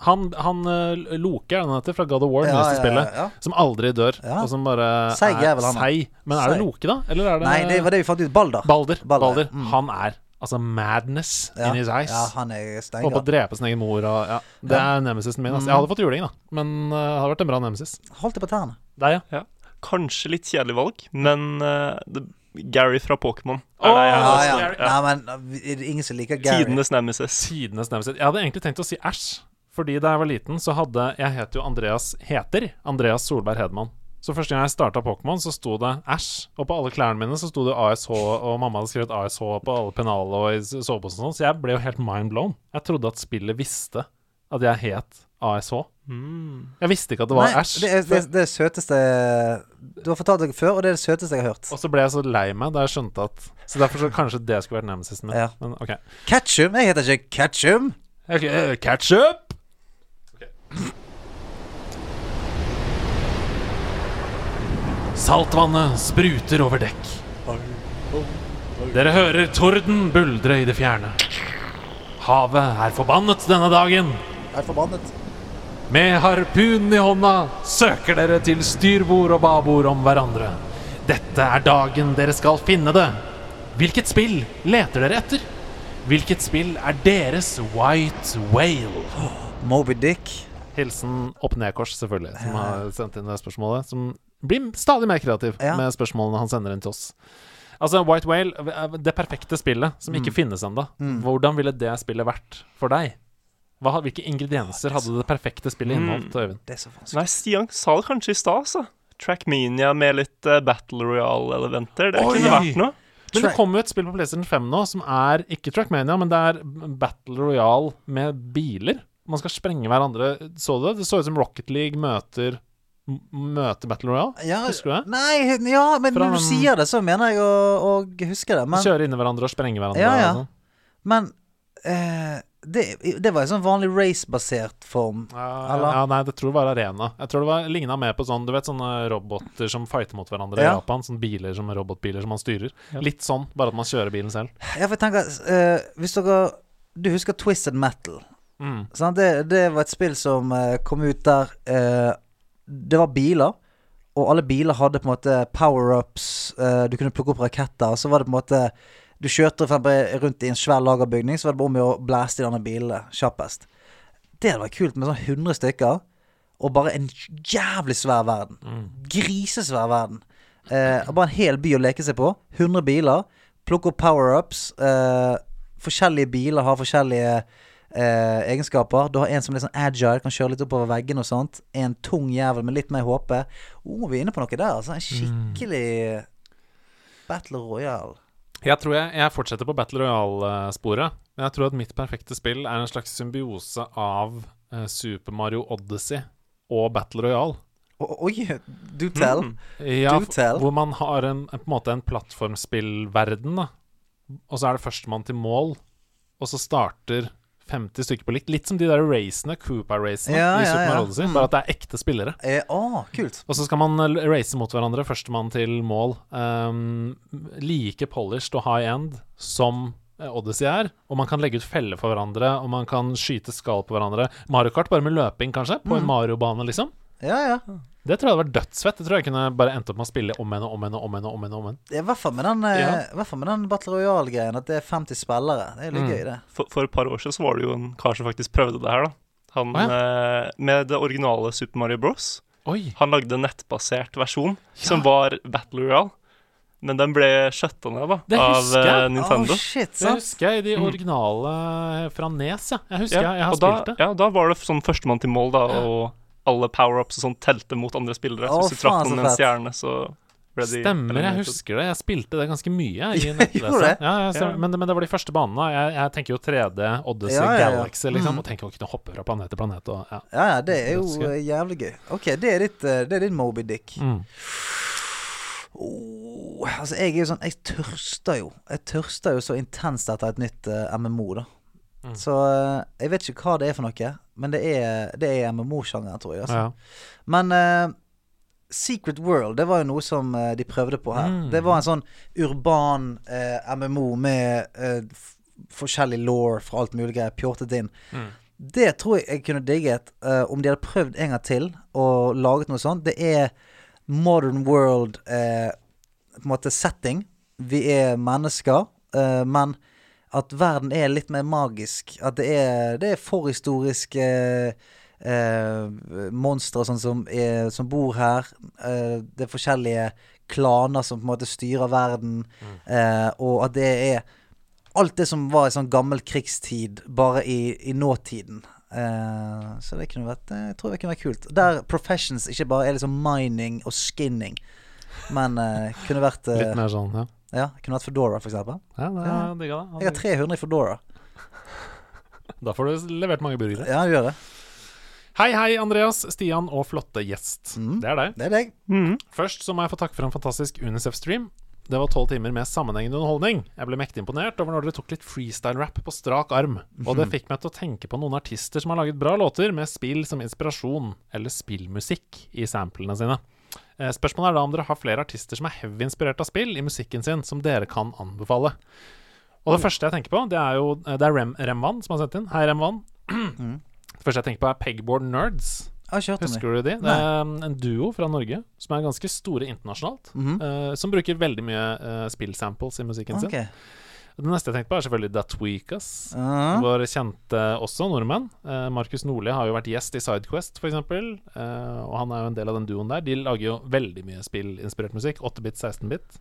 Han, han uh, Loke, er det han heter, fra God of War, Ja, nyeste ja, spillet. ja, ja. Som aldri dør, og som bare Seig er er seig. Men er det Loke, da? Eller er det Nei, det var det vi fant ut. Balder. Balder. Balder, Balder. mm. Han er altså madness Ja, in his eyes. ja, han er Holdt på å drepe sin egen mor og ja. Det Ja. er nemesisen min. Altså. Mm. Jeg hadde fått juling, da. Men uh, det hadde vært en bra nemesis. Holdt det på tærne. Deg, ja. Ja. Kanskje litt kjedelig valg, men uh, det, Gary fra Pokémon Oh, Åh, det Ja, ja. Nei, men er det ingen som liker Gary? Tidenes nemesis. Tidenes nemesis. Jeg hadde egentlig tenkt å si Æsj. Fordi da jeg var liten, så hadde Jeg het jo Andreas Heter Andreas Solberg Hedman. Så første gang jeg starta Pokémon, så sto det Æsj. Og på alle klærne mine så sto det ASH, og mamma hadde skrevet ASH på alle pennaler og i soveposen og sånn, så jeg ble jo helt mind blown. Jeg trodde at spillet visste at jeg het ASH. Jeg visste ikke at det var Æsj. det er det, er det søteste Du har fortalt det før, og det er det søteste jeg har hørt. Og så ble jeg så lei meg da jeg skjønte at Så derfor så kanskje det skulle vært nemesisen min. Ja. Men OK. Ketchum? Jeg heter ikke Ketchum. Okay, ketchup? Ketchup! Saltvannet spruter over dekk. Dere hører torden buldre i det fjerne. Havet er forbannet denne dagen. Er forbannet. Med harpunen i hånda søker dere til styrbord og babord om hverandre. Dette er dagen dere skal finne det. Hvilket spill leter dere etter? Hvilket spill er deres White Whale? Moby Dick. Hilsen opp-ned-kors, selvfølgelig, som har sendt inn det spørsmålet. Som blir stadig mer kreativ Ja. med spørsmålene han sender inn til oss. Altså, White Whale, det perfekte spillet som ikke finnes ennå. Hvordan ville det spillet vært for deg? Hva, hvilke ingredienser hadde det perfekte spillet inneholdt, Øyvind? Det er så vanskelig. Nei, Stian sa det kanskje i stad, altså. Trackmania med litt uh, Battle Royale-elementer. Det Oi! kunne vært noe. Men det kommer jo et spill på PlayStation 5 nå som er ikke Trackmania, men det er Battle Royale med biler. Man skal sprenge hverandre. Så du det? Det så ut som Rocket League møter m- Møter Battle Royale. Ja, Husker du det? Nei, ja, men Fra når du den- sier det, så mener jeg å, å huske det. Men, Kjøre i hverandre og sprenge hverandre. Ja, ja. sånn. men eh, det, det var en sånn vanlig race-basert form. Ja, Eller? ja, nei, det tror jeg var arena. Jeg tror det var ligna mer på sånn Du vet sånne roboter som fighter mot hverandre i Japan? Sånne biler som robotbiler som man styrer. Litt sånn, bare at man kjører bilen selv. Ja, for jeg tenker eh, Hvis dere Du husker Twisted Metal? Mm. Sant? Det, det var et spill som eh, kom ut der eh, Det var biler, og alle biler hadde på en måte power-ups. eh, du kunne plukke opp raketter, så var det på en måte Du kjørte rundt i en svær lagerbygning, så var det bare om å blæste i denne bilene kjappest. Det hadde vært kult med sånn 100 stykker, og bare en jævlig svær verden. Grisesvær verden. Eh, bare en hel by å leke seg på. 100 biler. Plukke opp power-ups. Eh, forskjellige biler har forskjellige eh, egenskaper. Du har en som er litt sånn agile, kan kjøre litt oppover veggene og sånt. En tung jævel med litt mer HP. Oh, vi er inne på noe der. Altså. En skikkelig Battle Royale. Jeg tror jeg, jeg fortsetter på Battle Royale-sporet. Men jeg tror at mitt perfekte spill er en slags symbiose av eh, Super Mario Odyssey og Battle Royale. Oi, do tell. Ja, Do tell. hvor man har en, en, på en måte en plattformspillverden, da. Og så er det førstemann til mål, og så starter 50 stykker på likt. Litt som de der racene, Cooper-racene Ja, i Super. Mario Odyssey, Mm. bare at det er ekte spillere. Eh, Å, kult. Og så skal man eh, race mot hverandre, førstemann til mål. Um, like polished og high end som eh, Odyssey er. Og man kan legge ut feller for hverandre, og man kan skyte skall på hverandre. Mario Kart bare med løping, kanskje, på en Mario-bane, liksom. Ja, ja. Det tror jeg hadde vært dødsfett. Det tror jeg kunne bare endt opp med å spille om igjen og om igjen og om igjen. og om igjen, og om igjen. I hvert fall med den, eh, Ja. hvert fall med den Battle Royale-greien. At det er 50 spillere. Det er litt Mm. gøy, det. For, for et par år siden så var det jo en kar som faktisk prøvde det her, da. Han Å, eh, med det originale Super Mario Bros. Oi! Han lagde en nettbasert versjon som var Battle Royale. Men den ble skjøtta ned, da, Det av eh, Nintendo. Oh, shit, Det husker jeg i de Mm. originale fra Nes, ja. Jeg husker Ja, jeg, jeg har spilt da, det. Ja, da var det sånn førstemann til mål, da, og alle power-ups og sånn telte mot andre spillere. Å, så hvis du traff noen med en stjerne, så ble de Stemmer, jeg husker det. Jeg spilte det ganske mye i Gjorde det? Ja, ja, men, men det var de første banene. Jeg, jeg tenker jo 3D, Odyssey, Ja, ja, ja. Galaxy, liksom. Mm. Og tenker å kunne hoppe fra planet til planet. Og, ja. Ja, ja, det er jo eh, jævlig gøy. Ok, det er ditt, eh, det er din Moby Dick. Mm. Oh, altså, jeg er jo sånn Jeg tørster jo. Jeg tørster jo så intenst etter et nytt uh, MMO, da. Mm. Så eh, jeg vet ikke hva det er for noe, men det er, det er MMO-sjangeren, tror jeg. Altså. Ja. Men uh, Secret World, det var jo noe som uh, de prøvde på her. Mm. Det var en sånn urban uh, MMO med forskjellig law fra alt mulig greier pjortet inn. Mm. Det tror jeg jeg kunne digget om de hadde prøvd en gang til og laget noe sånt. Det er modern world på en måte setting. Vi er mennesker, men at verden er litt mer magisk. At det er, det er forhistoriske eh, monstre sånn som, er, som bor her. Eh, det er forskjellige klaner som på en måte styrer verden. Eh, og at det er alt det som var i sånn gammel krigstid, bare i, i nåtiden. Eh, så det kunne vært eh, Jeg tror det kunne vært kult. Der professions ikke bare er liksom mining og skinning, men eh, kunne vært eh, Litt mer sånn, ja. Ja, kunne vært Foodora, for eksempel. Ja, det Ja. digga det. Jeg har 300 i Foodora. Da får du levert mange burgere. Ja, du gjør det. Hei, hei, Andreas, Stian og flotte gjest. Det er deg. Det er deg. Først så må jeg få takke for en fantastisk Unicef-stream. Det var tolv timer med sammenhengende underholdning. Jeg ble mektig imponert over når dere tok litt freestyle-rap på strak arm. Og det fikk meg til å tenke på noen artister som har laget bra låter med spill som inspirasjon, eller spillmusikk, i samplene sine. Eh, Spørsmålet er da om dere har flere artister som er heavy inspirert av spill i musikken sin, som dere kan anbefale. Og det første jeg tenker på, det er jo eh, Det er Rem, Remvan som har sendt inn. Hei, Remvan. Det første jeg tenker på, er Pegboard Nerds. Husker du de? Det er um, en duo fra Norge som er ganske store internasjonalt. Mm -hmm. uh, som bruker veldig mye uh, spillsamples i musikken Ok. sin. Det neste jeg tenkte på, er selvfølgelig Da Uh -huh. Vår kjente også nordmenn. Eh, Markus Nordli har jo vært gjest i Sidequest, f.eks. Uh, og han er jo en del av den duoen der. De lager jo veldig mye spillinspirert musikk. 8-bit, 16-bit.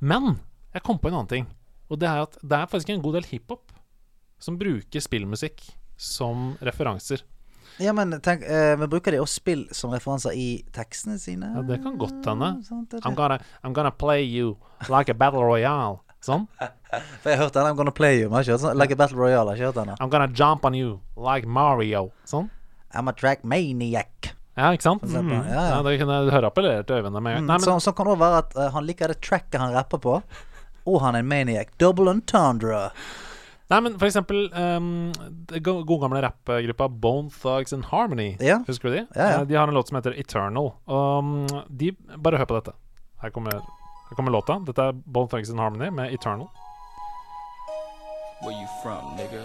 Men jeg kom på en annen ting. Og det er at det er faktisk en god del hiphop som bruker spillmusikk som referanser. Ja, men tenk, eh, vi bruker de også spill som referanser i tekstene sine? Ja, det kan godt hende. Er I'm gonna, I'm gonna play you like a battle royale. Sånn. For jeg hørte hørt den I'm Gonna Play You. Har sånn Like a Battle Royale. Har ikke hørt den I'm gonna jump on you like Mario. Sånn. I'm a track maniac. Ja, ikke sant? Mm. Ja, ja. det kunne høre appellere til øynene med en gang. Sånn kan også være at uh, han liker det tracket han rapper på, og han er en maniac. Double entendre. nei, men for eksempel um, gode gamle rappgruppa Bone Thugs and Harmony. Ja. Husker du de? Ja, ja. Eh, De har en låt som heter Eternal. Og um, de Bare hør på dette. Her kommer, her kommer låta. Dette er Bone Thugs and Harmony med Eternal. Where you from, nigga?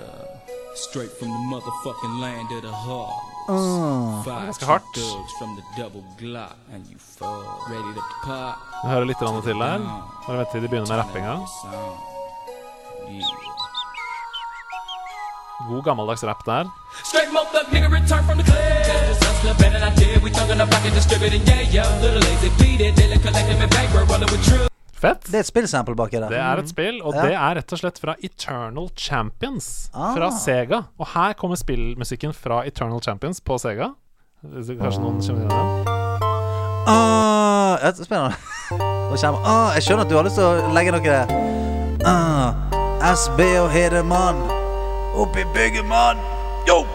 Straight from the motherfucking land of the heart. Oh, Ganske hardt. thugs from the double Glock, and you fuck. Ready to pop? Vi hører litt til her. Bare vent til de begynner med rappinga. God gammeldags rap der. Fett. Det er et spillsample baki der. Det er et spill, og Ja. det er rett og slett fra Eternal Champions Ah. fra Sega. Og her kommer spillmusikken fra Eternal Champions på Sega. Kanskje noen kjenner igjen den? Ah, spennende. Ah, jeg skjønner at du har lyst til å legge noe der. Ah, SB og Hedemann. Oppi bygget, mann. Yo!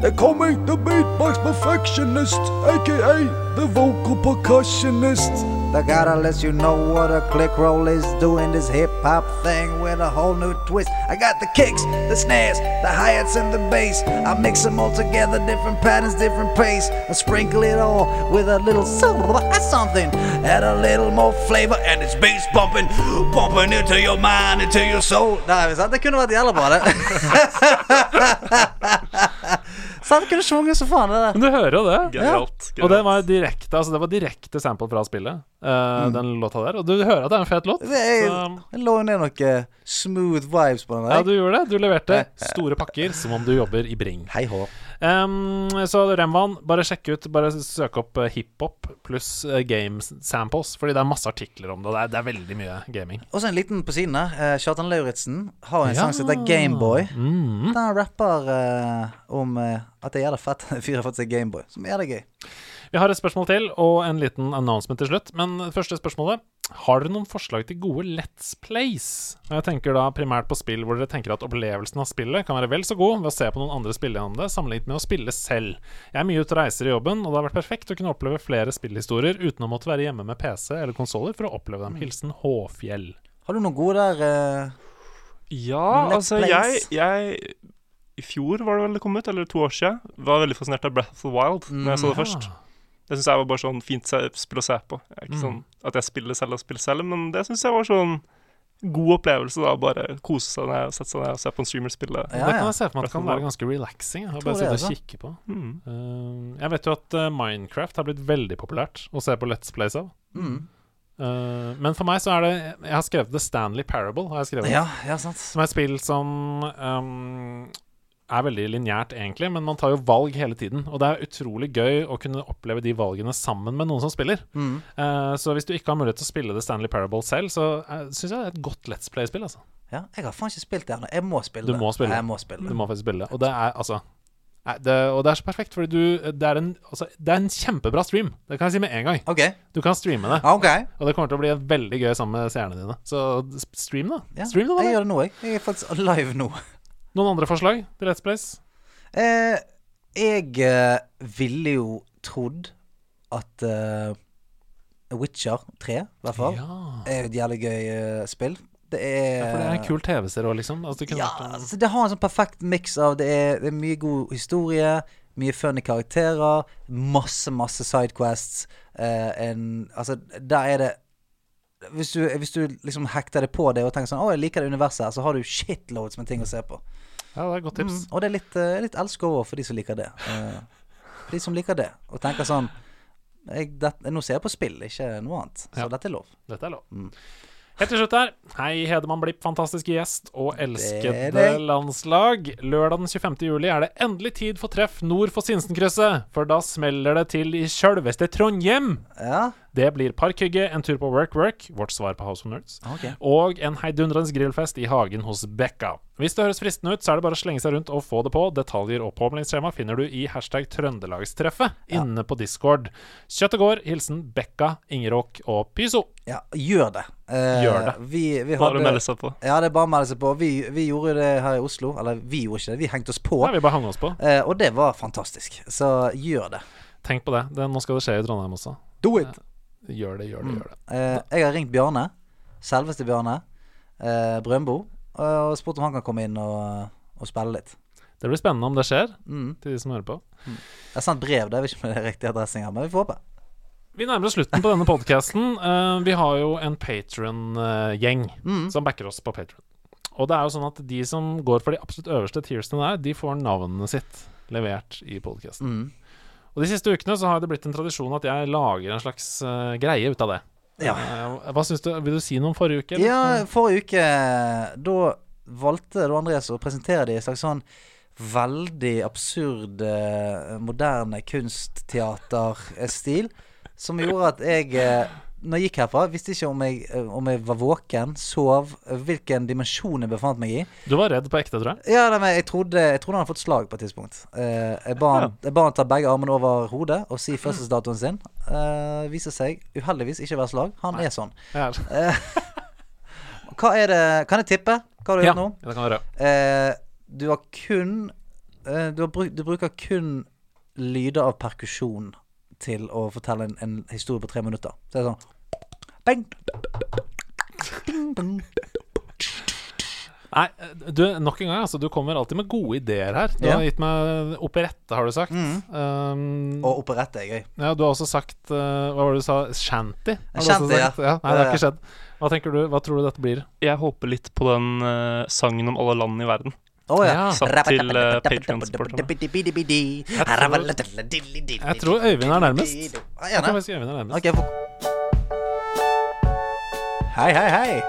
They're calling the beatbox perfectionist, aka the vocal percussionist. I gotta let you know what a click roll is doing this hip hop thing with a whole new twist. I got the kicks, the snares, the hi hats, and the bass. I mix them all together, different patterns, different pace. I sprinkle it all with a little something, add a little more flavor, and it's bass bumping, bumping into your mind, into your soul. Nei, sant? Det kunne vært jævla bra, det. Eh? Sant? Kunne sunget så faen, det. Men du hører jo det. Genialt, Og det var direkte Altså det var direkte sample fra spillet, eh, den låta der. Og du hører at det er en fet låt. Det er, Så, jeg lå ned noen smooth vibes på den. der. ja, du gjorde det. Du leverte store pakker som om du jobber i Bring. Hei hå. Um, så Remvan, bare sjekk ut Bare søk opp eh, hiphop pluss eh, game samples, fordi det er masse artikler om det. Det er, det er veldig mye gaming. Og så en liten på siden her. Eh, Kjartan Lauritzen har en Ja. sang som heter Gameboy. Mm. Der han rapper uh, om uh, at det er jævla fett fyr har fått seg Gameboy. Som er det gøy. Vi har et spørsmål til, og en liten announcement til slutt. Men første spørsmålet Har dere noen forslag til gode Let's Plays? Og Jeg tenker da primært på spill hvor dere tenker at opplevelsen av spillet kan være vel så god ved å se på noen andre spille gjennom det, sammenlignet med å spille selv. Jeg er mye ute og reiser i jobben, og det har vært perfekt å kunne oppleve flere spillhistorier uten å måtte være hjemme med PC eller konsoller for å oppleve dem. Hilsen Håfjell. Har du noen gode der? Uh, Ja, altså jeg, jeg I fjor var det vel det kom ut, eller to år siden, var veldig fascinert av Breath of the Wild Når jeg så det Mm. først. Det syns jeg var bare sånn fint spill å se på. Ikke Mm. sånn at jeg spiller selv og spiller selv, men det syns jeg var sånn god opplevelse. da Bare kose seg ned sette seg ned og se på en streamer spille. det kan jeg se for meg at det kan være ganske relaxing. å Bare sitte og kikke på. Mm. Uh, jeg vet jo at uh, Minecraft har blitt veldig populært å se på Let's Plays av. Mm. Uh, men for meg så er det Jeg har skrevet The Stanley Parable. Har jeg skrevet Ja, ja, sant. Som er et spill som um, er veldig lineært, egentlig, men man tar jo valg hele tiden. Og det er utrolig gøy å kunne oppleve de valgene sammen med noen som spiller. Mm. Uh, så hvis du ikke har mulighet til å spille The Stanley Parable selv, så uh, syns jeg det er et godt Let's Play-spill. Altså. Ja, jeg har faen ikke spilt det ennå. Jeg må spille det. Du må spille det. Jeg må spille det. Du må faktisk spille det. Og det er altså det, og det er så perfekt, fordi du Det er en, altså, det er en kjempebra stream. Det kan jeg si med en gang. Ok. Du kan streame det. Okay. ok. Og det kommer til å bli veldig gøy sammen med seerne dine. Så stream, da. Ja, Stream det, jeg gjør det nå, jeg. Jeg er faktisk live nå. Noen andre forslag til Let's Place? Eh, jeg eh, ville jo trodd at eh, Witcher 3, i hvert fall, Ja. er et jævlig gøy eh, spill. Det er Ja, for det er en kul TV-serie òg, liksom. Altså, det kunne Ja, altså, det har en sånn perfekt miks av det er, det er mye god historie, mye funny karakterer, masse, masse sidequests. Eh, en, altså, der er det hvis du, hvis du liksom hekter det på det og tenker sånn Å, jeg liker det universet her, så har du shitloads med ting å se på. Ja, det er et godt tips. Mm, og det er litt, eh, litt elsker òg for de som liker det. Eh, de som liker det, og tenker sånn jeg, det, Nå ser jeg på spill, ikke noe annet. Så Ja. dette er lov. Dette er lov. Mm. Helt til slutt her. Hei, Hedemann Blipp, fantastiske gjest og elskede det det. landslag. Lørdag den 25. juli er det endelig tid for treff nord for Sinsenkrysset. For da smeller det til i sjølveste Trondheim. Ja. Det blir parkhygge, en tur på Work Work, vårt svar på House of Nerds, okay. og en heidundrende grillfest i hagen hos Bekka. Hvis det høres fristende ut, så er det bare å slenge seg rundt og få det på. Detaljer og påmeldingsskjema finner du i hashtag Trøndelagstreffet inne på Discord. Kjøttet går. Hilsen Bekka, Ingeråk og Pyso. Ja, gjør det. Eh, Gjør det. Vi, vi hadde, bare melde seg på. Ja, det er bare å melde seg på. Vi, vi gjorde det her i Oslo. Eller vi gjorde ikke det, vi hengte oss på. Ja, vi bare hang oss på. Eh, og det var fantastisk. Så gjør det. Tenk på det. det. Nå skal det skje i Trondheim også. Do it! Gjør det, gjør det, Mm. gjør det. Eh, jeg har ringt Bjarne, selveste Bjarne, eh, Brøndbo, og spurt om han kan komme inn og, og spille litt. Det blir spennende om det skjer, Mm. til de som hører på. Jeg har sendt brev, det er ikke med riktig adresse engang, men vi får håpe. Vi nærmer oss slutten på denne podkasten. vi har jo en Patron-gjeng Mm. som backer oss på Patron. Og det er jo sånn at de som går for de absolutt øverste tiersene der, de får navnet sitt levert i podkasten. Mm. Og de siste ukene så har det blitt en tradisjon at jeg lager en slags uh, greie ut av det. Ja. Uh, hva syns du? Vil du si noe om forrige uke? eller? Ja, forrige uke Da valgte du Andreas å presentere det i en slags sånn veldig absurd eh, moderne kunstteaterstil. Som gjorde at jeg eh, Når jeg gikk herfra, visste ikke om jeg, eh, om jeg var våken, sov, hvilken dimensjon jeg befant meg i. Du var redd på ekte, tror jeg. Ja, nei, men jeg trodde, jeg trodde han hadde fått slag på et tidspunkt. Jeg ba han, jeg ba han ta begge armene over hodet og si fødselsdatoen sin. Uh, viser seg uheldigvis ikke å være slag. Han er sånn. Ja. Eh, hva er det Kan jeg tippe? Hva har du Ja, gjort nå? det kan være. Du har kun du, har bruk, du bruker kun lyder av perkusjon til å fortelle en, en historie på tre minutter. Så det er sånn bang, ding, dong. Nei, du, nok en gang, altså. Du kommer alltid med gode ideer her. Du Ja. har gitt meg operette, har du sagt. Mm. Um, Og operette er gøy. Ja, du har også sagt uh, Hva var det du sa? Shanty? Shanty, ja. ja. Nei, det har ikke skjedd. Hva tenker du? Hva tror du dette blir? Jeg håper litt på den uh, sangen om alle land i verden. Å ja. Satt til uh, Patreon-supporterne. Jeg tror Øyvind er nærmest. Ja, Jeg tror faktisk Øyvind er nærmest. Okay, Hei, hei, hei.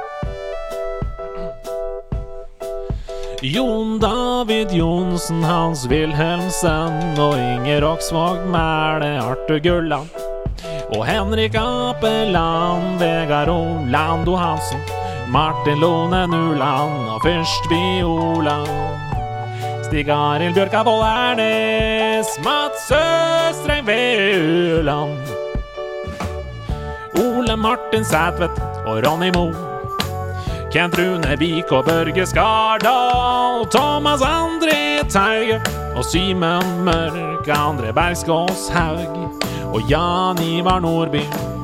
Jon David Johnsen, Hans Wilhelmsen og Inger Oksvåg Mæle, Arthur Gulland. Og Henrik Apeland, Vegard Orlando Hansen, Martin Lone Nuland og Fyrst Viola. Stig Arild Bjørka Bollernes, Mats Østreng Veland. Ole Martin Sætvedt og Ronny Moe. Kent Rune Vik og Børge Skardal. Thomas André Tauge og Simen Mørk. André Bergskås Haug og Jan Ivar Nordby.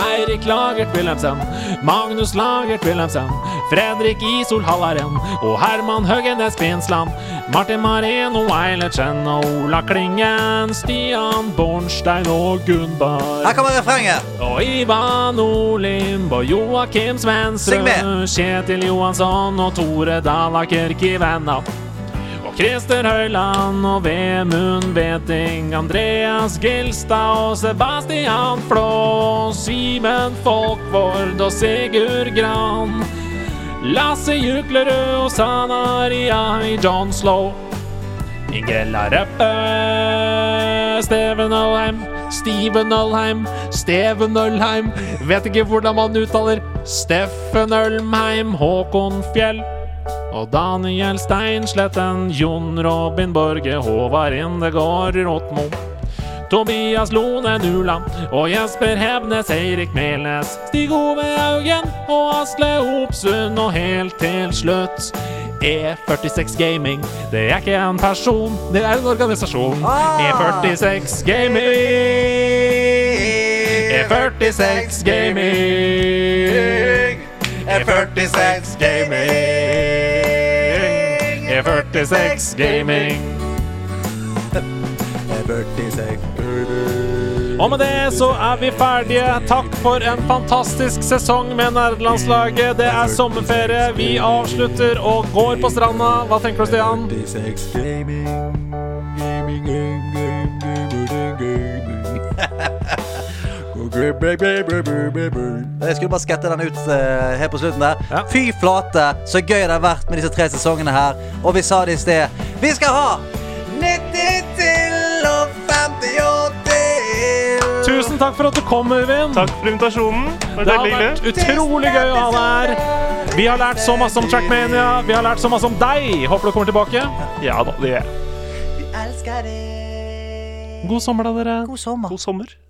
Eirik Lagert Wilhelmsen, Magnus Lagert Wilhelmsen, Fredrik Isol Hallaren og Herman Høgenes Pinsland. Martin Mareno Eilertsen og Ola Klingen, Stian Bornstein og Gunnbar Her kommer refrenget. Og Ivan Olimb og Joakim. Svensrud, Kjetil Johansson og Tore Dalaker Kivenna. Og Christer Høyland og Vemund Veting, Andreas Gilstad og Sebastian Flå, Simen Folkvord og Sigurd Gran. Lasse Juklerud og Sanaria i John Slow. Ingrella Røppe, Steven Ølheim, Steven Ølheim, Steven Ølheim. Vet ikke hvordan man uttaler Steffen Ølmheim, Håkon Fjell. Og Daniel Steinsletten, Jon Robin Borge, Håvard Indegård Rotmo. Tobias Lone Nuland og Jesper Hebnes, Eirik Melnes, Stig Ove Haugen og Asle Opsund, og helt til slutt E46 Gaming. Det er ikke en person, det er en organisasjon. E46 Gaming. E46 Gaming. E46 Gaming. E46 Gaming. Og med det så er vi ferdige. Takk for en fantastisk sesong med nerdelandslaget. Det er sommerferie. Vi avslutter og går på stranda. Hva tenker du, Stian? Jeg skulle bare skette den ut uh, helt på slutten der. Fy flate, så gøy det har vært med disse tre sesongene her. Og vi sa det i sted. Vi skal ha 90 til og 50 år til. Tusen takk for at du kom, Øyvind. Takk for invitasjonen. Det Det har vært utrolig gøy å ha deg her. Vi har lært så masse om Trackmania. Vi har lært så masse om deg. Håper du kommer tilbake. Ja da, det gjør jeg. Vi elsker deg. God sommer, da, dere. God sommer. God sommer.